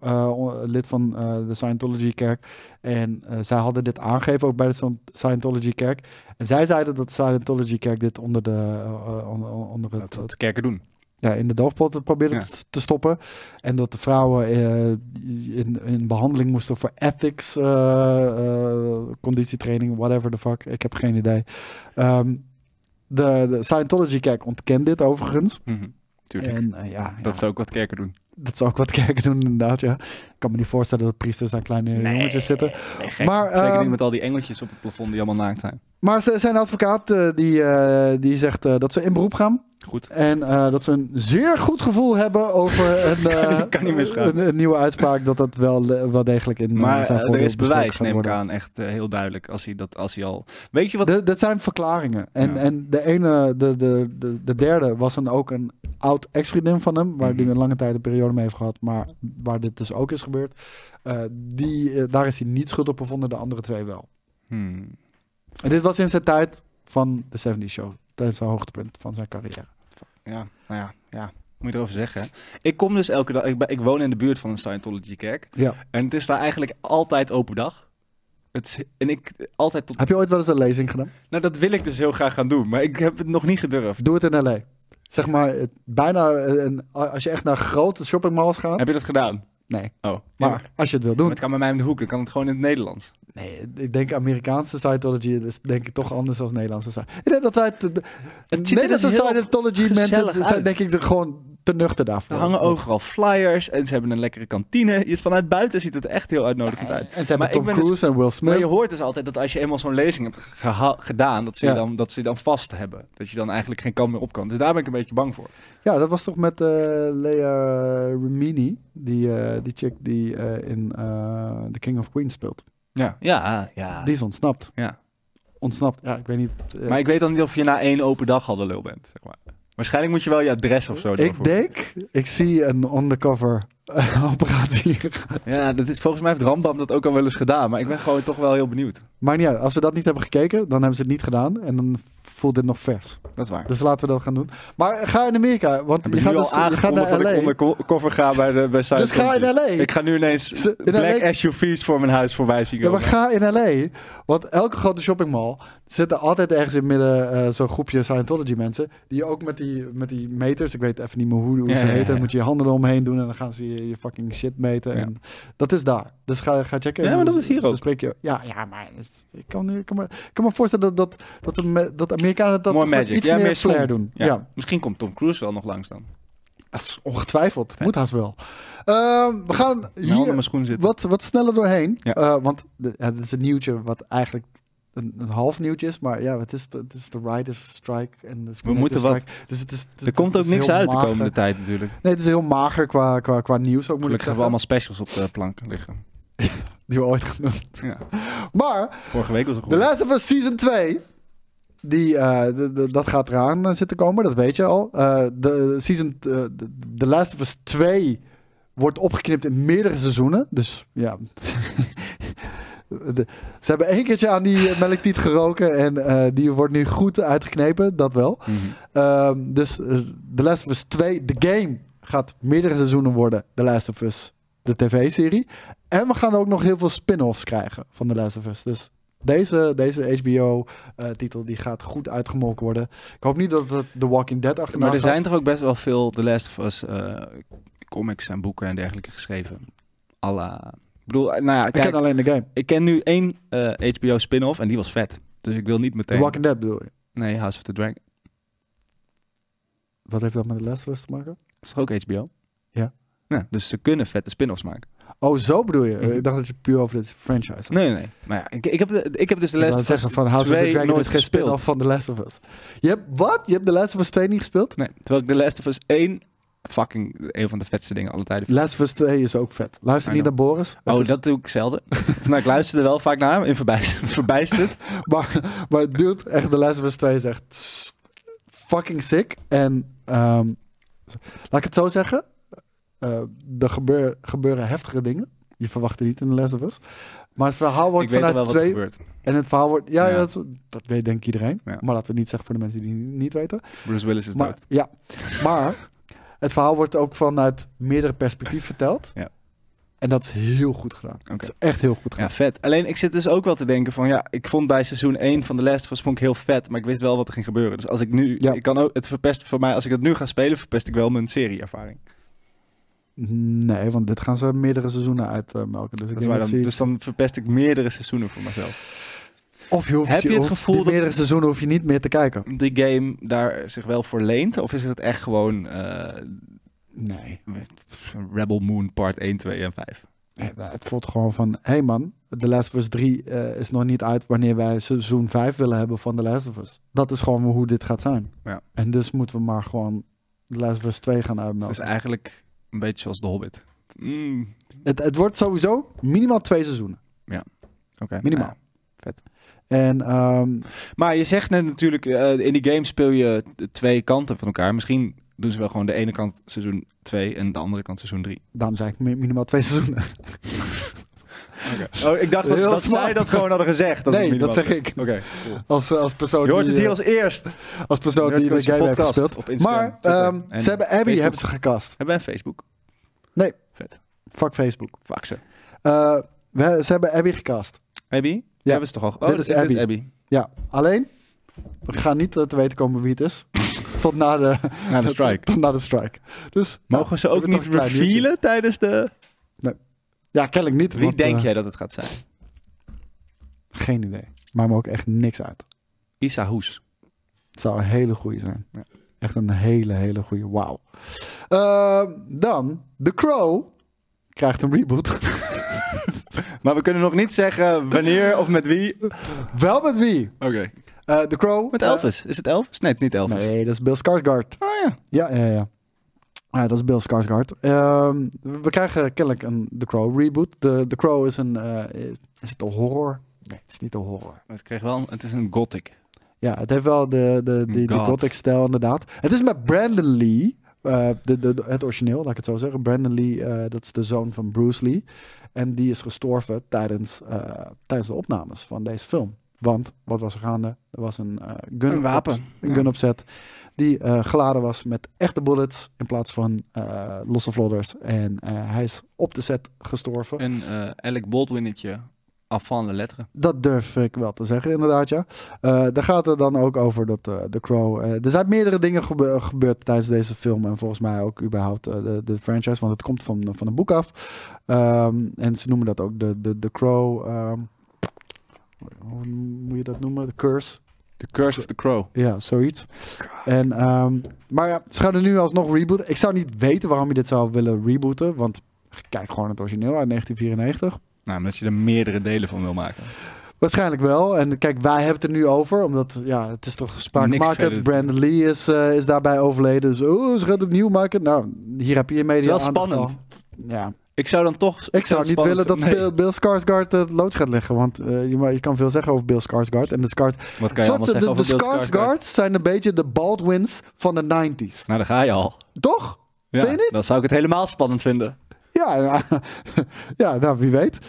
lid van de Scientology-kerk. En zij hadden dit aangegeven ook bij de Sci- Scientology-kerk. En zij zeiden dat de Scientology-kerk dit onder de, onder, onder het, Dat wat kerken doen. ja, in de doofpot probeerde Ja. te- stoppen. En dat de vrouwen in, in behandeling moesten voor ethics, conditietraining, whatever the fuck. Ik heb geen idee. Ehm, de, de Scientology-kerk ontkent dit overigens. Mhm. Tuurlijk. En eh, ja, Dat ja, zou ook wat kerken doen. dat is ook wat [laughs] kerken doen inderdaad, ja. Ik kan me niet voorstellen dat priesters aan kleine jongetjes zitten. Nee, gek. Maar, Zeker ehm, niet met al die engeltjes op het plafond die allemaal naakt zijn. Maar z- zijn advocaat eh, die, eh, die zegt eh, dat ze in beroep gaan. Goed. En dat ze een zeer goed gevoel hebben over [laughs] een, Kan niet misgaan. een, een nieuwe uitspraak. Dat dat wel, wel degelijk in Maar zijn eh, er is bewijs, neem ik aan. Echt heel duidelijk. Als hij, dat, als hij al... Weet je wat... De- Dat zijn verklaringen. En, Ja. en de ene, de, de, de, de derde was dan ook een oud ex-vriendin van hem. Waar die Mhm. een lange tijd een periode mee heeft gehad. Maar waar dit dus ook is gebeurd. Die, daar is hij niet schuld op bevonden. De andere twee wel. Hmm. En dit was in zijn tijd van de 70 Show. Tijdens het hoogtepunt van zijn carrière. Ja, nou ja, ja. Moet je erover zeggen. hè. Ik kom dus elke dag... Ik, ben- ik woon in de buurt van een Scientology-kerk. Ja. En het is daar eigenlijk altijd open dag. Het, is- en ik altijd tot... Heb je ooit wel eens een lezing gedaan? Nou, dat wil ik dus heel graag gaan doen. Maar ik heb het nog niet gedurfd. Doe het in LA. Zeg maar, bijna een, als je echt naar grote shoppingmalls gaat. Heb je dat gedaan? Nee, Oh. maar als je het wil maar doen. het kan bij mij om de hoek. Dan kan het gewoon in het Nederlands. Nee, ik denk Amerikaanse Scientology is denk ik toch anders dan Nederlandse Scientology. Ik denk dat. Het, de, Het Nederlandse dus heel Scientology mensen zijn uit. denk ik er gewoon te nuchter daarvoor. Er hangen overal flyers en ze hebben een lekkere kantine. Vanuit buiten ziet het echt heel uitnodigend uit. En ze hebben Maar ik Tom dus- Cruise en Will Maar Smith. je hoort dus altijd dat als je eenmaal zo'n lezing hebt geha- gedaan, dat ze, Ja. dan, dat ze dan vast hebben. Dat je dan eigenlijk geen kant meer op kan. Dus daar ben ik een beetje bang voor. Ja, dat was toch met eh Lea Remini. Die, eh, die chick die eh, in The King of Queens speelt. Ja, ja, ja. Die is ontsnapt. ja. Ontsnapt, ja, ik weet niet. eh, Maar ik weet dan niet of je na één open dag al de lul bent. Zeg maar. Waarschijnlijk moet je wel je adres of zo ik denk, ik zie een undercover eh, [laughs] operatie. Ja, dat is, volgens mij heeft Rambam dat ook al wel eens gedaan. Maar ik ben gewoon toch wel heel benieuwd. Maar uit. Als we dat niet hebben gekeken, dan hebben ze het niet gedaan. En dan voelt dit nog vers. Dat is waar. Dus laten we dat gaan doen. Maar ga in Amerika, want je ik gaat, dus, al je gaat naar ik LA. ondercover ga bij de bij Dus ga in. LA. Ik ga nu ineens Ze- in black LA SUV's voor mijn huis voorbij zien Ja, maar komen. ga in LA. Want elke grote shoppingmall zitten altijd ergens in het midden eh, zo'n groepje Scientology mensen. Die ook met die, met die meters, ik weet even niet meer hoe, hoe ze ja, heten. Dan moet je je handen eromheen doen en dan gaan ze je, je fucking shit meten. En dat is daar. Dus ga, ga checken. Ja, maar dat is hier ook. je- ja, ja, maar het is- ik kan, ik, kan me, ik kan me voorstellen dat, dat, dat, dat Amerikanen dat iets meer meer flair doen. Ja. Misschien komt Tom Cruise wel nog langs dan. dat is ongetwijfeld. Moet haast wel. Ehm, we gaan hier mijn schoen zitten. wat, wat sneller doorheen. Ja. Eh, want ja, dit is een nieuwtje wat eigenlijk een, een half nieuwtje is. Maar ja, het is de, het is de Riders Strike en de Screenwriters moeten wat. Dus het is, het Er komt het ook is niks uit de komende tijd natuurlijk. Nee, het is heel mager qua, qua, qua nieuws ook moet Gelukkig hebben we allemaal specials op de plank liggen. [laughs] Die we ooit doen. Ja. Maar Vorige week was het The goed. Last of Us Season 2... Die, eh, de- de- dat gaat eraan eh, zitten komen, dat weet je al. Eh, de season, de The Last of Us 2 wordt opgeknipt in meerdere seizoenen. Dus ja. [laughs] De- ze hebben één keertje aan die eh, melktiet geroken en eh, die wordt nu goed uitgeknepen, dat wel. Mhm. Ehm, dus eh, The Last of Us 2, de game, gaat meerdere seizoenen worden. The Last of Us, de tv-serie. En we gaan ook nog heel veel spin-offs krijgen van The Last of Us. Dus deze, deze HBO-titel die gaat goed uitgemolken worden. Ik hoop niet dat het The Walking Dead achterna Maar er gaat. zijn toch ook best wel veel The Last of Us comics en boeken en dergelijke geschreven. Alla. Ik bedoel, eh, nou ja, Ik ken alleen de game. ik ken nu één eh, HBO spin-off en die was vet. Dus ik wil niet The meteen... Walking Dead bedoel je? Nee, House of the Dragon. Wat heeft dat met The Last of Us te maken? Dat is toch ook HBO? Ja. Ja, dus ze kunnen vette spin-offs maken. Oh, zo bedoel je? Mhm. Ik dacht dat je puur over dit franchise had. Nee, nee. Maar ja, ik, ik, heb, de, ik heb dus de Last of Us zeggen van House of the 2 Dragon nooit gespeeld. van The Last of Us. Je hebt wat? Je hebt The Last of Us 2 niet gespeeld? Nee, terwijl ik de Last of Us 1 fucking een van de vetste dingen alle tijden Last of Us 2 is ook vet. Luister I niet naar. Boris. Het Oh, is- dat doe ik zelden. [laughs] nou, ik luisterde wel vaak naar hem in verbijst, [laughs] verbijsterd. Maar, maar dude, echt The Last of Us 2 is echt fucking sick. En ehm, laat ik het zo zeggen. eh, er gebeur, gebeuren heftige dingen. Je verwacht het niet in The Last of Us. Maar het verhaal wordt ik vanuit twee... En het verhaal wordt... Ja, Ja. ja. dat, dat weet denk ik iedereen. Ja. Maar laten we het niet zeggen voor de mensen die het niet weten. Bruce Willis is Maar, dood. ja, maar het verhaal wordt ook vanuit meerdere perspectieven verteld. Ja. En dat is heel goed gedaan. Oké. Het is echt heel goed gedaan. Ja, vet. Alleen ik zit dus ook wel te denken van ja, ik vond bij seizoen 1 van The Last of Us vond ik heel vet, maar ik wist wel wat er ging gebeuren. Dus als ik nu, Ja. ik kan ook, het verpest voor mij, als ik het nu ga spelen, verpest ik wel mijn serieervaring. Nee, want dit gaan ze meerdere seizoenen uitmelken. dus ik Dat is denk waar dat dan, ze dus dan verpest ik meerdere seizoenen voor mezelf. Of je hoeft, Heb je het gevoel dat- meerdere seizoenen hoef je niet meer te kijken. Die game daar zich wel voor leent, of is het echt gewoon eh, Nee. Rebel Moon part 1, 2 en 5? Nee, Het voelt gewoon van, hé hey man, The Last of Us 3 eh, is nog niet uit wanneer wij seizoen 5 willen hebben van The Last of Us. Dat is gewoon hoe dit gaat zijn. Ja. En dus moeten we maar gewoon The Last of Us 2 gaan Dus het is eigenlijk een beetje zoals The Hobbit. Mm, Het, het wordt sowieso minimaal twee seizoenen. Oké. Minimaal. Nou ja. En ehm, Maar je zegt net natuurlijk, eh, in die game speel je twee kanten van elkaar. Misschien doen ze wel gewoon de ene kant seizoen 2 en de andere kant seizoen 3. daarom zei ik mi- minimaal twee seizoenen. Oh, ik dacht dat, dat zij dat gewoon hadden gezegd. Dat Nee, dat zeg is. ik. Oké, cool. [laughs] Als, als persoon Je hoort die, het hier eh, als eerst. als persoon die de game heeft gespeeld. op Instagram, Maar ehm, ze hebben Abby Facebook. hebben ze gecast. Hebben wij een Facebook? Nee. Vet. Fuck Facebook. Fuck ze. Eh, we, ze hebben Abby gecast. Abby? Ja. Hebben ze toch al? Oh, Dit is Abby. Ja, alleen we gaan niet eh, te weten komen wie het is. [laughs] tot na de, Na de strike. [laughs] Tot na de strike. Dus Mogen ze ook niet revealen tijdens de... Ja, kennelijk niet. Wie want, denk eh, jij dat het gaat zijn? Geen idee. Maakt me ook echt niks uit. Isa Hoes. Het zou een hele goede zijn. Ja. Echt een hele, hele goede. Wauw. Eh, dan, The Crow krijgt een reboot. [laughs] Maar we kunnen nog niet zeggen wanneer of met wie. Wel met wie? Oké. Eh The Crow. Met eh, Elvis. Is het Elvis? Nee, het is niet Elvis. nee, dat is Bill Skarsgård. Oh ja. Ja, ja, ja. Ja, dat is Bill Skarsgård. Ehm, we krijgen kennelijk een The Crow reboot. The, The Crow is een... eh, is het een horror? Nee, het is niet een horror. Het, kreeg wel, het is een gothic. Ja, het heeft wel de, de, God. gothic stijl inderdaad. Het is met Brandon Lee, eh, de, het origineel, laat ik het zo zeggen. Brandon Lee, eh, dat is de zoon van Bruce Lee. En die is gestorven tijdens, eh, tijdens de opnames van deze film. Want, wat was er gaande? Er was een eh gun Een wapen. op- een Ja. gun opzet die eh, geladen was met echte bullets in plaats van eh, losse vlodders. En eh, hij is op de set gestorven. Een eh Alec Baldwinnetje van de letteren. Dat durf ik wel te zeggen, inderdaad, ja. Eh daar gaat het dan ook over dat eh The Crow... eh, er zijn meerdere dingen gebe- gebeurd tijdens deze film. En volgens mij ook überhaupt de, de franchise. Want het komt van, van een boek af. Ehm, en ze noemen dat ook de, de, de Crow... ehm, hoe moet je dat noemen? De Curse. The Curse of the Crow. Ja, zoiets. En, ehm, maar ja, ze gaan er nu alsnog rebooten. Ik zou niet weten waarom je dit zou willen rebooten. Want kijk gewoon het origineel uit 1994. Nou, omdat je er meerdere delen van wil maken. Waarschijnlijk wel. En kijk, wij hebben het er nu over. Omdat, ja, het is toch verder te- Brandon Lee is, eh, is daarbij overleden. Dus oh, ze gaat het opnieuw maken. Nou, hier heb je je media Het is wel spannend. Ja, Ik zou dan toch... ik zou niet willen dat Nee. Bill, Bill Skarsgård het loods gaat leggen. Want eh, je, je kan veel zeggen over Bill Skarsgård. En de, Skars, Wat kan je allemaal Soort- zeggen de, over de Bill Skarsgård? Skarsgårds zijn een beetje de Baldwins van de 90s. Nou, daar ga je al. Toch? Ja, Vind je niet? Dan zou ik het helemaal spannend vinden. Ja, ja. [laughs] ja nou, wie weet.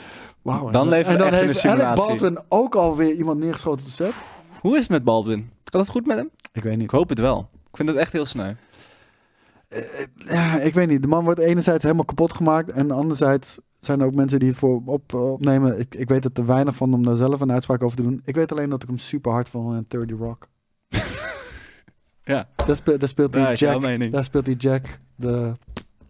Wauw. Dan leven we en dan echt heeft Alec. Baldwin ook alweer iemand neergeschoten op de set. Hoe is het met Baldwin? Gaat het goed met hem? Ik weet Ik niet. hoop het wel. Ik vind het echt heel sneu. Ja, ik weet niet. De man wordt enerzijds helemaal kapot gemaakt. En anderzijds zijn er ook mensen die het voor op, opnemen. Ik, ik weet er te weinig van om daar zelf een uitspraak over te doen. Ik weet alleen dat ik hem super hard vond in 30 Rock. [laughs] Ja, Daar speelt, daar speelt hij Jack. Daar speelt hij Jack. De,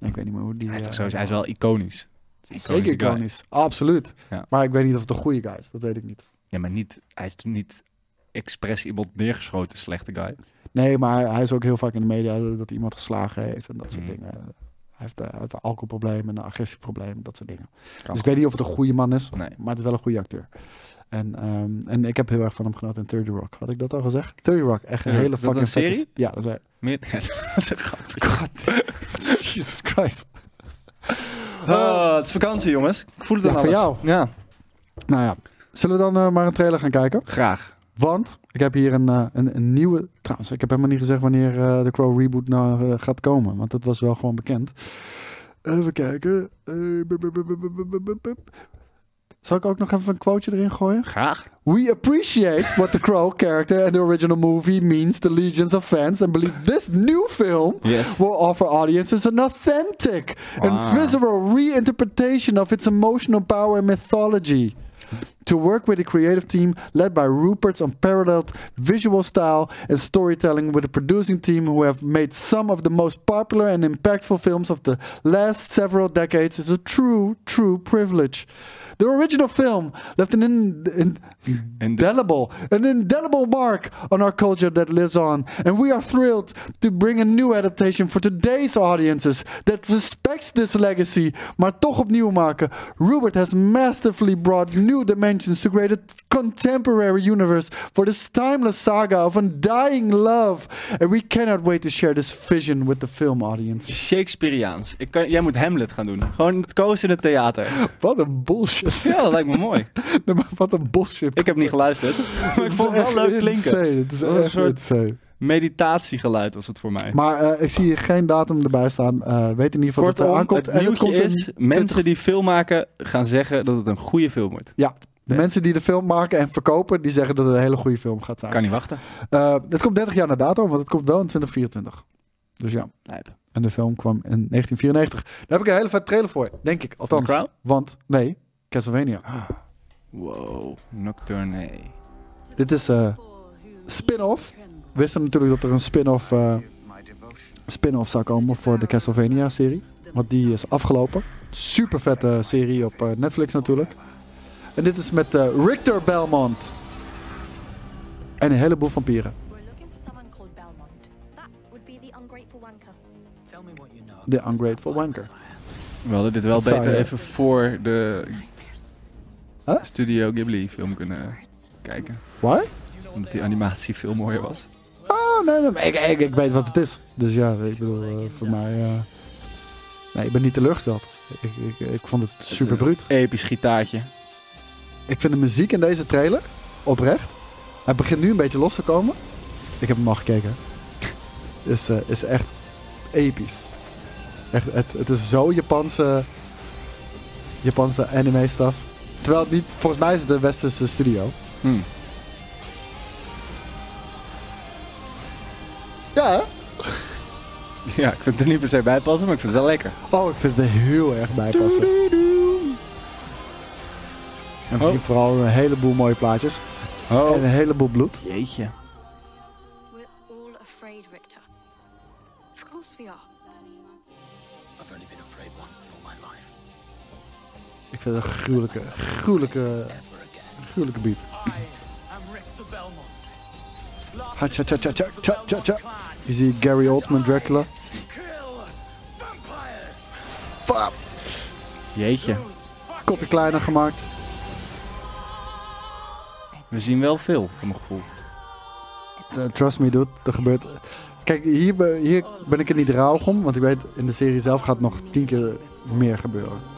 ik weet niet meer hoe die... Hij is toch eh, sowieso, hij is wel iconisch. Is Zeker guy. iconisch. Absoluut. Ja. Maar ik weet niet of het een goede guy is. Dat weet ik niet. Ja, maar niet, hij is niet expres iemand neergeschoten, slechte guy. Nee, maar hij is ook heel vaak in de media dat iemand geslagen heeft en dat soort Mhm. dingen. Hij heeft, eh, hij heeft een alcoholprobleem en een agressieprobleem, dat soort dingen. Kan. Dus ik weet niet of het een goede man is, Nee. maar het is wel een goede acteur. En, ehm, en ik heb heel erg van hem genoten in 30 Rock. Had ik dat al gezegd? 30 Rock, echt een Ja, hele fucking een serie? Ja, dat is Meer, [laughs] dat is een. God. [laughs] Jesus Christ. Oh, het is vakantie, jongens. Ik voel het Ja, aan voor jou. Ja, Nou ja, zullen we dan eh, maar een trailer gaan kijken? graag. Want ik heb hier een, eh, een, een nieuwe... Trouwens, ik heb helemaal niet gezegd wanneer eh, de Crow reboot nou gaat komen. Want dat was wel gewoon bekend. Even kijken. Zal ik ook nog even een quoteje erin gooien? Graag. We appreciate what the Crow character and the original movie means to legions of fans and believe this new film Yes. will offer audiences an authentic Wow. and visceral reinterpretation of its emotional power and mythology. To work with a creative team led by Rupert's unparalleled visual style and storytelling, with a producing team who have made some of the most popular and impactful films of the last several decades, is a true, true privilege. The original film left an in, in- indelible, an indelible mark on our culture that lives on, and we are thrilled to bring a new adaptation for today's audiences that respects this legacy, maar toch opnieuw maken. Rupert has masterfully brought new dimensions to create a contemporary universe for this timeless saga of undying love, and we cannot wait to share this vision with the film audience. Shakespeareaans. Ik kan, jij moet Hamlet gaan doen. Gewoon het koos in het theater. Wat een bullshit. [laughs] Ja, dat lijkt me mooi. [laughs] Nee, maar Wat een bullshit. Ik heb niet geluisterd. [laughs] Maar ik vond het wel leuk klinken. Insane. Het is Een echt soort- insane. Meditatiegeluid was het voor mij. Maar eh, ik zie hier geen datum erbij staan. Eh, weet in ieder geval dat het aankomt. het en het komt in is, 20 mensen die film maken gaan zeggen dat het een goede film wordt. Ja, de Ja. mensen die de film maken en verkopen, die zeggen dat het een hele goede film gaat zijn. Kan niet wachten. Eh, het komt 30 jaar na dato, want het komt wel in 2024. Dus ja. Lijp. En de film kwam in 1994. Daar heb ik een hele vet trailer voor, denk ik. Althans. Want, nee, Castlevania. Wow, Nocturne. Dit is eh spin-off. We wisten natuurlijk dat er een spin-off eh, spin-off zou komen voor de Castlevania-serie. Want die is afgelopen. Super vette serie op eh, Netflix natuurlijk. En dit is met eh, Richter Belmont. En een heleboel vampieren. We're looking for someone called Belmont. That would be the ungrateful wanker. We hadden dit wel Dat beter even voor de Huh? Studio Ghibli film kunnen kijken. Why? Omdat die animatie veel mooier was. Oh, nee, nee, ik, ik, ik weet wat het is. Dus ja, ik bedoel, eh, voor mij... eh, nee, ik ben niet teleurgesteld. Ik, ik, ik vond het super bruut. Episch gitaartje. Ik vind de muziek in deze trailer oprecht. Hij begint nu een beetje los te komen. Ik heb hem al gekeken. [laughs] Is, eh, is echt episch. Echt, het, het is zo Japanse, Japanse anime stuff. Terwijl het niet, volgens mij is het de westerse studio. Hm. Ja, hè? [laughs] Ja, ik vind het er niet per se bij passen, maar ik vind het wel lekker. Oh, ik vind het er heel erg bij passen. En we zien Oh. vooral een heleboel mooie plaatjes. Oh. En een heleboel bloed. Jeetje. Vind het een gruwelijke, gruwelijke, gruwelijke beat. Ha, tja, tja, tja, tja, tja, tja, tja. Je ziet Gary Oldman, Dracula. Fap! Jeetje. Kopje kleiner gemaakt. We zien wel veel, voor mijn gevoel. Eh, trust me, dude. Er gebeurt... Kijk, hier, hier ben ik er niet rauw om. Want ik weet, in de serie zelf gaat nog tien keer meer gebeuren.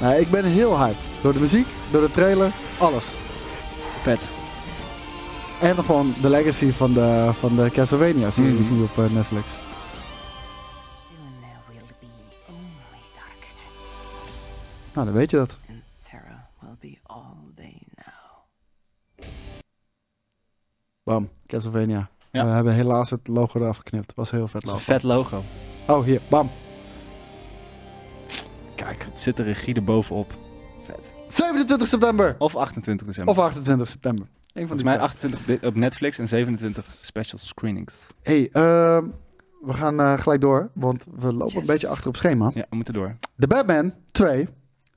Nee, ik ben heel hyped. Door de muziek, door de trailer, alles. Vet. En gewoon de legacy van de, van de Castlevania-series Mhm. nu op eh, Netflix. Soon there will be only darkness, Nou, dan weet je dat. and terror will be all they know. Bam, Castlevania. Ja. We hebben helaas het logo eraf geknipt. Was heel vet Het is een logo. vet logo. Oh, hier, bam. Kijk. Het zit er rigide bovenop. 27 september. Of 28 december. Of 28 september. Een van Volgens die mij twee. 28 di- op Netflix en 27 special screenings. Hey, ehm, we gaan eh, gelijk door, want we lopen een beetje achter op schema. Ja, we moeten door. De Batman 2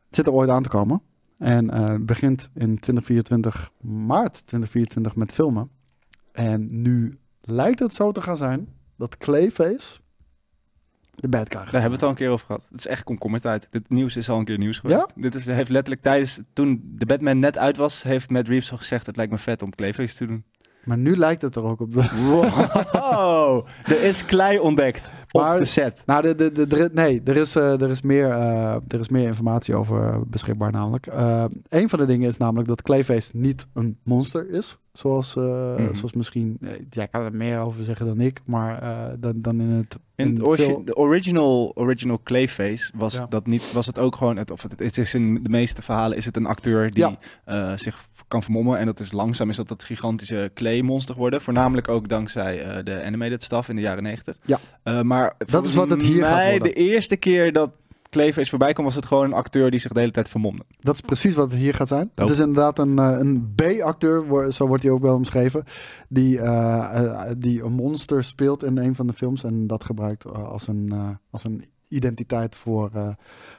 zit er ooit aan te komen. En eh, begint in 2024, maart 2024 met filmen. En nu lijkt het zo te gaan zijn dat Clayface de bad guy Daar hebben we het al een keer over gehad. Het is echt komkommertijd. Dit nieuws is al een keer nieuws geweest. Ja? Dit is, heeft letterlijk tijdens, toen de Batman net uit was, heeft Matt Reeves al gezegd, het lijkt me vet om Clayface te doen. Maar nu lijkt het er ook op. Wow, [laughs] [laughs] er is klei ontdekt. Op Maar- de set. Nou, de, de, de, de- nee, er is, eh, er, is meer, eh, er is meer informatie over beschikbaar namelijk. Eh een van de dingen is namelijk dat Clayface niet een monster is. Zoals, Mhm. zoals misschien... jij kan er meer over zeggen dan ik, maar dan, dan in het... In in het de original, original Clayface was Ja. dat niet, was het ook gewoon, het, of het, het is in de meeste verhalen is het een acteur die Ja. zich kan vermommen en dat is langzaam is dat dat gigantische Clay-monster geworden. Voornamelijk ook dankzij eh, de animated stuff in de jaren 90. Ja. Eh, maar Dat is wat het hier gaat mij worden. de eerste keer dat Clayface voorbij kwam was het gewoon een acteur die zich de hele tijd vermomde. Dat is precies wat het hier gaat zijn. Het is inderdaad een, eh, een B-acteur, zo wordt hij ook wel omschreven, die, die een monster speelt in een van de films en dat gebruikt als, een, als een identiteit voor, eh,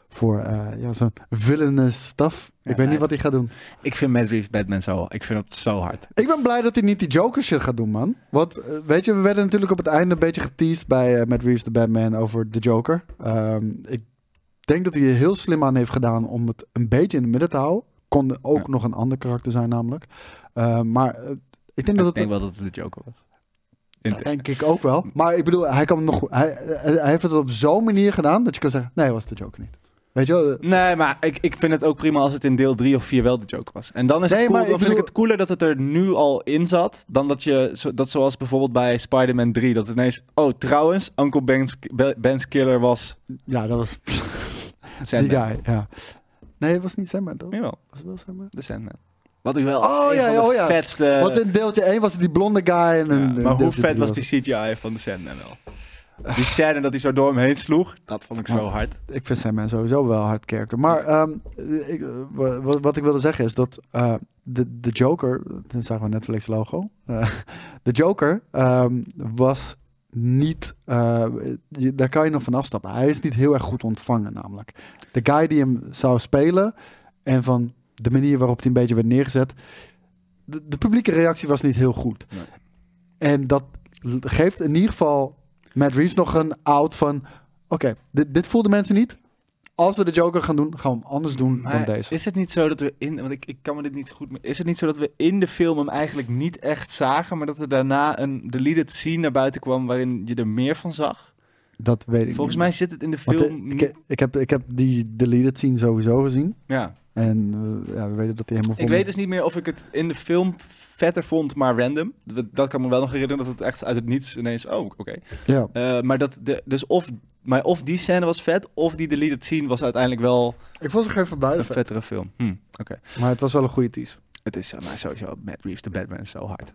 voor eh, ja, zo'n villainous stuff. Ja, ik weet niet wat hij gaat doen. Ik vind Matt Reeves Batman zo, ik vind het zo hard. Ik ben blij dat hij niet die Joker shit gaat doen, man. Want, eh, weet je, we werden natuurlijk op het einde een beetje geteased bij Matt Reeves, de Batman, over de Joker. Ehm, ik denk dat hij er heel slim aan heeft gedaan om het een beetje in het midden te houden. Kon ook Ja. nog een ander karakter zijn, namelijk. Eh, maar ik denk Ik dat het... denk wel dat het de Joker was. Dat denk ik ook wel. Maar ik bedoel, hij, kan nog, hij, hij heeft het op zo'n manier gedaan dat je kan zeggen: nee, was de Joker niet. Weet je wel? Nee, maar ik, ik vind het ook prima als het in deel 3 of 4 wel de joke was. En dan is Nee, het cool, dan vind ik het cooler dat het er nu al in zat. Dan dat je, dat zoals bijvoorbeeld bij Spider-Man 3, dat het ineens... Oh, trouwens, Uncle Ben's, Ben's killer was Ja, dat was Sandman. die guy. Ja. Nee, het was niet Sandman, toch? Jawel, Was het wel Sandman? de Sandman. Wat ik wel Oh, een ja, van de oh, ja. vetste... Want in deeltje 1 was het die blonde guy. En Ja, maar hoe deeltje vet was die CGI van de Sandman wel? Die scène dat hij zo door hem heen sloeg, dat vond ik zo Ja. hard. Ik vind Sandman sowieso wel een hard character. Maar ehm, ik, eh, wa- wa- wat ik wilde zeggen is dat eh, de, de Joker, dan zagen we Netflix logo. Eh, [laughs] de Joker ehm, was niet, eh, je- daar kan je nog van afstappen. Hij is niet heel erg goed ontvangen namelijk. De guy die hem zou spelen en van de manier waarop hij een beetje werd neergezet, de, de publieke reactie was niet heel goed. Nee. En dat geeft in ieder geval Matt Reeves nog een out van, oké, dit, dit voelden mensen niet. Als we de Joker gaan doen, gaan we hem anders doen Maar dan deze. is het niet zo dat we in, want ik, ik kan me dit niet goed, is het niet zo dat we in de film hem eigenlijk niet echt zagen, maar dat er daarna een deleted scene naar buiten kwam waarin je er meer van zag? Dat weet ik Volgens niet. mij zit het in de film eh, niet- ik, ik, heb, ik heb die deleted scene sowieso gezien. Ja. En eh, ja, we weten dat hij helemaal Ik vol weet dus niet meer of ik het in de film vetter vond, maar random. Dat, kan me wel nog herinneren dat het echt uit het niets ineens, oh, oké. Ja, Eh, maar dat, de, dus of, maar of die scène was vet, of die deleted scene was uiteindelijk wel ik vond ze geen van beide een vet. vettere film. Hm, oké. Maar het was wel een goede tease. Het is uh, maar sowieso, Matt Reeves, de Batman, is zo hard.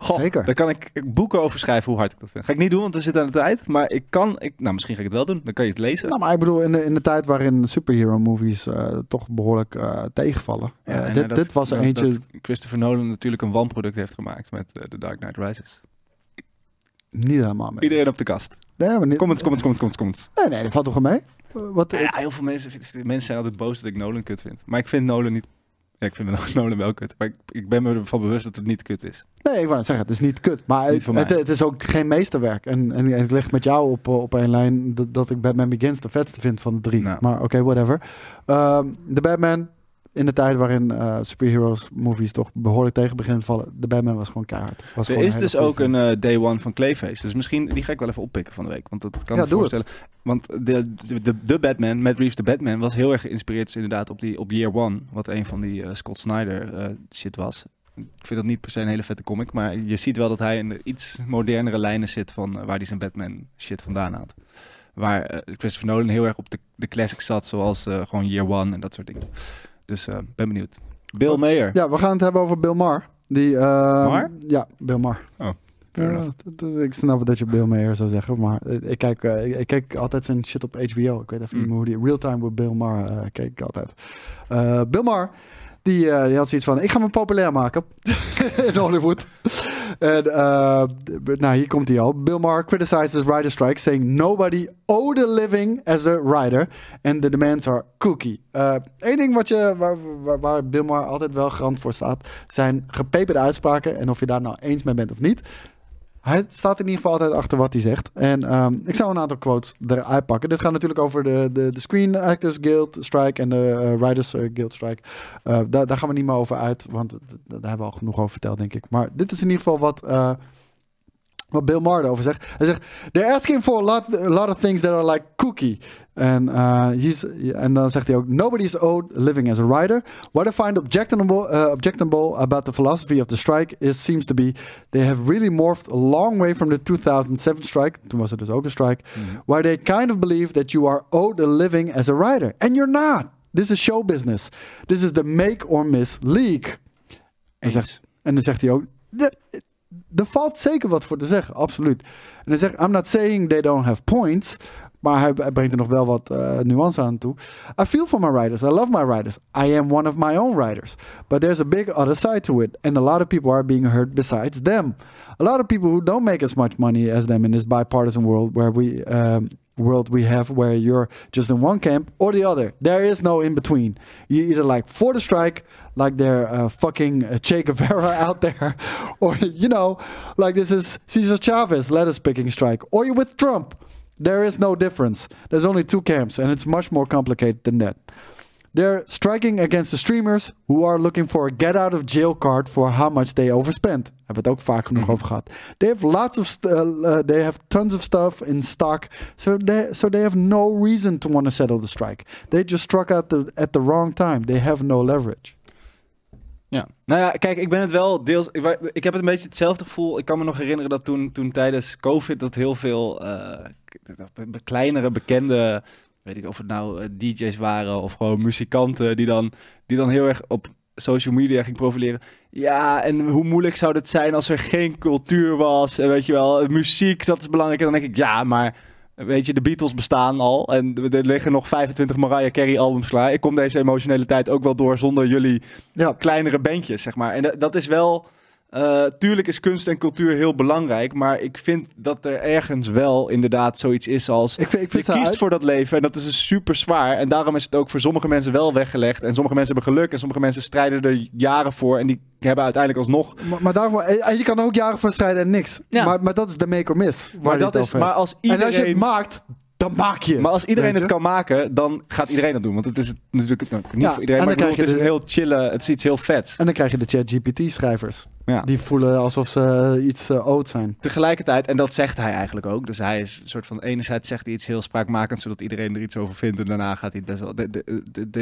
Zeker. Daar kan ik boeken over schrijven hoe hard ik dat vind. Ga ik niet doen, want we zitten aan de tijd. Maar ik kan, ik, nou misschien ga ik het wel doen. Dan kan je het lezen. Nou, maar ik bedoel, in de, in de tijd waarin superhero movies eh, toch behoorlijk eh, tegenvallen. Ja, Eh, dit, dat- dit was eentje Dat Christopher Nolan natuurlijk een wanproduct heeft gemaakt met The Dark Knight Rises. niet helemaal mee. Iedereen op de kast. Nee, maar niet, Comments, comments, comments, comments, comments. Nee, nee, dat valt toch wel mee? Wat, Ja, heel veel mensen, mensen zijn altijd boos dat ik Nolan kut vind. Maar ik vind Nolan niet... Ja, ik vind [laughs] Nolan wel kut. Maar ik, ik ben me ervan bewust dat het niet kut is. Nee, ik wou net zeggen, het is niet kut. Maar Het is het, het, het is ook geen meesterwerk. En, en, en ik leg met jou op, op één lijn dat, dat ik Batman Begins de vetste vind van de drie. Nou. Maar oké, whatever. Ehm, de Batman, in de tijd waarin eh superheroes movies toch behoorlijk tegen beginnen vallen. De Batman was gewoon keihard. Was Er gewoon is dus ook een eh, day one van Clayface. Dus misschien, die ga ik wel even oppikken van de week. Want dat kan Ja, doe voorstellen. Want de, de, de, Batman, Matt Reeves de Batman, was heel erg geïnspireerd dus inderdaad op, die, op Year One. Wat een van die eh, Scott Snyder shit was. Ik vind dat niet per se een hele vette comic. Maar je ziet wel dat hij in de iets modernere lijnen zit van waar hij zijn Batman shit vandaan had. Waar Christopher Nolan heel erg op de, de classics zat. Zoals gewoon Year One en dat soort dingen. Dus eh, ben benieuwd. Bill Mayer. Ja, we gaan het hebben over Bill Maher. Die, Maher? Ja, Bill Maher. Oh, Ja, t- ik snap dat je Bill Maher zou zeggen, maar eh, ik kijk, eh, ik, kijk altijd zijn shit op HBO. Ik weet even niet Mm. meer hoe die... Real Time with Bill Maher eh keek ik altijd. Eh, Bill Maher, die, eh, die had zoiets van, ik ga me populair maken [laughs] in Hollywood. en eh, nou, hier komt hij al. Bill Maher criticizes writer strike, saying nobody owed a living as a writer and the demands are cookie. Eén ding wat je, waar, waar, waar Bill Maher altijd wel garant voor staat, zijn gepeperde uitspraken. En of je daar nou eens mee bent of niet. Hij staat in ieder geval altijd achter wat hij zegt. En ehm, ik zou een aantal quotes eruit pakken. Dit gaat natuurlijk over de, de, de Screen Actors Guild Strike en de eh, Writers eh, Guild Strike. Eh, daar, gaan we niet meer over uit, want daar hebben we al genoeg over verteld, denk ik. Maar dit is in ieder geval wat, wat Bill Maher erover zegt. Hij zegt, they're asking for a lot, a lot of things that are like cookie. En uh, he's, en dan zegt hij ook, nobody's owed living as a writer. What I find objectionable, uh, objectionable about the philosophy of the strike is, seems to be, they have really morphed a long way from the 2007 strike, toen was het dus ook een strike, where they kind of believe that you are owed a living as a writer. And you're not. This is show business. This is the make or miss league. En, zegt, en dan zegt hij ook, "De- er valt zeker wat voor te zeggen, absoluut. En hij zegt, I'm not saying they don't have points, maar hij, brengt er nog wel wat eh, nuance aan toe. I feel for my writers, I love my writers. I am one of my own writers. But there's a big other side to it, and a lot of people are being hurt besides them. A lot of people who don't make as much money as them in this bipartisan world where we... Um, world we have where you're just in one camp or the other. There is no in between. You either like for the strike, like they're uh, fucking uh, Che Guevara [laughs] out there, or you know, like this is Cesar Chavez, let us picking strike, or you're with Trump. There is no difference. There's only two camps, and it's much more complicated than that. They're striking against the streamers who are looking for a get out of jail card for how much they overspent. Hebben we het ook vaak genoeg over gehad. They have lots of, uh, uh, they have tons of stuff in stock, so they, so they have no reason to want to settle the strike. They just struck out the, at the wrong time. They have no leverage. Ja. Nou ja, kijk, ik ben het wel deels. Ik, ik heb het een beetje hetzelfde gevoel. Ik kan me nog herinneren dat toen, toen tijdens COVID dat heel veel eh, kleinere bekende, weet ik of het nou eh, DJ's waren of gewoon muzikanten die dan, die dan heel erg op social media ging profileren. Ja, en hoe moeilijk zou het zijn als er geen cultuur was? En weet je wel, muziek, dat is belangrijk. En dan denk ik, ja, maar weet je, de Beatles bestaan al. En er liggen nog 25 Mariah Carey albums klaar. Ik kom deze emotionele tijd ook wel door zonder jullie Ja, kleinere bandjes, zeg maar. En dat- dat is wel... eh, tuurlijk is kunst en cultuur heel belangrijk, maar ik vind dat er ergens wel inderdaad zoiets is als... ik vind, ik vind je kiest uit- voor dat leven en dat is dus super zwaar. En daarom is het ook voor sommige mensen wel weggelegd. En sommige mensen hebben geluk en sommige mensen strijden er jaren voor. En die hebben uiteindelijk alsnog... Maar, maar daarom, en je kan er ook jaren voor strijden en niks. Ja. Maar, maar dat is de make or miss. Maar, dat is, maar als En als je iedereen... het maakt, dan maak je het. Maar als iedereen het kan maken, dan gaat iedereen dat doen. Want het is natuurlijk nou, niet Ja, voor iedereen. en Maar bedoel, het is een heel chille, het is iets heel vets. En dan krijg je de ChatGPT-schrijvers. Ja. Die voelen alsof ze eh, iets eh oud zijn. Tegelijkertijd, en dat zegt hij eigenlijk ook. Dus hij is een soort van, enerzijds zegt hij iets heel spraakmakends, zodat iedereen er iets over vindt. En daarna gaat hij het best wel.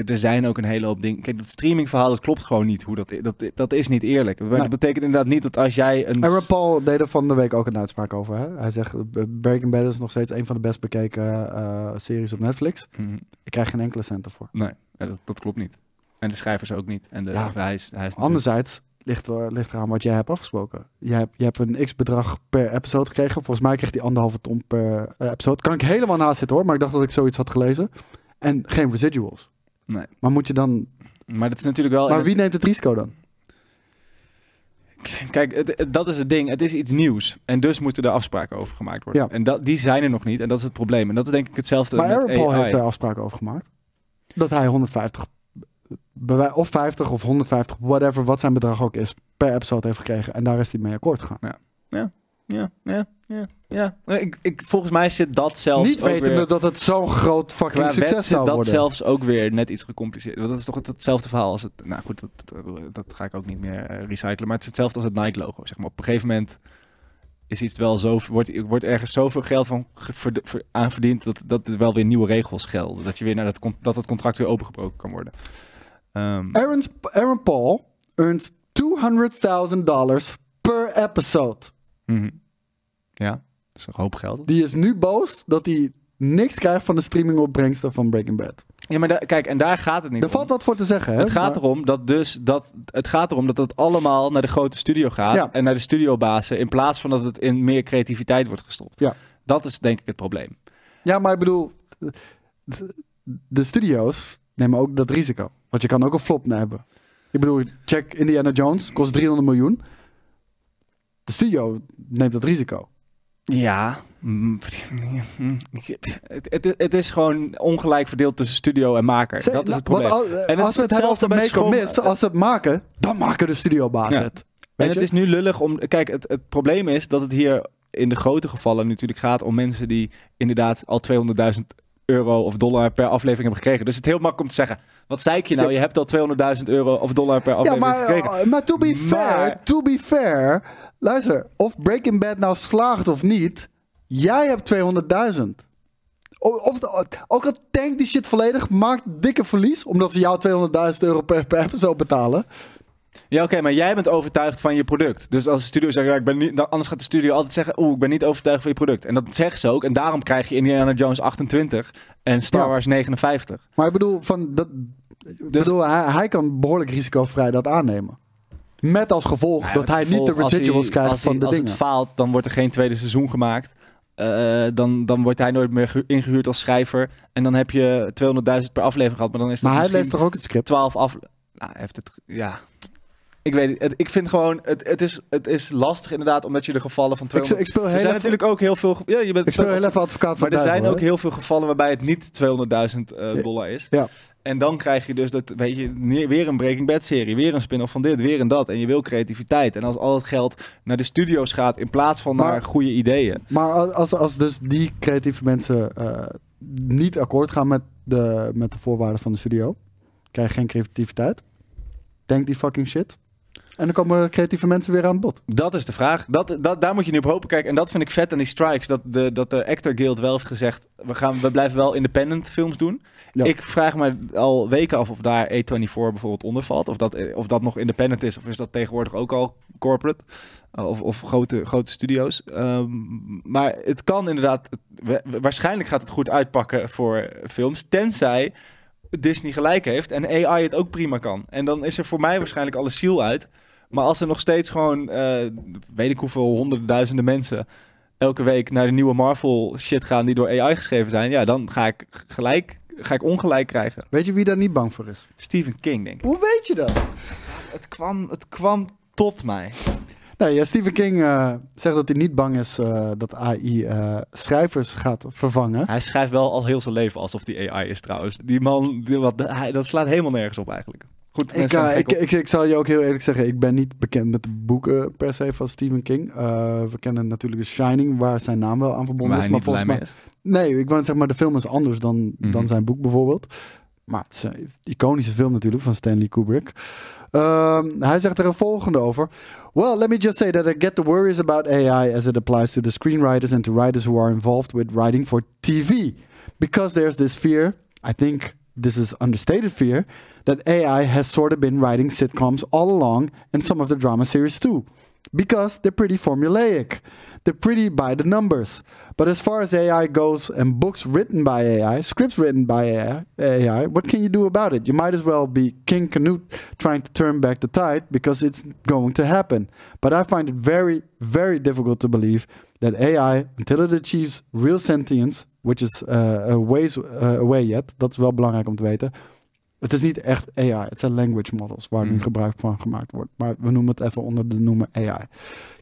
Er zijn ook een hele hoop dingen. Kijk, dat streamingverhaal, dat klopt gewoon niet. Hoe dat, dat, dat is niet eerlijk. Dat betekent inderdaad niet dat als jij een. Paul deed er van de week ook een uitspraak over. Hè? Hij zegt, Breaking Bad is nog steeds een van de best bekeken eh, series op Netflix. Mhm. Ik krijg geen enkele cent ervoor. Nee, dat, dat klopt niet. En de schrijvers ook niet. En de, Ja. hij is, hij is natuurlijk- Anderzijds ligt, er, ligt eraan wat jij hebt afgesproken. Je hebt, je hebt een x-bedrag per episode gekregen. Volgens mij kreeg hij anderhalve ton per eh, episode. Kan ik helemaal naast zitten hoor, maar ik dacht dat ik zoiets had gelezen. En geen residuals. Nee. Maar moet je dan... Maar dat is natuurlijk wel. Maar wie neemt het risico dan? Kijk, het- het- dat is het ding. Het is iets nieuws. En dus moeten er afspraken over gemaakt worden. Ja. En dat, die zijn er nog niet. En dat is het probleem. En dat is denk ik hetzelfde Maar Aaron Paul heeft daar afspraken over gemaakt. Dat hij 150, bewij- of 50 of 150, whatever, wat zijn bedrag ook is, per episode heeft gekregen. En daar is hij mee akkoord gegaan. Ja, ja, ja, ja. Nee, Ik, ik, volgens mij zit dat zelfs Niet wetende weer, dat het zo'n groot fucking succes zit zou dat worden. zelfs ook weer net iets gecompliceerd. Want dat is toch het, hetzelfde verhaal als het... Nou goed, dat, dat, dat ga ik ook niet meer eh, recyclen. Maar het is hetzelfde als het Nike-logo. Zeg maar. Op een gegeven moment is iets wel zo... Wordt, wordt ergens zoveel geld van ver- aan verdiend... Dat, dat er wel weer nieuwe regels gelden. Dat, je weer naar dat, dat het contract weer opengebroken kan worden. Ehm, Aaron, Aaron Paul earns $200,000 per episode. mhm. Ja, dat is een hoop geld. Die is nu boos dat hij niks krijgt van de streamingopbrengsten van Breaking Bad. Ja, maar kijk, en daar gaat het niet Er om. valt wat voor te zeggen, hè? Het gaat Maar- erom dat dus dat het gaat erom dat het allemaal naar de grote studio gaat Ja. en naar de studiobazen in plaats van dat het in meer creativiteit wordt gestopt. Ja. Dat is denk ik het probleem. Ja, maar ik bedoel, de- de studio's nemen ook dat risico. Want je kan ook een flop hebben. Ik bedoel, check Indiana Jones, kost 300 miljoen. De studio neemt dat risico. Ja. mm, Het, het, het is gewoon ongelijk verdeeld tussen studio en maker. Dat is het probleem. al- En het als we het hebben over bij make or school- miss, als ze het maken, dan maken de studiobaas Ja. het. En Weet het je? is nu lullig om. Kijk, het, het probleem is dat het hier in de grote gevallen natuurlijk gaat om mensen die inderdaad al 200.000 euro of dollar per aflevering hebben gekregen. Dus het is heel makkelijk om te zeggen: Wat zei ik je nou? Je hebt al 200.000 euro of dollar per Ja, aflevering maar, gekregen. uh, maar to be fair, Maar- to be fair, luister, of Breaking Bad nou slaagt of niet, jij hebt 200.000. O- Of, de- ook al tankt die shit volledig, maakt dikke verlies, omdat ze jou 200.000 euro per, per episode betalen. Ja, oké, maar jij bent overtuigd van je product. Dus als de studio zegt, ja, ik ben niet, dan, anders gaat de studio altijd zeggen, oeh, ik ben niet overtuigd van je product. En dat zeggen ze ook. En daarom krijg je Indiana Jones 28 en Star Ja. Wars 59. Maar ik bedoel, van dat, Dus- bedoel hij, hij kan behoorlijk risicovrij dat aannemen. Met als gevolg Nou ja, dat hij niet de als residuals hij- krijgt als van hij- de als dingen. het faalt, dan wordt er geen tweede seizoen gemaakt. Eh, dan, dan wordt hij nooit meer ge- ingehuurd als schrijver. En dan heb je 200.000 per aflevering gehad. Maar dan is Maar hij leest toch ook het script? 12 af. Nou, heeft het. Ja. Ik weet het. Ik vind gewoon. Het, het, is, het is lastig inderdaad, omdat je de gevallen van Ik, speel- 200. ik speel er heel zijn even, natuurlijk ook heel veel. Ja, je bent ik speel heel even advocaat van maar er zijn ook heel veel gevallen waarbij het niet 200.000 eh, dollar is. Ja. En dan krijg je dus dat, weet je, weer een Breaking Bad serie, weer een spin-off van dit, weer een dat. En je wil creativiteit. En als al het geld naar de studio's gaat in plaats van Maar- naar goede ideeën. Maar als- als, als dus die creatieve mensen eh, niet akkoord gaan met de, met de voorwaarden van de studio, krijg je geen creativiteit. Denk die fucking shit. En dan komen creatieve mensen weer aan bod. Dat is de vraag. Dat, dat, daar moet je nu op hopen. Kijk, en dat vind ik vet aan die strikes. Dat de, dat de Actor Guild wel heeft gezegd... We, gaan, we blijven wel independent films doen. Ja. Ik vraag me al weken af of daar A24 bijvoorbeeld onder valt. Of dat, of dat nog independent is. Of is dat tegenwoordig ook al corporate. Of, of grote, grote studio's. Ehm, maar het kan inderdaad... wa- Waarschijnlijk gaat het goed uitpakken voor films. Tenzij Disney gelijk heeft en AI het ook prima kan. En dan is er voor mij waarschijnlijk alle ziel uit. Maar als er nog steeds gewoon, eh, weet ik hoeveel, honderden duizenden mensen elke week naar de nieuwe Marvel shit gaan die door AI geschreven zijn, ja, dan ga ik gelijk, ga ik ongelijk krijgen. Weet je wie daar niet bang voor is? Stephen King, denk ik. Hoe weet je dat? Het kwam, het kwam tot mij. Nee, ja, Stephen King eh, zegt dat hij niet bang is eh, dat AI schrijvers gaat vervangen. Hij schrijft wel al heel zijn leven alsof die AI is trouwens. Die man, die, wat, hij, dat slaat helemaal nergens op eigenlijk. Goed, Ik, eh, ik, ik, ik zal je ook heel eerlijk zeggen, ik ben niet bekend met de boeken per se van Stephen King. Eh, we kennen natuurlijk The Shining, waar zijn naam wel aan verbonden is. Maar volgens mij, is. Nee, ik wou zeg maar, de film is anders dan, Mhm. dan zijn boek bijvoorbeeld. Maar het is een iconische film natuurlijk van Stanley Kubrick. Ehm, hij zegt er een volgende over. Well, let me just say that I get the worries about AI as it applies to the screenwriters and to writers who are involved with writing for TV. Because there's this fear, I think this is understated fear, that AI has sort of been writing sitcoms all along and some of the drama series too. Because they're pretty formulaic. They're pretty by the numbers. But as far as AI goes and books written by AI, scripts written by AI, what can you do about it? You might as well be King Canute trying to turn back the tide because it's going to happen. But I find it very, very difficult to believe that AI, until it achieves real sentience, which is uh, a ways uh, away yet, dat is wel belangrijk om te weten. Het is niet echt AI, het zijn language models waar nu Mm. gebruik van gemaakt wordt. Maar we noemen het even onder de noemer AI.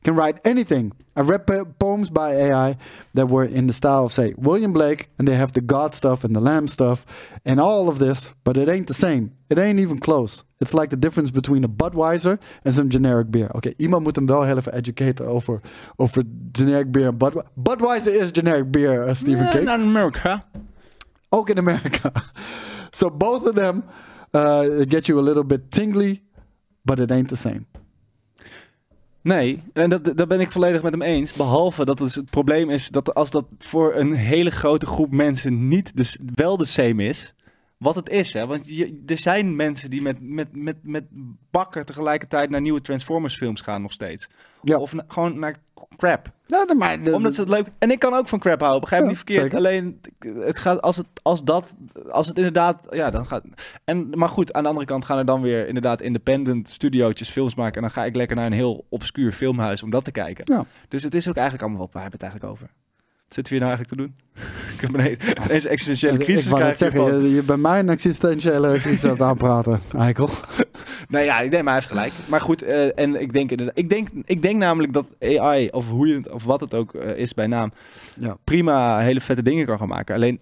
Can write anything. I read po- poems by AI that were in the style of, say, William Blake, and they have the God stuff and the Lamb stuff and all of this, but it ain't the same. It ain't even close. It's like the difference between a Budweiser and some generic beer. Oké, iemand moet hem wel heel even educaten over, over generic beer en Budweiser. Budweiser is generic beer, uh, Stephen Ja, King. naar Amerika. Ook in Amerika. [laughs] so both of them uh, get you a little bit tingly, but it ain't the same. Nee, en dat, dat ben ik volledig met hem eens. Behalve dat het, het probleem is dat als dat voor een hele grote groep mensen niet de, wel de same is, wat het is. Hè? Want je, er zijn mensen die met, met, met, met bakken tegelijkertijd naar nieuwe Transformers films gaan nog steeds. Ja. Of na- gewoon naar crap. Ja, maar de- Omdat ze het leuk... En ik kan ook van crap houden, begrijp me Ja, niet verkeerd. zeker. Alleen, het gaat, als, het, als dat... Als het inderdaad... Ja, dan gaat... En, maar goed, aan de andere kant gaan er dan weer inderdaad independent studiootjes films maken. En dan ga ik lekker naar een heel obscuur filmhuis om dat te kijken. Ja. Dus het is ook eigenlijk allemaal wat... Waar hebben we het eigenlijk over? Zitten we hier nou eigenlijk te doen? [laughs] ik heb een ineens een existentiële crisis ik wou zeggen, je, je bent mij een existentiële crisis aan het aanpraten, [laughs] Eikel. Nee, ja, ik denk, maar hij heeft gelijk. Maar goed, eh, en ik denk, ik, denk, ik denk namelijk dat AI, of, hoe je het, of wat het ook eh, is bij naam, Ja. prima hele vette dingen kan gaan maken. Alleen,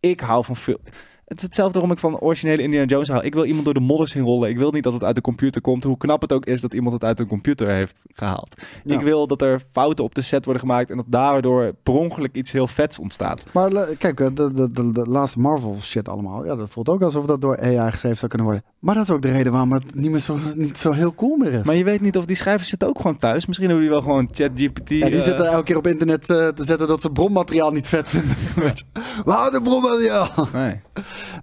ik hou van veel... Het is hetzelfde waarom ik van originele Indiana Jones hou. Ik wil iemand door de modder zien rollen. Ik wil niet dat het uit de computer komt. Hoe knap het ook is dat iemand het uit een computer heeft gehaald. Ja. Ik wil dat er fouten op de set worden gemaakt en dat daardoor per ongeluk iets heel vets ontstaat. Maar kijk, eh, de, de, de, de laatste Marvel shit allemaal. Ja, dat voelt ook alsof dat door AI geschreven zou kunnen worden. Maar dat is ook de reden waarom het niet meer zo, niet zo heel cool meer is. Maar je weet niet of die schrijvers zitten ook gewoon thuis. Misschien hebben die wel gewoon ChatGPT. ja, die eh, zitten elke keer op internet eh, te zetten dat ze bronmateriaal niet vet vinden. [laughs] We houden bronmateriaal. Nee.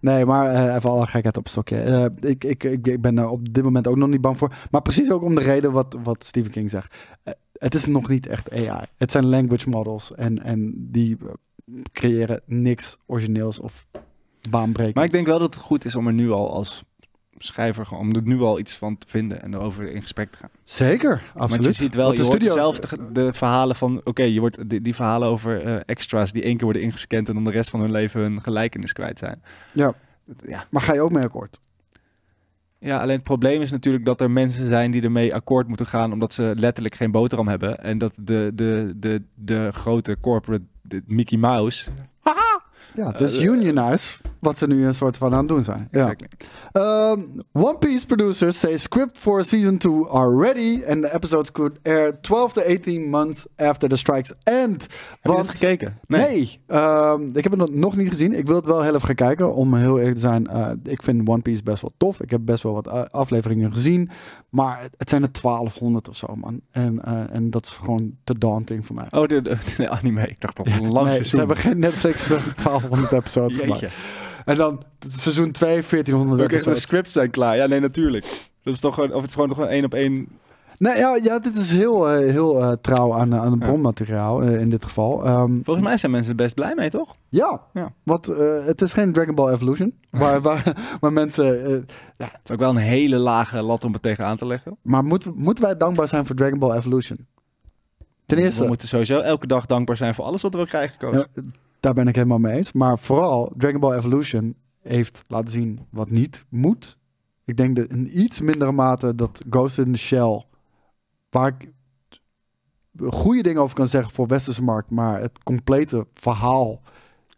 Nee, maar eh, even alle gekheid op stokje. Eh, ik, ik, ik, ben er op dit moment ook nog niet bang voor. Maar precies ook om de reden wat, wat Stephen King zegt. Eh, het is nog niet echt AI. Het zijn language models. En, en die creëren niks origineels of baanbrekends. Maar ik denk wel dat het goed is om er nu al als schrijver gewoon, om er nu al iets van te vinden en erover in gesprek te gaan. Zeker, absoluut. Want je ziet wel, Want je de hoort studio's- zelf de, de verhalen van, oké, je wordt die, die verhalen over eh, extra's die één keer worden ingescand en dan de rest van hun leven hun gelijkenis kwijt zijn. Ja, Ja. maar ga je ook mee akkoord? ja, alleen het probleem is natuurlijk dat er mensen zijn die ermee akkoord moeten gaan omdat ze letterlijk geen boterham hebben en dat de, de, de, de grote corporate de Mickey Mouse ja, dus eh, unionize, wat ze nu een soort van aan het doen zijn. Exactly. Ja. One Piece producers say script for season 2 are ready and the episodes could air 12 to 18 months after the strikes end. Heb Want, je gekeken? Nee. Ehm, ik heb het nog niet gezien. Ik wil het wel heel even gaan kijken, om heel eerlijk te zijn. Eh, ik vind One Piece best wel tof. Ik heb best wel wat eh, afleveringen gezien, maar het zijn er 1200 of zo, man. En, en dat is gewoon te daunting voor mij. Oh, de, de, anime. Ik dacht al lang nee, seizoen. ze hebben geen Netflix [laughs] 12 [laughs] episodes gemaakt. En dan seizoen 2, 1400 okay, episodes. De scripts zijn klaar. Ja, nee, natuurlijk. Dat is toch gewoon, of het is gewoon nog een één op één Nee, ja, ja, dit is heel, eh, heel eh, trouw aan, eh, aan het bronmateriaal in dit geval. Ehm, Volgens mij zijn mensen er best blij mee, toch? Ja, ja. want het is geen Dragon Ball Evolution. [laughs] Waar, waar, waar mensen... ja. Het is ook wel een hele lage lat om het tegenaan te leggen. Maar moeten moeten wij dankbaar zijn voor Dragon Ball Evolution? Ten eerste... We moeten sowieso elke dag dankbaar zijn voor alles wat we krijgen, Koos daar ben ik helemaal mee eens. Maar vooral, Dragon Ball Evolution heeft laten zien wat niet moet. Ik denk dat in iets mindere mate dat Ghost in the Shell... waar ik goede dingen over kan zeggen voor westerse markt... maar het complete verhaal,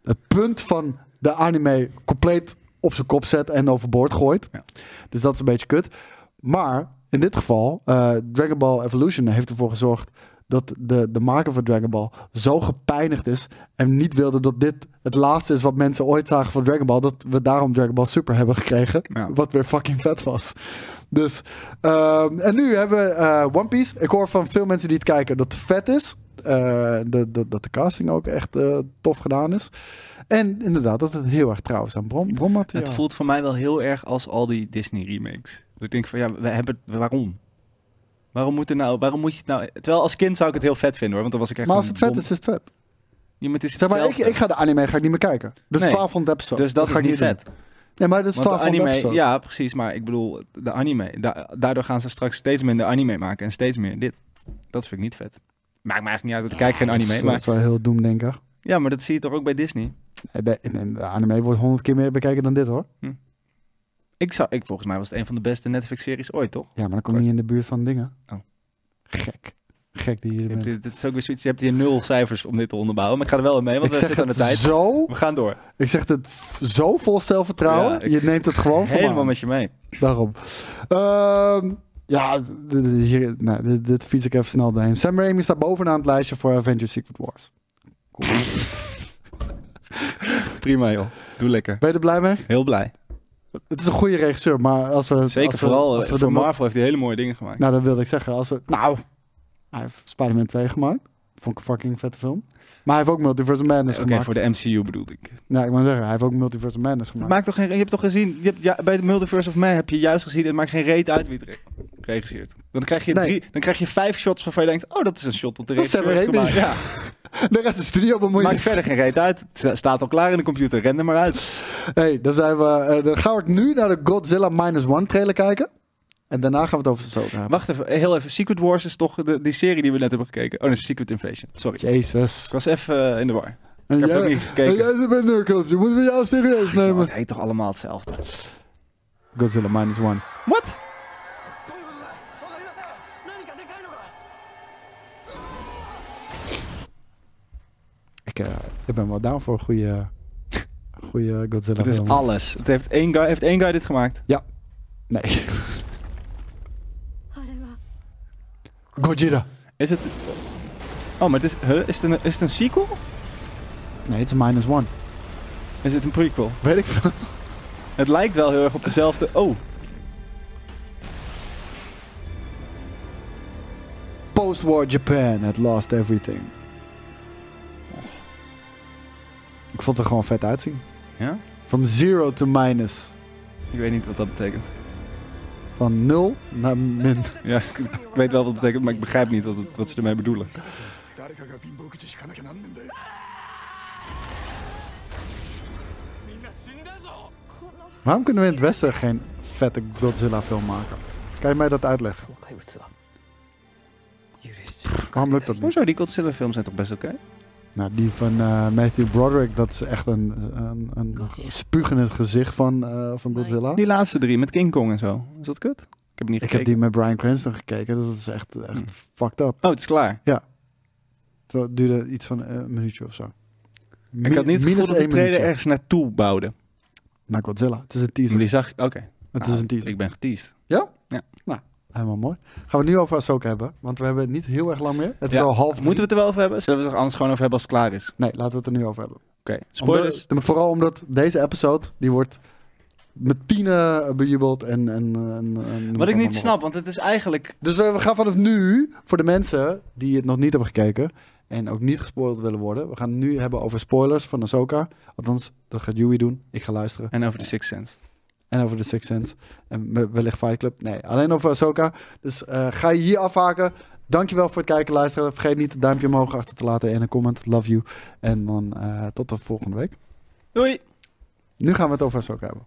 het punt van de anime... compleet op zijn kop zet en overboord gooit. Ja. Dus dat is een beetje kut. Maar in dit geval, eh, Dragon Ball Evolution heeft ervoor gezorgd dat de, de maker van Dragon Ball zo gepijnigd is en niet wilde dat dit het laatste is wat mensen ooit zagen van Dragon Ball, dat we daarom Dragon Ball Super hebben gekregen, Ja. wat weer fucking vet was. Dus, ehm, en nu hebben we eh, One Piece. Ik hoor van veel mensen die het kijken dat het vet is. Eh, de, de, dat de casting ook echt eh, tof gedaan is. En inderdaad, dat het heel erg trouw is aan bron, bronmateriaal. Het voelt voor mij wel heel erg als al die Disney remakes. Dus ik denk van ja, we hebben het, waarom? Waarom moet, er nou, waarom moet je het nou... Terwijl als kind zou ik het heel vet vinden hoor, want dan was ik echt maar als het vet dom- is, is het vet. Ja, maar het is Zeg maar, ik, ik ga de anime ga ik niet meer kijken. Dus Nee. 1200 episodes. Dus dat ga is ik niet doen. vet. Nee, maar dat is Want de 1200 anime, episodes. ja precies, maar ik bedoel, de anime, da- daardoor gaan ze straks steeds minder anime maken en steeds meer dit. Dat vind ik niet vet. Maakt me eigenlijk niet uit, want ik kijk geen Dat anime. is, Maar, dat is wel heel doemdenker. ja, maar dat zie je toch ook bij Disney? De, de, de anime wordt honderd keer meer bekeken dan dit hoor. Ik zou, ik, volgens mij was het een van de beste Netflix-series ooit, toch? Ja, maar dan kom je niet in de buurt van dingen. Oh. Gek. Gek die hier Je hebt, bent. dit, dit is ook weer zoiets, je hebt hier nul cijfers om dit te onderbouwen, maar ik ga er wel in mee, want Ik we zitten aan de het tijd. zo. We gaan door. Ik zeg het zo vol zelfvertrouwen. Ja, ik- je neemt het gewoon me Helemaal met je mee. Daarom. Ehm, ja, hier, nou, dit, dit fiets ik even snel doorheen. Sam Raimi staat bovenaan het lijstje voor Avengers Secret Wars. [laughs] Prima joh, doe lekker. Ben je er blij mee? Heel blij. Het is een goede regisseur, maar als we... Zeker als we, vooral als eh, we voor de Marvel heeft hij hele mooie dingen gemaakt. Nou, dat wilde ik zeggen. Als we, nou, hij heeft Spider-Man 2 gemaakt. Vond ik een fucking vette film. Maar hij heeft ook Multiverse of Madness Oké, gemaakt. voor de MCU bedoelde ik. Ja, ik moet zeggen, hij heeft ook Multiverse of Madness gemaakt. Maakt toch geen, je hebt toch gezien, je hebt, ja, bij de Multiverse of Man heb je juist gezien, het maakt geen reet uit wie het re- regisseert. Dan krijg, je Nee. drie, dan krijg je vijf shots waarvan je denkt, oh dat is een shot op de Dat regisseur heeft gemaakt. Ja, [laughs] De rest is de studio bemoeid. maakt verder geen reet uit. Het sta- staat al klaar in de computer, ren er maar uit. Hey, dan, zijn we, eh, dan ga ik nu naar de Godzilla Minus One trailer kijken. En daarna gaan we het over zo hebben. Wacht even, heel even. Secret Wars is toch de, die serie die we net hebben gekeken? Oh, is Secret Invasion. Sorry. Jezus. Ik was even eh, in de war. Ik heb het ook niet gekeken. En jij bent nerdculture. Moeten we jou serieus nemen? het heet toch allemaal hetzelfde? Godzilla Minus One. Wat? Eh, ik ben wel down voor een goede, [laughs] goede Godzilla Het is alles. Het heeft, één guy, heeft één guy dit gemaakt? Ja. Nee. [laughs] Godzilla. Is het... Oh, maar het is, huh? is, het een, is het een sequel? Nee, het is een minus one. Is het een prequel? Weet ik veel. [laughs] Het lijkt wel heel erg op dezelfde... Oh, post-war Japan had lost everything. vond er gewoon vet uitzien. Ja? From zero to minus. Ik weet niet wat dat betekent. Van nul naar min. Ja, [laughs] ik weet wel wat dat betekent, maar ik begrijp niet wat, ze ermee bedoelen. Waarom kunnen we in het Westen geen vette Godzilla-film maken? Kan je mij dat uitleggen? Waarom lukt dat niet? Hoezo, die Godzilla-films zijn toch best oké? Nou, die van eh, Matthew Broderick, dat is echt een, een, een spuug in het gezicht van, eh, van Godzilla. Die laatste drie met King Kong en zo. Is dat kut? Ik heb niet Ik gekeken. heb die met Brian Cranston gekeken, dat is echt, echt Hm. fucked up. Oh, het is klaar. Terwijl Het duurde iets van eh, een minuutje of zo. ik had niet het gevoel dat de trailer ergens naartoe bouwde. Naar Godzilla. Het is een Maar teaser. die zag... Oké. Het Nou, is een teaser. Ik ben geteased. Helemaal mooi. Gaan we het nu over Ahsoka hebben, want we hebben het niet heel erg lang meer. Het is al half Moeten we het er wel over hebben? Zullen we het er anders gewoon over hebben als het klaar is? Nee, laten we het er nu over hebben. Oké. Spoilers. Omdat- vooral omdat deze episode, die wordt met tienen bejubeld en... en, en, Wat ik niet snap, op. want het is eigenlijk... Dus we, we gaan vanaf nu, voor de mensen die het nog niet hebben gekeken en ook niet gespoild willen worden, we gaan het nu hebben over spoilers van Ahsoka. Althans, dat gaat Yui doen. Ik ga luisteren. En over de Sixth Sense. En over de Sixth Sense. En we- wellicht Fight Club. Nee, alleen over Ahsoka. Dus eh, ga je hier afhaken. Dankjewel voor het kijken, luisteren. Vergeet niet het duimpje omhoog achter te laten en een comment. Love you. En dan eh, tot de volgende week. Doei! Nu gaan we het over Ahsoka hebben.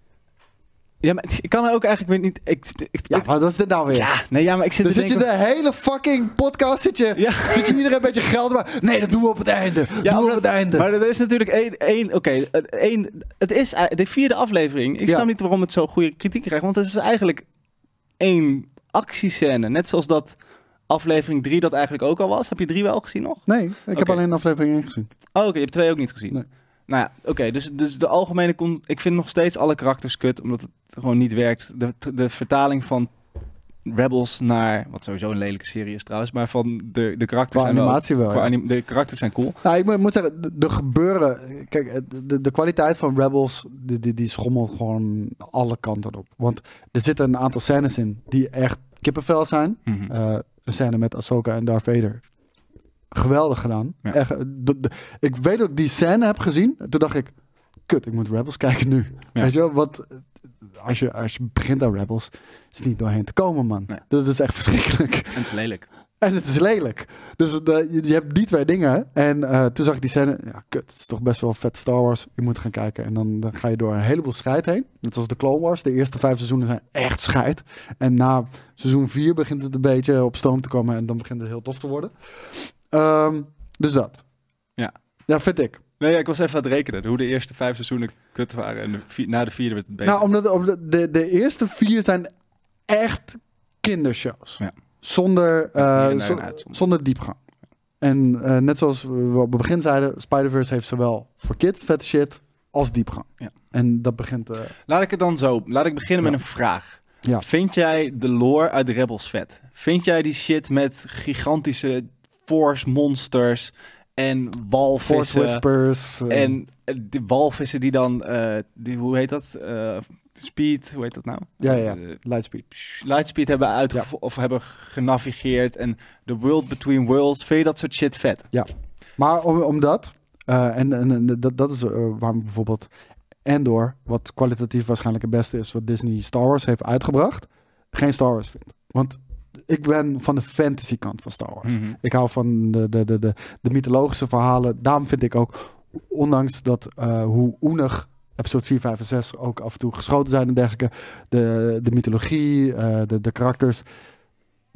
Ja, maar ik kan er ook eigenlijk weer niet... Ik, ik, Ja, ik- wat is dit nou weer? ja, nee, ja, maar ik zit Dan zit je de hele fucking podcast, zit je, Ja. zit je iedereen een beetje geld maar Nee, dat doen we op het einde. Ja, doen we op het einde. Maar er is natuurlijk één... één Oké, het- één... Het is de vierde aflevering. Ik Ja. snap niet waarom het zo goede kritiek krijgt. Want het is eigenlijk één actiescène. Net zoals dat aflevering 3 dat eigenlijk ook al was. Heb je drie wel gezien nog? nee, ik heb alleen aflevering 1 gezien. Oh, oké. je hebt twee ook niet gezien. Nee. Nou ja, oké. dus, dus de algemene... Con ik vind nog steeds alle karakters kut. Omdat het gewoon niet werkt. De, de vertaling van Rebels naar... Wat sowieso een lelijke serie is trouwens. Maar van de, de karakters Qua wel- animatie wel, qua ja. anim- de karakters zijn cool. Nou, ik moet- zeggen, de- er gebeuren... Kijk, de, de kwaliteit van Rebels, die, die, die schommelt gewoon alle kanten op. Want er zitten een aantal scènes in die echt kippenvel zijn. Eh, een scène met Ahsoka en Darth Vader. Geweldig gedaan. Ja. Echt, eh, de- de- ik weet dat ik die scène heb gezien. En toen dacht ik, kut, ik moet Rebels kijken nu. Ja. Weet je wel? Want eh, als je, als je begint aan Rebels, is het niet doorheen te komen, man. Nee. Dat is echt verschrikkelijk. En het is lelijk. En het is lelijk. Dus de, je, je hebt die twee dingen. En eh, toen zag ik die scène. Ja, kut. Het is toch best wel vet Star Wars. Je moet gaan kijken. En dan, dan ga je door een heleboel scheid heen. Net zoals de Clone Wars. De eerste vijf seizoenen zijn echt scheid. En na seizoen vier begint het een beetje op stoom te komen. En dan begint het heel tof te worden. Ehm, dus dat. Ja. Ja, vind ik. Nee, ja, ik was even aan het rekenen. Hoe de eerste vijf seizoenen kut waren. En de vier- na de vierde werd het beter. Nou, omdat, omdat de, de eerste vier zijn echt kindershows. Ja. Zonder, eh, zonder diepgang. En eh, net zoals we op het begin zeiden, Spider-Verse heeft zowel voor kids vette shit als diepgang. Ja. En dat begint... eh, Laat ik het dan zo. Laat ik beginnen Ja. met een vraag. Ja. Vind jij de lore uit de Rebels vet? Vind jij die shit met gigantische force monsters en Force walvissen? Whispers. eh, En die walvissen die dan, eh, die, hoe heet dat? Eh, speed, hoe heet dat nou? Ja, ja. Lightspeed. Lightspeed hebben uitgevo- of hebben genavigeerd en the world between worlds. Vind je dat soort shit vet? Maar om, omdat, en, en, en dat, dat is waarom bijvoorbeeld Endor, wat kwalitatief waarschijnlijk het beste is wat Disney Star Wars heeft uitgebracht, geen Star Wars vindt. Want ik ben van de fantasy kant van Star Wars. Mhm. Ik hou van de, de, de, de, de mythologische verhalen. Daarom vind ik ook, ondanks dat eh, hoe oenig episode 4, 5 en 6 ook af en toe geschoten zijn en dergelijke, de, de mythologie, eh, de, de karakters,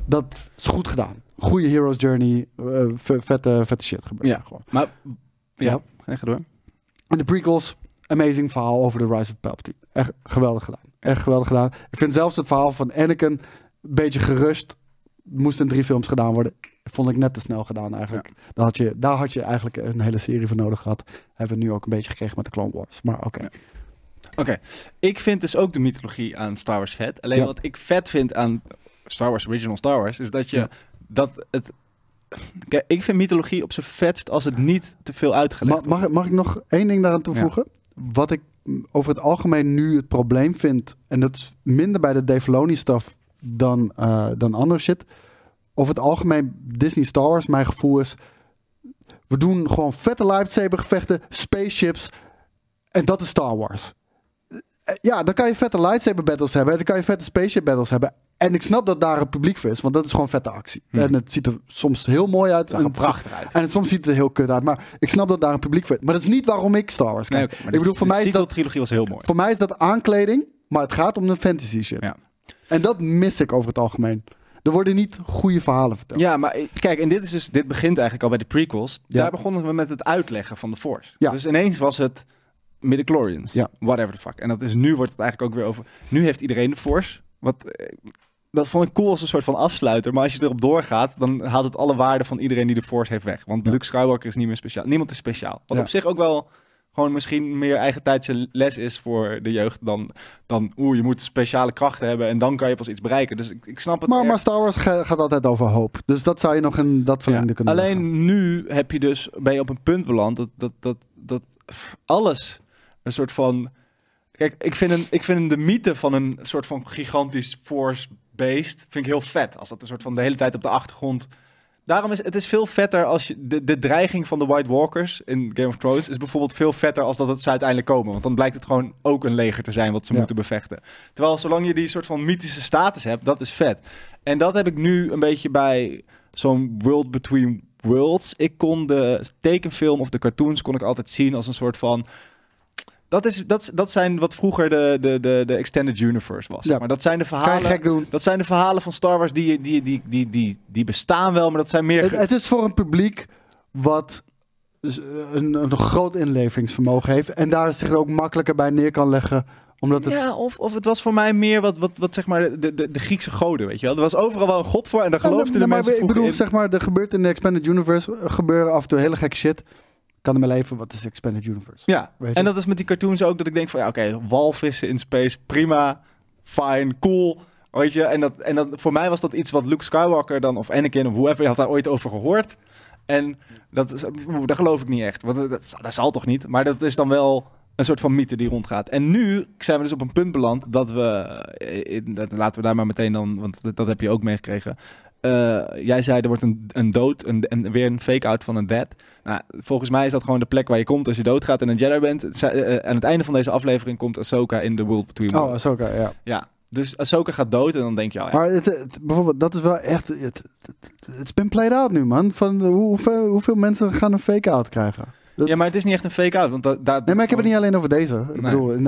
dat is goed gedaan. Goede hero's journey, eh, vette, vette shit gebeurt Ja. gewoon. Maar, ja, Ja. ga door. En de prequels, amazing verhaal over de Rise of Palpatine. Echt geweldig gedaan. Echt geweldig gedaan. Ik vind zelfs het verhaal van Anakin beetje gerust. Moest in drie films gedaan worden. vond ik net te snel gedaan eigenlijk. Daar, had je, daar had je eigenlijk een hele serie voor nodig gehad. Hebben we nu ook een beetje gekregen met de Clone Wars. Maar oké. Ja. Oké, ik vind dus ook de mythologie aan Star Wars vet. Alleen Ja. wat ik vet vind aan Star Wars, Original Star Wars, is dat je Ja. dat het. Kijk, ik vind mythologie op zijn vetst als het niet te veel uitgelegd Ma- mag, ik- mag ik nog één ding daaraan toevoegen? Wat ik over het algemeen nu het probleem vind, en dat is minder bij de Dave Filoni stuff dan, eh, dan andere shit. Over het algemeen Disney Star Wars, mijn gevoel is, we doen gewoon vette lightsaber gevechten, spaceships, en dat is Star Wars. Eh, Ja, dan kan je vette lightsaber battles hebben, dan kan je vette spaceship battles hebben. En ik snap dat daar een publiek voor is, want dat is gewoon vette actie. Hmm. En het ziet er soms heel mooi uit. en het prachtig uit. en soms ziet het er heel kut uit. Maar ik snap dat daar een publiek voor is. Maar dat is niet waarom ik Star Wars kijk. Nee, ik bedoel, voor mij, is dat, trilogie was heel mooi. voor mij is dat aankleding. Maar het gaat om de fantasy shit. Ja. En dat mis ik over het algemeen. Er worden niet goede verhalen verteld. Ja, maar ik- kijk, en dit, is dus, dit begint eigenlijk al bij de prequels. Ja. Daar begonnen we met het uitleggen van de Force. Ja. Dus ineens was het midichlorians. Ja. Whatever the fuck. En dat is nu wordt het eigenlijk ook weer over... Nu heeft iedereen de Force. Wat, eh, dat vond ik cool als een soort van afsluiter. Maar als je erop doorgaat, dan haalt het alle waarde van iedereen die de Force heeft weg. Want. Luke Skywalker is niet meer speciaal. Niemand is speciaal. Wat op zich ook wel gewoon misschien meer eigen tijdse les is voor de jeugd dan, dan oeh, je moet speciale krachten hebben en dan kan je pas iets bereiken. Dus ik, ik snap het. Maar, erg. maar Star Wars ga- gaat altijd over hoop. Dus dat zou je nog in dat verlengde Ja, kunnen Alleen leggen. nu heb je dus, ben je op een punt beland dat, dat, dat, dat alles een soort van... Kijk, ik vind, een, ik vind de mythe van een soort van gigantisch force beest vind ik heel vet. Als dat een soort van de hele tijd op de achtergrond... Daarom is het is veel vetter als je... De, de dreiging van de White Walkers in Game of Thrones is bijvoorbeeld veel vetter als dat het ze uiteindelijk komen. Want dan blijkt het gewoon ook een leger te zijn wat ze Ja. moeten bevechten. Terwijl zolang je die soort van mythische status hebt, dat is vet. En dat heb ik nu een beetje bij zo'n World Between Worlds. Ik kon de tekenfilm of de cartoons kon ik altijd zien als een soort van... Dat, is, dat, dat zijn wat vroeger de, de, de, de Extended Universe was. Ja. Maar dat zijn de Kan je verhalen... gek doen. Dat zijn de verhalen van Star Wars die, die, die, die, die, die bestaan wel, maar dat zijn meer... Het, het is voor een publiek wat een, een groot inlevingsvermogen heeft. En daar zich ook makkelijker bij neer kan leggen. Omdat het... Ja, of, of het was voor mij meer wat, wat, wat zeg maar de, de, de Griekse goden, weet je wel. Er was overal wel een god voor en daar Ja, geloofden nee, de maar mensen ik vroeger bedoel, in. zeg maar, er gebeurt in de Expanded Universe gebeuren af en toe hele gekke shit. Kan in mijn leven, wat is Expanded Universe? Ja, Weet je? en dat is met die cartoons ook dat ik denk van ja, oké, walvissen in space, prima, fine, cool. Weet je, en, dat, en dat, voor mij was dat iets wat Luke Skywalker dan, of Anakin of whoever, had daar ooit over gehoord. En dat, is, dat geloof ik niet echt, want dat, dat, dat zal toch niet. Maar dat is dan wel een soort van mythe die rondgaat. En nu zijn we dus op een punt beland dat we, eh, laten we daar maar meteen dan, want dat heb je ook meegekregen. Eh, jij zei er wordt een, een dood, een, en weer een fake-out van een dead. Nou, volgens mij is dat gewoon de plek waar je komt als je doodgaat en een Jedi bent. Zei- eh, aan het einde van deze aflevering komt Ahsoka in The World Between Oh, Worlds. Ahsoka, ja. Ja, dus Ahsoka gaat dood en dan denk je al, ja, Maar het, het- bijvoorbeeld, dat is wel echt... Het het- been played out nu, man. Van hoeveel, hoeveel mensen gaan een fake-out krijgen? Dat- ja, maar het is niet echt een fake-out. Want dat, dat, Nee, maar ik heb het niet alleen over deze. Ik Nee. bedoel, in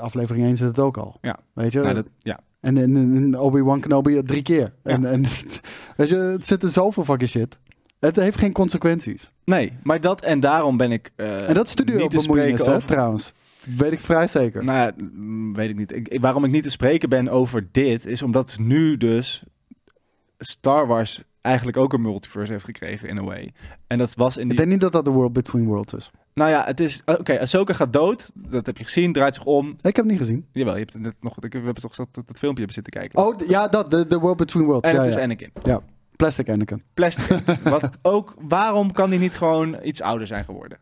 aflevering 1 zit het ook al. Ja. Weet je? Nou, dat, ja. En in, Obi-Wan Kenobi drie keer. Ja. En, en, [laughs] weet je, het zit in zoveel fucking shit. Het heeft geen consequenties. Nee, maar dat en daarom ben ik uh, en dat studio niet te bemoeienis, spreken hè, trouwens. Weet ik vrij zeker. Nou ja, mm, weet ik niet. Ik- waarom ik niet te spreken ben over dit, is omdat nu dus Star Wars eigenlijk ook een multiverse heeft gekregen in a way. En dat was in Ik die... denk niet dat dat de World Between Worlds is. Nou ja, het is... Oké, Ahsoka gaat dood. Dat heb je gezien. Draait zich om. Ik heb het niet gezien. Jawel, je hebt het net nog... Ik, we hebben toch dat, dat, filmpje hebben zitten kijken. Oh, ja, dat. De, de World Between Worlds. en ja, het is ja. Anakin. Plastic Anakin. Plastic. Wat ook... Waarom kan hij niet gewoon iets ouder zijn geworden?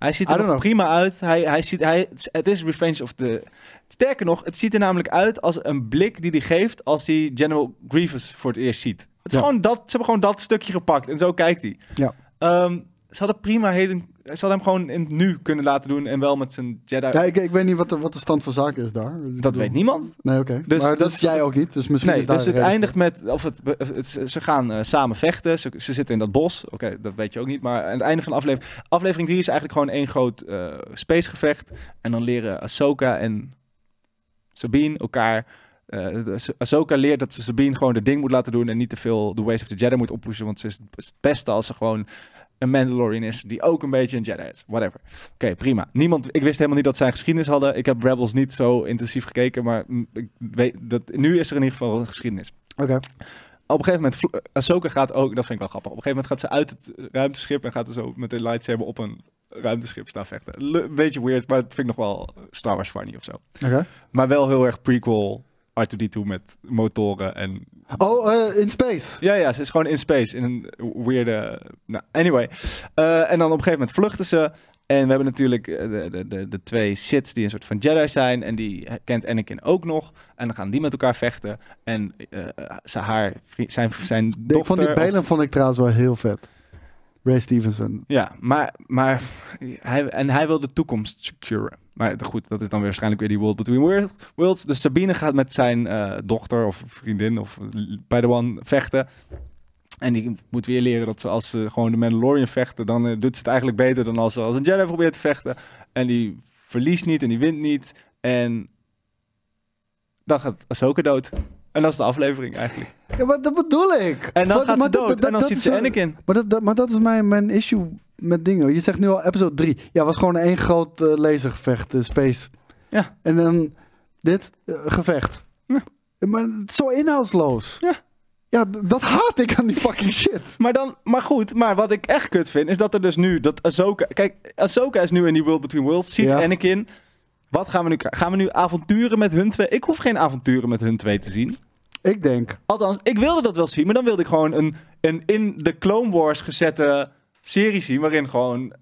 Hij ziet er prima uit. Hij, hij ziet, hij, het is Revenge of the... Sterker nog, het ziet er namelijk uit als een blik die hij geeft als hij General Grievous voor het eerst ziet. Het is Ja. gewoon dat, ze hebben gewoon dat stukje gepakt en zo kijkt hij. Ja. Ehm, ze hadden prima heden... Ze hadden hem gewoon in het nu kunnen laten doen en wel met zijn Jedi... Ja, ik, ik weet niet wat de, wat de stand van zaken is daar. Dus ik dat bedoel- weet niemand. Nee, oké. Dus maar dat, is jij ook niet. Dus misschien Nee, is daar dus het eindigt met, of het, het- ze gaan eh, samen vechten. Ze, ze zitten in dat bos. Oké, dat weet je ook niet. Maar aan het einde van de aflevering, aflevering 3 is eigenlijk gewoon één groot eh spacegevecht. En dan leren Ahsoka en Sabine elkaar. de- Ahsoka leert dat ze Sabine gewoon de ding moet laten doen en niet te veel de Ways of the Jedi moet oppushen. Want ze is het beste als ze gewoon een Mandalorian is die ook een beetje een Jedi is. Whatever. Oké, prima. Niemand, ik wist helemaal niet dat zij een geschiedenis hadden. Ik heb Rebels niet zo intensief gekeken, maar ik weet dat nu is er in ieder geval een geschiedenis. Oké. op een gegeven moment, Ahsoka gaat ook, dat vind ik wel grappig. Op een gegeven moment gaat ze uit het ruimteschip en gaat er zo met de lightsaber op een ruimteschip staan vechten. Een beetje weird, maar dat vind ik nog wel Star Wars funny of zo. Oké. Maar wel heel erg prequel R2-D2 met motoren en... Oh, eh, in space. Ja, ja, ze is gewoon in space in een weirde... Nou, anyway. Eh, en dan op een gegeven moment vluchten ze. En we hebben natuurlijk eh, de, de, de, de twee Siths die een soort van Jedi zijn. En die kent Anakin ook nog. En dan gaan die met elkaar vechten. En eh, ze haar, zijn, zijn Ik dochter... vond die of- Belen vond ik trouwens wel heel vet. Ray Stevenson. Ja, maar, maar hij, en hij wil de toekomst securen. Maar goed, dat is dan waarschijnlijk weer die World Between World- Worlds. Dus Sabine gaat met zijn eh, dochter of vriendin of Padawan vechten. En die moet weer leren dat ze als ze gewoon de Mandalorian vechten, dan eh, doet ze het eigenlijk beter dan als ze als een Jedi probeert te vechten. En die verliest niet en die wint niet. En dan gaat Ahsoka dood. En dat is de aflevering eigenlijk. Ja, maar dat bedoel ik. En dan Wat- gaat ze dood. dat- en dan dat ziet ze Anakin. Maar dat, dat- maar dat is mijn, mijn issue met dingen. Je zegt nu al episode 3. Ja, was gewoon één groot eh, lasergevecht, eh, space. Ja. En dan dit, eh, gevecht. Ja. Maar zo inhoudsloos. Ja. Ja, dat haat ik aan die fucking shit. Maar, dan, maar goed, maar wat ik echt kut vind, is dat er dus nu, dat Ahsoka... Kijk, Ahsoka is nu in die World Between Worlds, ziet Ja. Anakin. Wat gaan we nu? Gaan we nu avonturen met hun twee? Ik hoef geen avonturen met hun twee te zien. Ik denk. Althans, ik wilde dat wel zien, maar dan wilde ik gewoon een, een in de Clone Wars gezette serie zien, waarin gewoon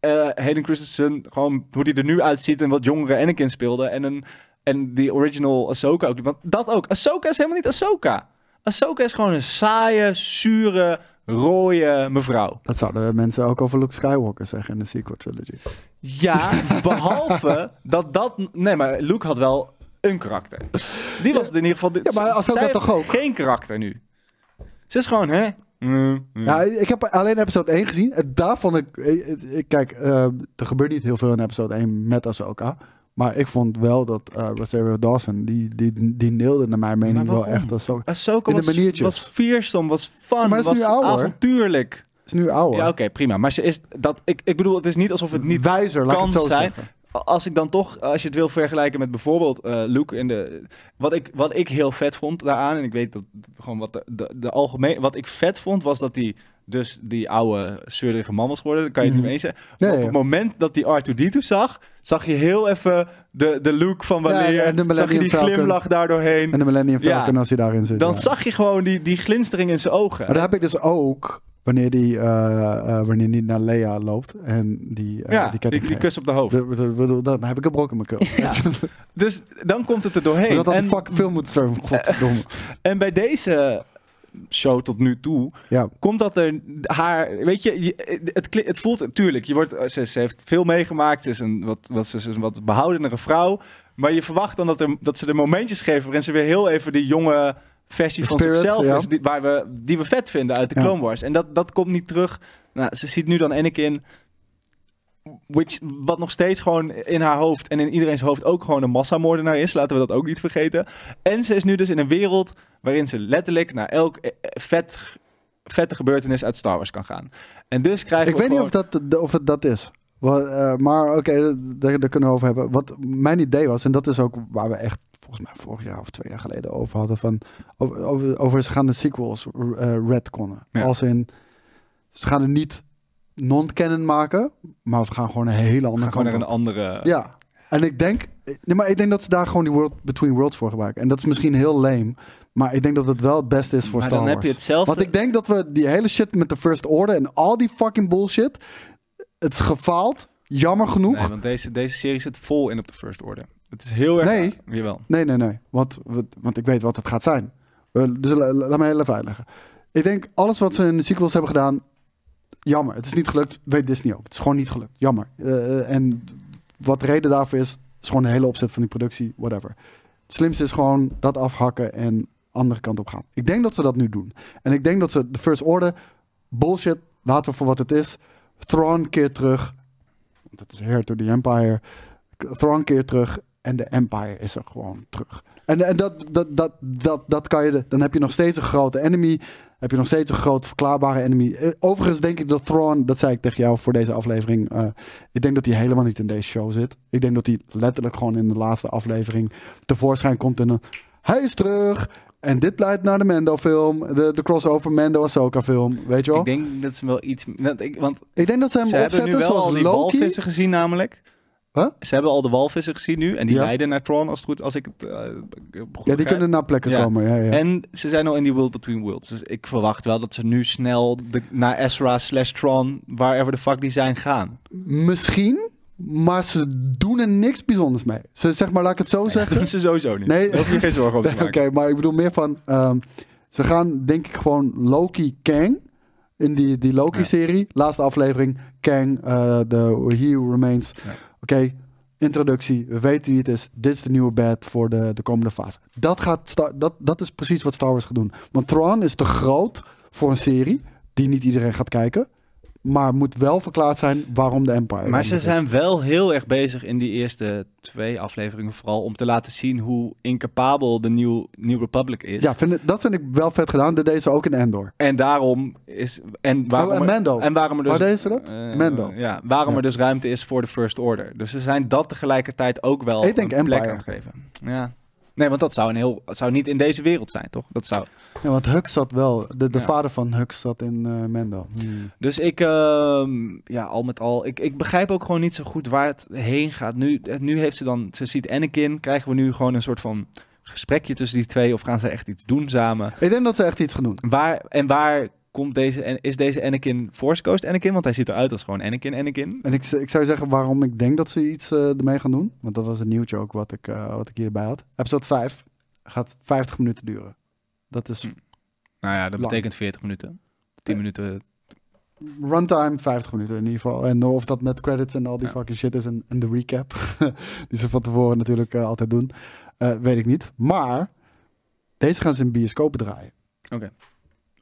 eh Hayden Christensen, gewoon hoe die er nu uitziet en wat jongere Anakin speelde en, een, en die original Ahsoka ook. Want dat ook. Ahsoka is helemaal niet Ahsoka. Ahsoka is gewoon een saaie, zure, rode mevrouw. Dat zouden mensen ook over Luke Skywalker zeggen in de sequel trilogy. Ja, behalve [laughs] dat dat... Nee, maar Luke had wel een karakter. Die was het in ieder geval... Ja, maar Ahsoka zij toch heeft ook? geen karakter nu. Ze is gewoon, hè? Mm, mm. Ja, ik heb alleen episode 1 gezien. En daar vond ik- Kijk, eh, er gebeurt niet heel veel in episode 1 met Ahsoka. Maar ik vond wel dat eh Rosario Dawson... Die, die, die neelde naar mijn mening wel echt Ahsoka. Ahsoka in de was, maniertjes. was fearsome, was fun, maar was nu ouder. avontuurlijk. is nu ouder. Ja, oké, prima. Maar ze is dat... Ik, ik bedoel, het is niet alsof het niet Wijzer, laat kan het zo zijn. zeggen. als ik dan toch, als je het wil vergelijken met bijvoorbeeld eh, Luke in de. Wat ik, wat ik heel vet vond daaraan, en ik weet dat gewoon wat de, de, de algemeen. Wat ik vet vond, was dat hij dus die oude zeurige man was geworden. Daar kan je het Mhm. niet mee zeggen. Ja, Maar op het moment dat die R2D2 zag, zag je heel even de, de look van wanneer. ja, en de zag je die Falcon. glimlach daardoorheen. En de Millennium Ja. Falcon als hij daarin zit. Dan ja. zag je gewoon die, die glinstering in zijn ogen. Maar dat heb ik dus ook wanneer die, eh, eh, wanneer die naar Leia loopt en die, eh, ja, die die, die, kus op de hoofd. Bedoel, Dan heb ik een brok in mijn keel. Ja. [laughs] Dus dan komt het er doorheen. Dat had En- een fucking film moeten zijn. Godverdomme. [laughs] En bij deze show tot nu toe Ja. komt dat er haar, weet je, je- het, het voelt natuurlijk, je wordt, ze, ze heeft veel meegemaakt, ze is een wat, wat, ze is een wat behoudenere vrouw, maar je verwacht dan dat, er, dat ze er momentjes geven waarin ze weer heel even die jonge versie De van spirit, zichzelf ja. is, die, waar we, die we vet vinden uit de Ja. Clone Wars. En dat, dat komt niet terug. Nou, ze ziet nu dan Anakin, which, wat nog steeds gewoon in haar hoofd en in iedereen's hoofd ook gewoon een massamoordenaar is. Laten we dat ook niet vergeten. En ze is nu dus in een wereld waarin ze letterlijk naar elk eh, eh, vet, vette gebeurtenis uit Star Wars kan gaan. En dus krijgen Ik we weet niet of, dat, of het dat is. Eh, maar oké, daar, daar kunnen we over hebben. Wat mijn idee was, en dat is ook waar we echt volgens mij vorig jaar of twee jaar geleden over hadden. Van, over, over, over ze gaan de sequels eh redconnen. Ja. Als in, ze gaan het niet non-canon maken, maar we gaan gewoon een hele we andere gaan gewoon kant naar een op. andere... Ja, en ik denk, nee, maar ik denk dat ze daar gewoon die World Between Worlds voor gebruiken. En dat is misschien heel lame, maar ik denk dat het wel het beste is voor maar Star dan Wars. heb je hetzelfde. Want ik denk dat we die hele shit met de First Order en al die fucking bullshit, het is gefaald, jammer genoeg. Nee, want deze, deze serie zit vol in op de First Order. Het is heel erg... Nee. Jawel. Nee, nee, nee. Want, want- want ik weet wat het gaat zijn. Eh, Dus la- la- laat mij heel even uitleggen. Ik denk, alles wat ze in de sequels hebben gedaan, jammer. Het is niet gelukt, weet Disney ook. Het is gewoon niet gelukt, jammer. Eh, en wat de reden daarvoor is, is gewoon de hele opzet van die productie, whatever. Het slimste is gewoon dat afhakken en andere kant op gaan. Ik denk dat ze dat nu doen. En ik denk dat ze de First Order, bullshit, laten we voor wat het is. Thrawn keert terug. Dat is Heir to the Empire. Thrawn keert terug en de Empire is er gewoon terug. En, en dat, dat, dat, dat, dat kan je, dan heb je nog steeds een grote enemy. Heb je nog steeds een groot verklaarbare enemy. Eh, Overigens denk ik dat Thrawn, dat zei ik tegen jou voor deze aflevering. eh, ik denk dat hij helemaal niet in deze show zit. Ik denk dat hij letterlijk gewoon in de laatste aflevering tevoorschijn komt en een. Hij is terug. En dit leidt naar de Mando-film, de, de crossover Mando-Ahsoka-film, weet je wel? Ik denk dat ze wel iets... Dat ik, want Ik denk dat ze hem ze hebben nu opzetten wel al zoals die Loki. walvissen gezien namelijk. Huh? Ze hebben al de walvissen gezien nu. En die Ja. leiden naar Tron als het goed als ik het eh, goed Ja, die kunnen naar plekken Ja. komen. Ja, ja. En ze zijn al in die World Between Worlds. Dus ik verwacht wel dat ze nu snel de, naar Ezra slash Tron, wherever the fuck die zijn, gaan. Misschien, maar ze doen er niks bijzonders mee. Ze, zeg maar, laat ik het zo [laughs] Dat zeggen. doen ze sowieso niet. Nee. Daar hoef je geen zorgen over te [laughs] Oké, maar ik bedoel meer van... ehm, ze gaan denk ik gewoon Loki Kang... In die, die Loki-serie. Laatste aflevering. Kang, eh de He Who Remains. Oké, introductie. We weten wie het is. Dit is de nieuwe bad voor de, de komende fase. Dat, gaat Star, dat, dat is precies wat Star Wars gaat doen. Want Thrawn is te groot voor een serie... die niet iedereen gaat kijken. Maar moet wel verklaard zijn waarom de Empire... Maar er ze is. zijn wel heel erg bezig in die eerste twee afleveringen vooral om te laten zien hoe incapabel de New, New Republic is. Ja, vind, dat vind ik wel vet gedaan. Dat deed ze ook in Endor. En daarom is en waarom Oh, en er- Mando. en waarom er dus Waar deden ze dat? eh, Mando. Ja, waarom Ja. er dus ruimte is voor de First Order. Dus ze zijn dat tegelijkertijd ook wel Ik denk een plek Empire. aan het geven. Ja. Nee, want dat zou een heel zou niet in deze wereld zijn, toch? Dat zou. Ja, want Hux zat wel. De, de Ja. vader van Hux zat in eh Mendo. Dus ik, ehm, ja, al met al, ik, ik begrijp ook gewoon niet zo goed waar het heen gaat. Nu, nu heeft ze dan, ze ziet Anakin, krijgen we nu gewoon een soort van gesprekje tussen die twee of gaan ze echt iets doen samen? Ik denk dat ze echt iets gaan doen. Waar en waar komt deze en is deze Anakin Force Ghost Anakin? Want hij ziet eruit als gewoon Anakin Anakin. En ik, ik zou zeggen waarom ik denk dat ze iets eh, ermee gaan doen. Want dat was een nieuwtje ook wat ik, eh, wat ik hierbij had. Episode 5 gaat 50 minuten duren. Dat is Hm. Nou ja, dat Lang. betekent 40 minuten. 10 minuten. runtime 50 minuten in ieder geval. En of dat met credits en al die Ja. fucking shit is en, en de recap. [laughs] die ze van tevoren natuurlijk eh, altijd doen. eh, weet ik niet. Maar deze gaan ze in bioscopen draaien. Oké.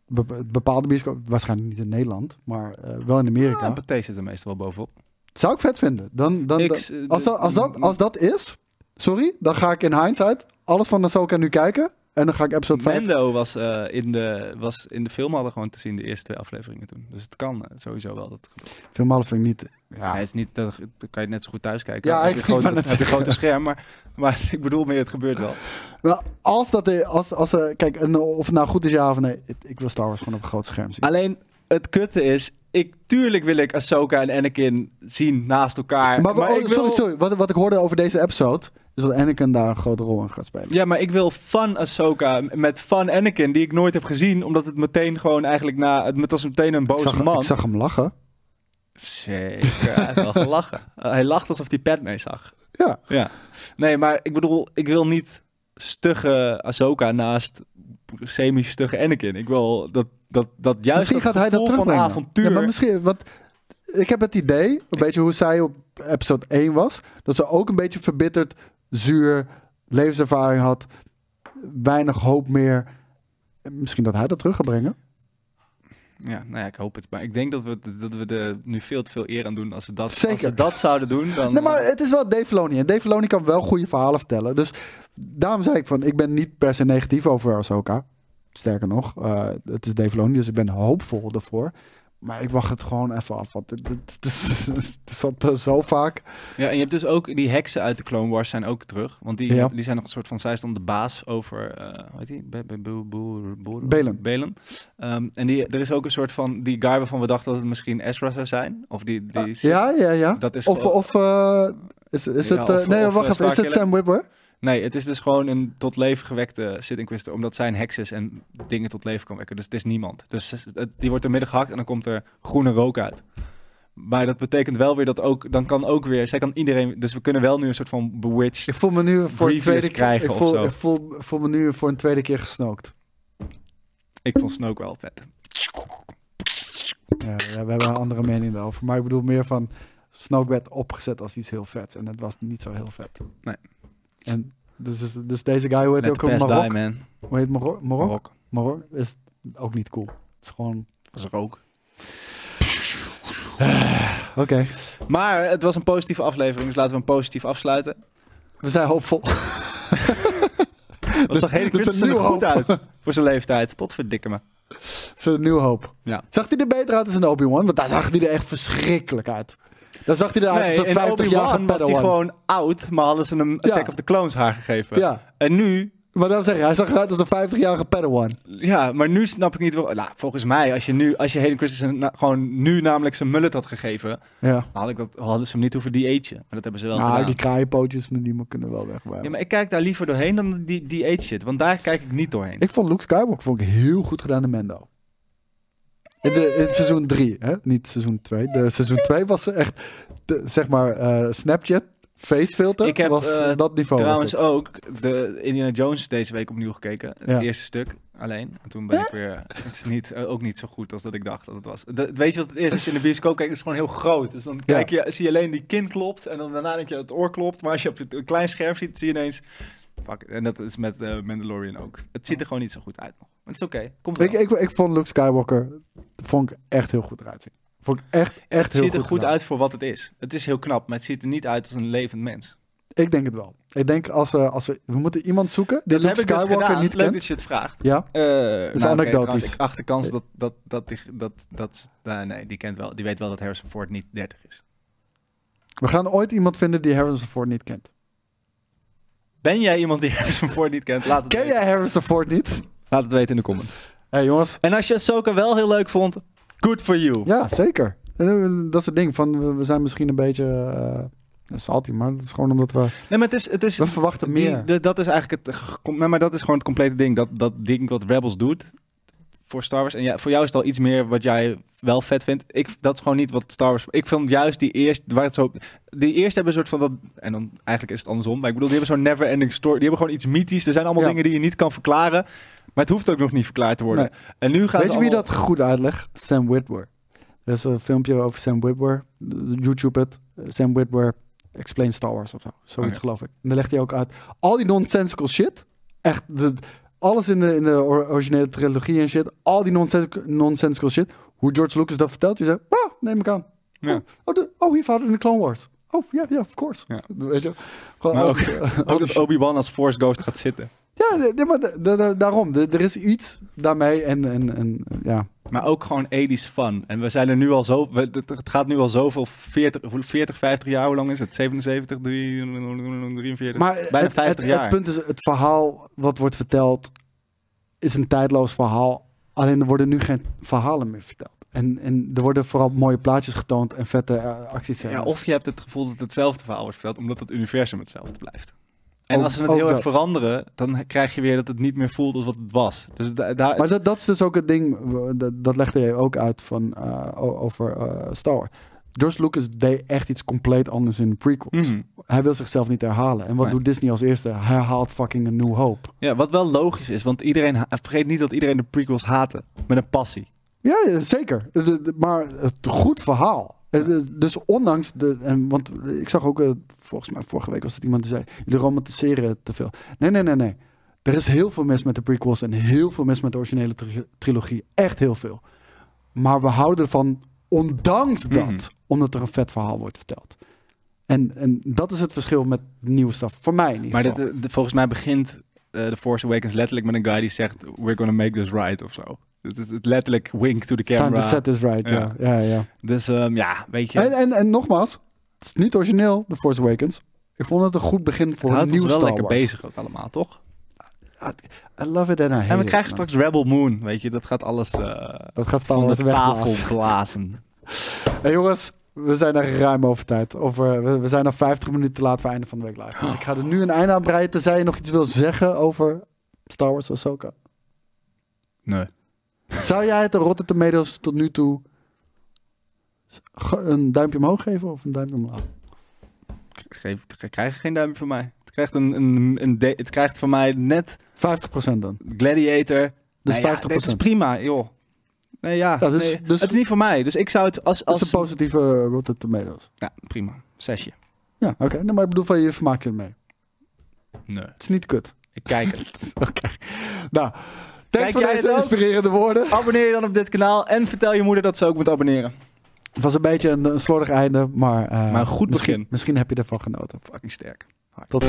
Be- bepaalde bioscopen, waarschijnlijk niet in Nederland, maar eh, wel in Amerika. Ja, Pathé zit er meestal wel bovenop. Zou ik vet vinden. Dan, dan, als, dat, als, dat, als dat is, sorry, dan ga ik in hindsight alles van Ahsoka nu kijken. En dan ga ik episode 5... Mendo was, eh, in de, was in de film hadden gewoon te zien de eerste twee afleveringen toen. Dus het kan eh, sowieso wel. Dat het gebeurt. Film half vind ik niet... Ja, het is niet, dat, dan kan je net zo goed thuis kijken. Ja, heb ik- grote, net heb je een grote scherm. Maar, maar [laughs] ik bedoel meer, het gebeurt wel. wel, als dat... Als, als, eh, kijk, en of het nou goed is ja of nee. Ik, ik wil Star Wars gewoon op een groot scherm zien. Alleen, het kutte is... Ik, tuurlijk wil ik Ahsoka en Anakin zien naast elkaar. Maar, Maar, oh, ik wil, sorry, sorry. Wat, wat ik hoorde over deze episode... is dat Anakin daar een grote rol in gaat spelen. Ja, maar ik wil van Ahsoka met van Anakin, die ik nooit heb gezien. Omdat het meteen gewoon eigenlijk na... Het was meteen een boze man. ik zag hem lachen. Zeker, hij heeft wel [laughs] gelachen. Uh, hij lacht alsof hij pet mee zag. Ja. Ja. Nee, maar ik bedoel, ik wil niet stugge Ahsoka naast semi-stugge Anakin. Ik wil dat, dat, dat juist misschien dat gaat hij dat van avontuur... Ja, maar misschien... Want ik heb het idee, een beetje hoe zij op episode 1 was... dat ze ook een beetje verbitterd, zuur, levenservaring had... weinig hoop meer. Misschien dat hij dat terug gaat brengen. Ja, nou ja, ik hoop het. Maar ik denk dat we, dat we er nu veel te veel eer aan doen. Als ze dat, Zeker. Als ze dat zouden doen, dan... Nee, maar het is wel Dave Filoni. En Dave Filoni kan wel goede verhalen vertellen. Dus daarom zei ik van, ik ben niet per se negatief over Ahsoka. Sterker nog, eh, het is Dave Filoni, dus ik ben hoopvol ervoor. Maar ik wacht het gewoon even af. Want het, het, is, [laughs] het zo vaak. Ja, en je hebt dus ook die heksen uit de Clone Wars zijn ook terug. Want die, Ja. die zijn nog een soort van, zij is dan de baas over, eh hoe heet die? Be- Be- Be- Be- Be- Belen. Belen. Ehm, en die, er is ook een soort van, die guy waarvan we dachten dat het misschien Ezra zou zijn. Of die, die Ja, ja, ja. Dat is of of eh, is, is Ja, het... of- nee, wacht even. Is het. Sam Witwer? Nee, het is dus gewoon een tot leven gewekte Sith Inquisitor, omdat zijn heks is en dingen tot leven kan wekken. Dus het is niemand. Dus het- die wordt er midden gehakt en dan komt er groene rook uit. Maar dat betekent wel weer dat ook, dan kan ook weer, zij kan iedereen, dus we kunnen wel nu een soort van bewitched. Ik voel me nu voor een tweede keer... krijgen Ik of voel, zo. ik voel, voel me nu voor een tweede keer gesnookt. Ik vond Snoke wel vet. Ja, ja, we hebben een andere mening daarover. Maar ik bedoel meer van... Snoke werd opgezet als iets heel vets. En het was niet zo heel vet. Nee. En dus, dus, dus deze guy, hoe heet ook? Marok? die, man. Hoe heet Marok? Marok? Marok is ook niet cool. Het is gewoon... Was rook. [sighs] Oké, Maar het was een positieve aflevering, dus laten we hem positief afsluiten. we zijn hoopvol. [laughs] Dat zag hele Christensen er goed hoop. uit voor zijn leeftijd. Potverdikke me. Zo'n nieuwe hoop. Ja. Zag hij er beter uit als een Obi-Wan? Want daar zag hij er echt verschrikkelijk uit. Daar zag hij eruit als een in 50 jaar was hij gewoon oud, maar hadden ze hem. Attack of the Clones haar gegeven. Ja, En nu Maar daarom zeg je, hij zag eruit als een 50-jarige Padawan. Ja, maar nu snap ik niet wel... Nou, volgens mij, als je, nu, als je Hayden Christensen na- gewoon nu namelijk zijn mullet had gegeven... Ja. dan had ik dat, hadden ze hem niet hoeven die eetje. Maar dat hebben ze wel Nou, gedaan. die kraaienpootjes die kunnen wel weg. Ja, maar ik kijk daar liever doorheen dan die, die age shit. Want daar kijk ik niet doorheen. Ik vond Luke Skywalker vond ik heel goed gedaan in Mendo. In, de, in seizoen 3, hè? niet seizoen 2. De seizoen 2 was echt, de, zeg maar, eh, Snapchat, facefilter. Ik heb, was eh, dat niveau. Trouwens ook de Indiana Jones deze week opnieuw gekeken. Het Ja. eerste stuk alleen. En toen ben ik weer... Het is niet, eh, ook niet zo goed als dat ik dacht dat het was. De- weet je wat het is? Als je in de bioscoop kijkt, is het gewoon heel groot. Dus dan kijk je, zie je alleen die kin klopt. En dan daarna denk je dat het oor klopt. Maar als je op het een klein scherm ziet, zie je ineens... Fuck, en dat is met Mandalorian ook. Het ziet er gewoon niet zo goed uit nog. Maar het is oké. Het. Ik, ik, ik vond Luke Skywalker vond ik echt heel goed eruit zien. Vond ik echt, echt het heel ziet er goed goed gedaan. uit voor wat het is. Het is heel knap, maar het ziet er niet uit als een levend mens. Ik denk het wel. Ik denk als we, als we, we moeten iemand zoeken die Dat Luke dus Skywalker gedaan. niet Leuk kent. dat je het vraagt. Ja, Eh is nou, anekdotisch. trouwens, ik acht de kans dat, dat, dat, die, dat, dat, nou, nee, die kent wel, die weet wel dat Harrison Ford niet 30 is. we gaan ooit iemand vinden die Harrison Ford niet kent. Ben jij iemand die [laughs] Harrison Ford niet kent? Laat het, Ken weten. jij Harrison Ford niet? Laat het weten in de comments. Hey, jongens, En als je Ahsoka wel heel leuk vond, good for you. Ja, zeker. En, Dat is het ding. Van, we- zijn misschien een beetje uh, salty, maar dat is gewoon omdat we... Nee, maar het is, het is We verwachten die- meer. de- dat is eigenlijk het, nee, maar dat is gewoon het complete ding. Dat, dat ding wat Rebels doet voor Star Wars. En ja, voor jou is het al iets meer wat jij wel vet vindt. Ik, dat is gewoon niet wat Star Wars... Ik vond juist die eerste, waar het zo... Die eerste hebben een soort van dat... En dan eigenlijk is het andersom. Maar ik bedoel, die hebben zo'n never-ending story. Die hebben gewoon iets mythisch. Er zijn allemaal Ja. dingen die je niet kan verklaren. Maar het hoeft ook nog niet verklaard te worden. Nee. En nu gaat Weet je wie dat goed uitlegt? Sam Witwer. Er is een filmpje over Sam Witwer. YouTube het. Sam Witwer Explain Star Wars of zo. Zoiets Oké. geloof ik. En dan legt hij ook uit. Al die nonsensical shit. Echt, de, alles in de, in de or- originele trilogie en shit. Al die nonsensical, shit. Hoe George Lucas dat vertelt. Je zegt, ah, neem ik aan. Ja. Oh, oh, de, oh, hier fout in de Clone Wars. Oh, ja, ja, of course. Ja. Weet je? Gewoon ook- dat Obi-Wan als Force Ghost gaat zitten. Ja, nee, maar da- da- da- daarom. De- Er is iets daarmee en, en, en ja. Maar ook gewoon 80s fun. En we zijn er nu al zo... we- Het gaat nu al zoveel... 40, hoe- 40 50 jaar, hoe lang is het? 77, 43? Maar Bijna het, 50 het, jaar. het punt is, het verhaal wat wordt verteld is een tijdloos verhaal. Alleen er worden nu geen verhalen meer verteld. En, en er worden vooral mooie plaatjes getoond en vette uh, actiescènes. Ja, of je hebt het gevoel dat hetzelfde verhaal wordt verteld, omdat het universum hetzelfde blijft. En Ook- als ze het heel erg veranderen, dan krijg je weer dat het niet meer voelt als wat het was. Dus da- daar. Maar dat, dat is dus ook het ding, dat, dat legde je ook uit van, eh, over eh, Star Wars. George Lucas deed echt iets compleet anders in de prequels. Mhm. Hij wil zichzelf niet herhalen. En wat Nee. doet Disney als eerste? Hij herhaalt fucking een New Hope. Ja, wat wel logisch is, want iedereen vergeet niet dat iedereen de prequels haatte met een passie. Ja, ja, zeker. De- de- maar het goed verhaal. Het is- Dus ondanks de. En, want ik zag ook, eh, volgens mij vorige week was het iemand die zei: jullie romantiseren te veel. Nee, nee, nee, nee. Er is heel veel mis met de prequels en heel veel mis met de originele tri- trilogie. Echt heel veel. Maar we houden ervan, ondanks dat, Mhm. omdat er een vet verhaal wordt verteld. En, en dat is het verschil met nieuwe stuff. Voor mij in ieder Maar geval. dit, eh, de- volgens mij begint eh The Force Awakens letterlijk met een guy die zegt: We're gonna make this right of zo. Het is het letterlijk wink to the It's time to camera. set this right. Ja, ja, ja. Dus ehm, ja, weet je. En, en, en nogmaals, het is niet origineel, The Force Awakens. Ik vond het een goed begin voor een houdt ons nieuw wel Star lekker Wars. bezig ook allemaal, toch? I love it and I hate En we krijgen straks Rebel Moon, weet je. Dat gaat alles eh, Dat gaat Star van Wars de tafel blazen. [laughs] Hey jongens, we zijn er ruim over tijd. Of, eh, we, we zijn nog 50 minuten te laat voor einde van de week live. Dus ik ga er nu een einde aan breien. Tenzij je nog iets wil zeggen over Star Wars Ahsoka. Nee. Zou jij het de Rotten Tomatoes tot nu toe een duimpje omhoog geven of een duimpje omlaag? Geef, het krijgt geen duimpje van mij. Het krijgt, een, een, een de- het krijgt van mij net 50% dan. Gladiator. Dus Nee, ja, 50%. dit is prima, joh. Nee, ja. Ja, dus- nee, dus- het is niet voor mij. Dus ik zou het als... Als is een positieve Rotten Tomatoes. Ja, prima. Zesje. Ja, oké. Nee, maar ik bedoel van je vermaakt je ermee. Nee. Het is niet kut. Ik kijk het. [laughs] Oké. Nou, Kijk thanks voor jij deze inspirerende woorden. Abonneer je dan op dit kanaal. En vertel je moeder dat ze ook moet abonneren. Het was een beetje een, een slordig einde, maar, eh, Maar een goed misschien, begin. misschien heb je ervan genoten. Fucking sterk. Tot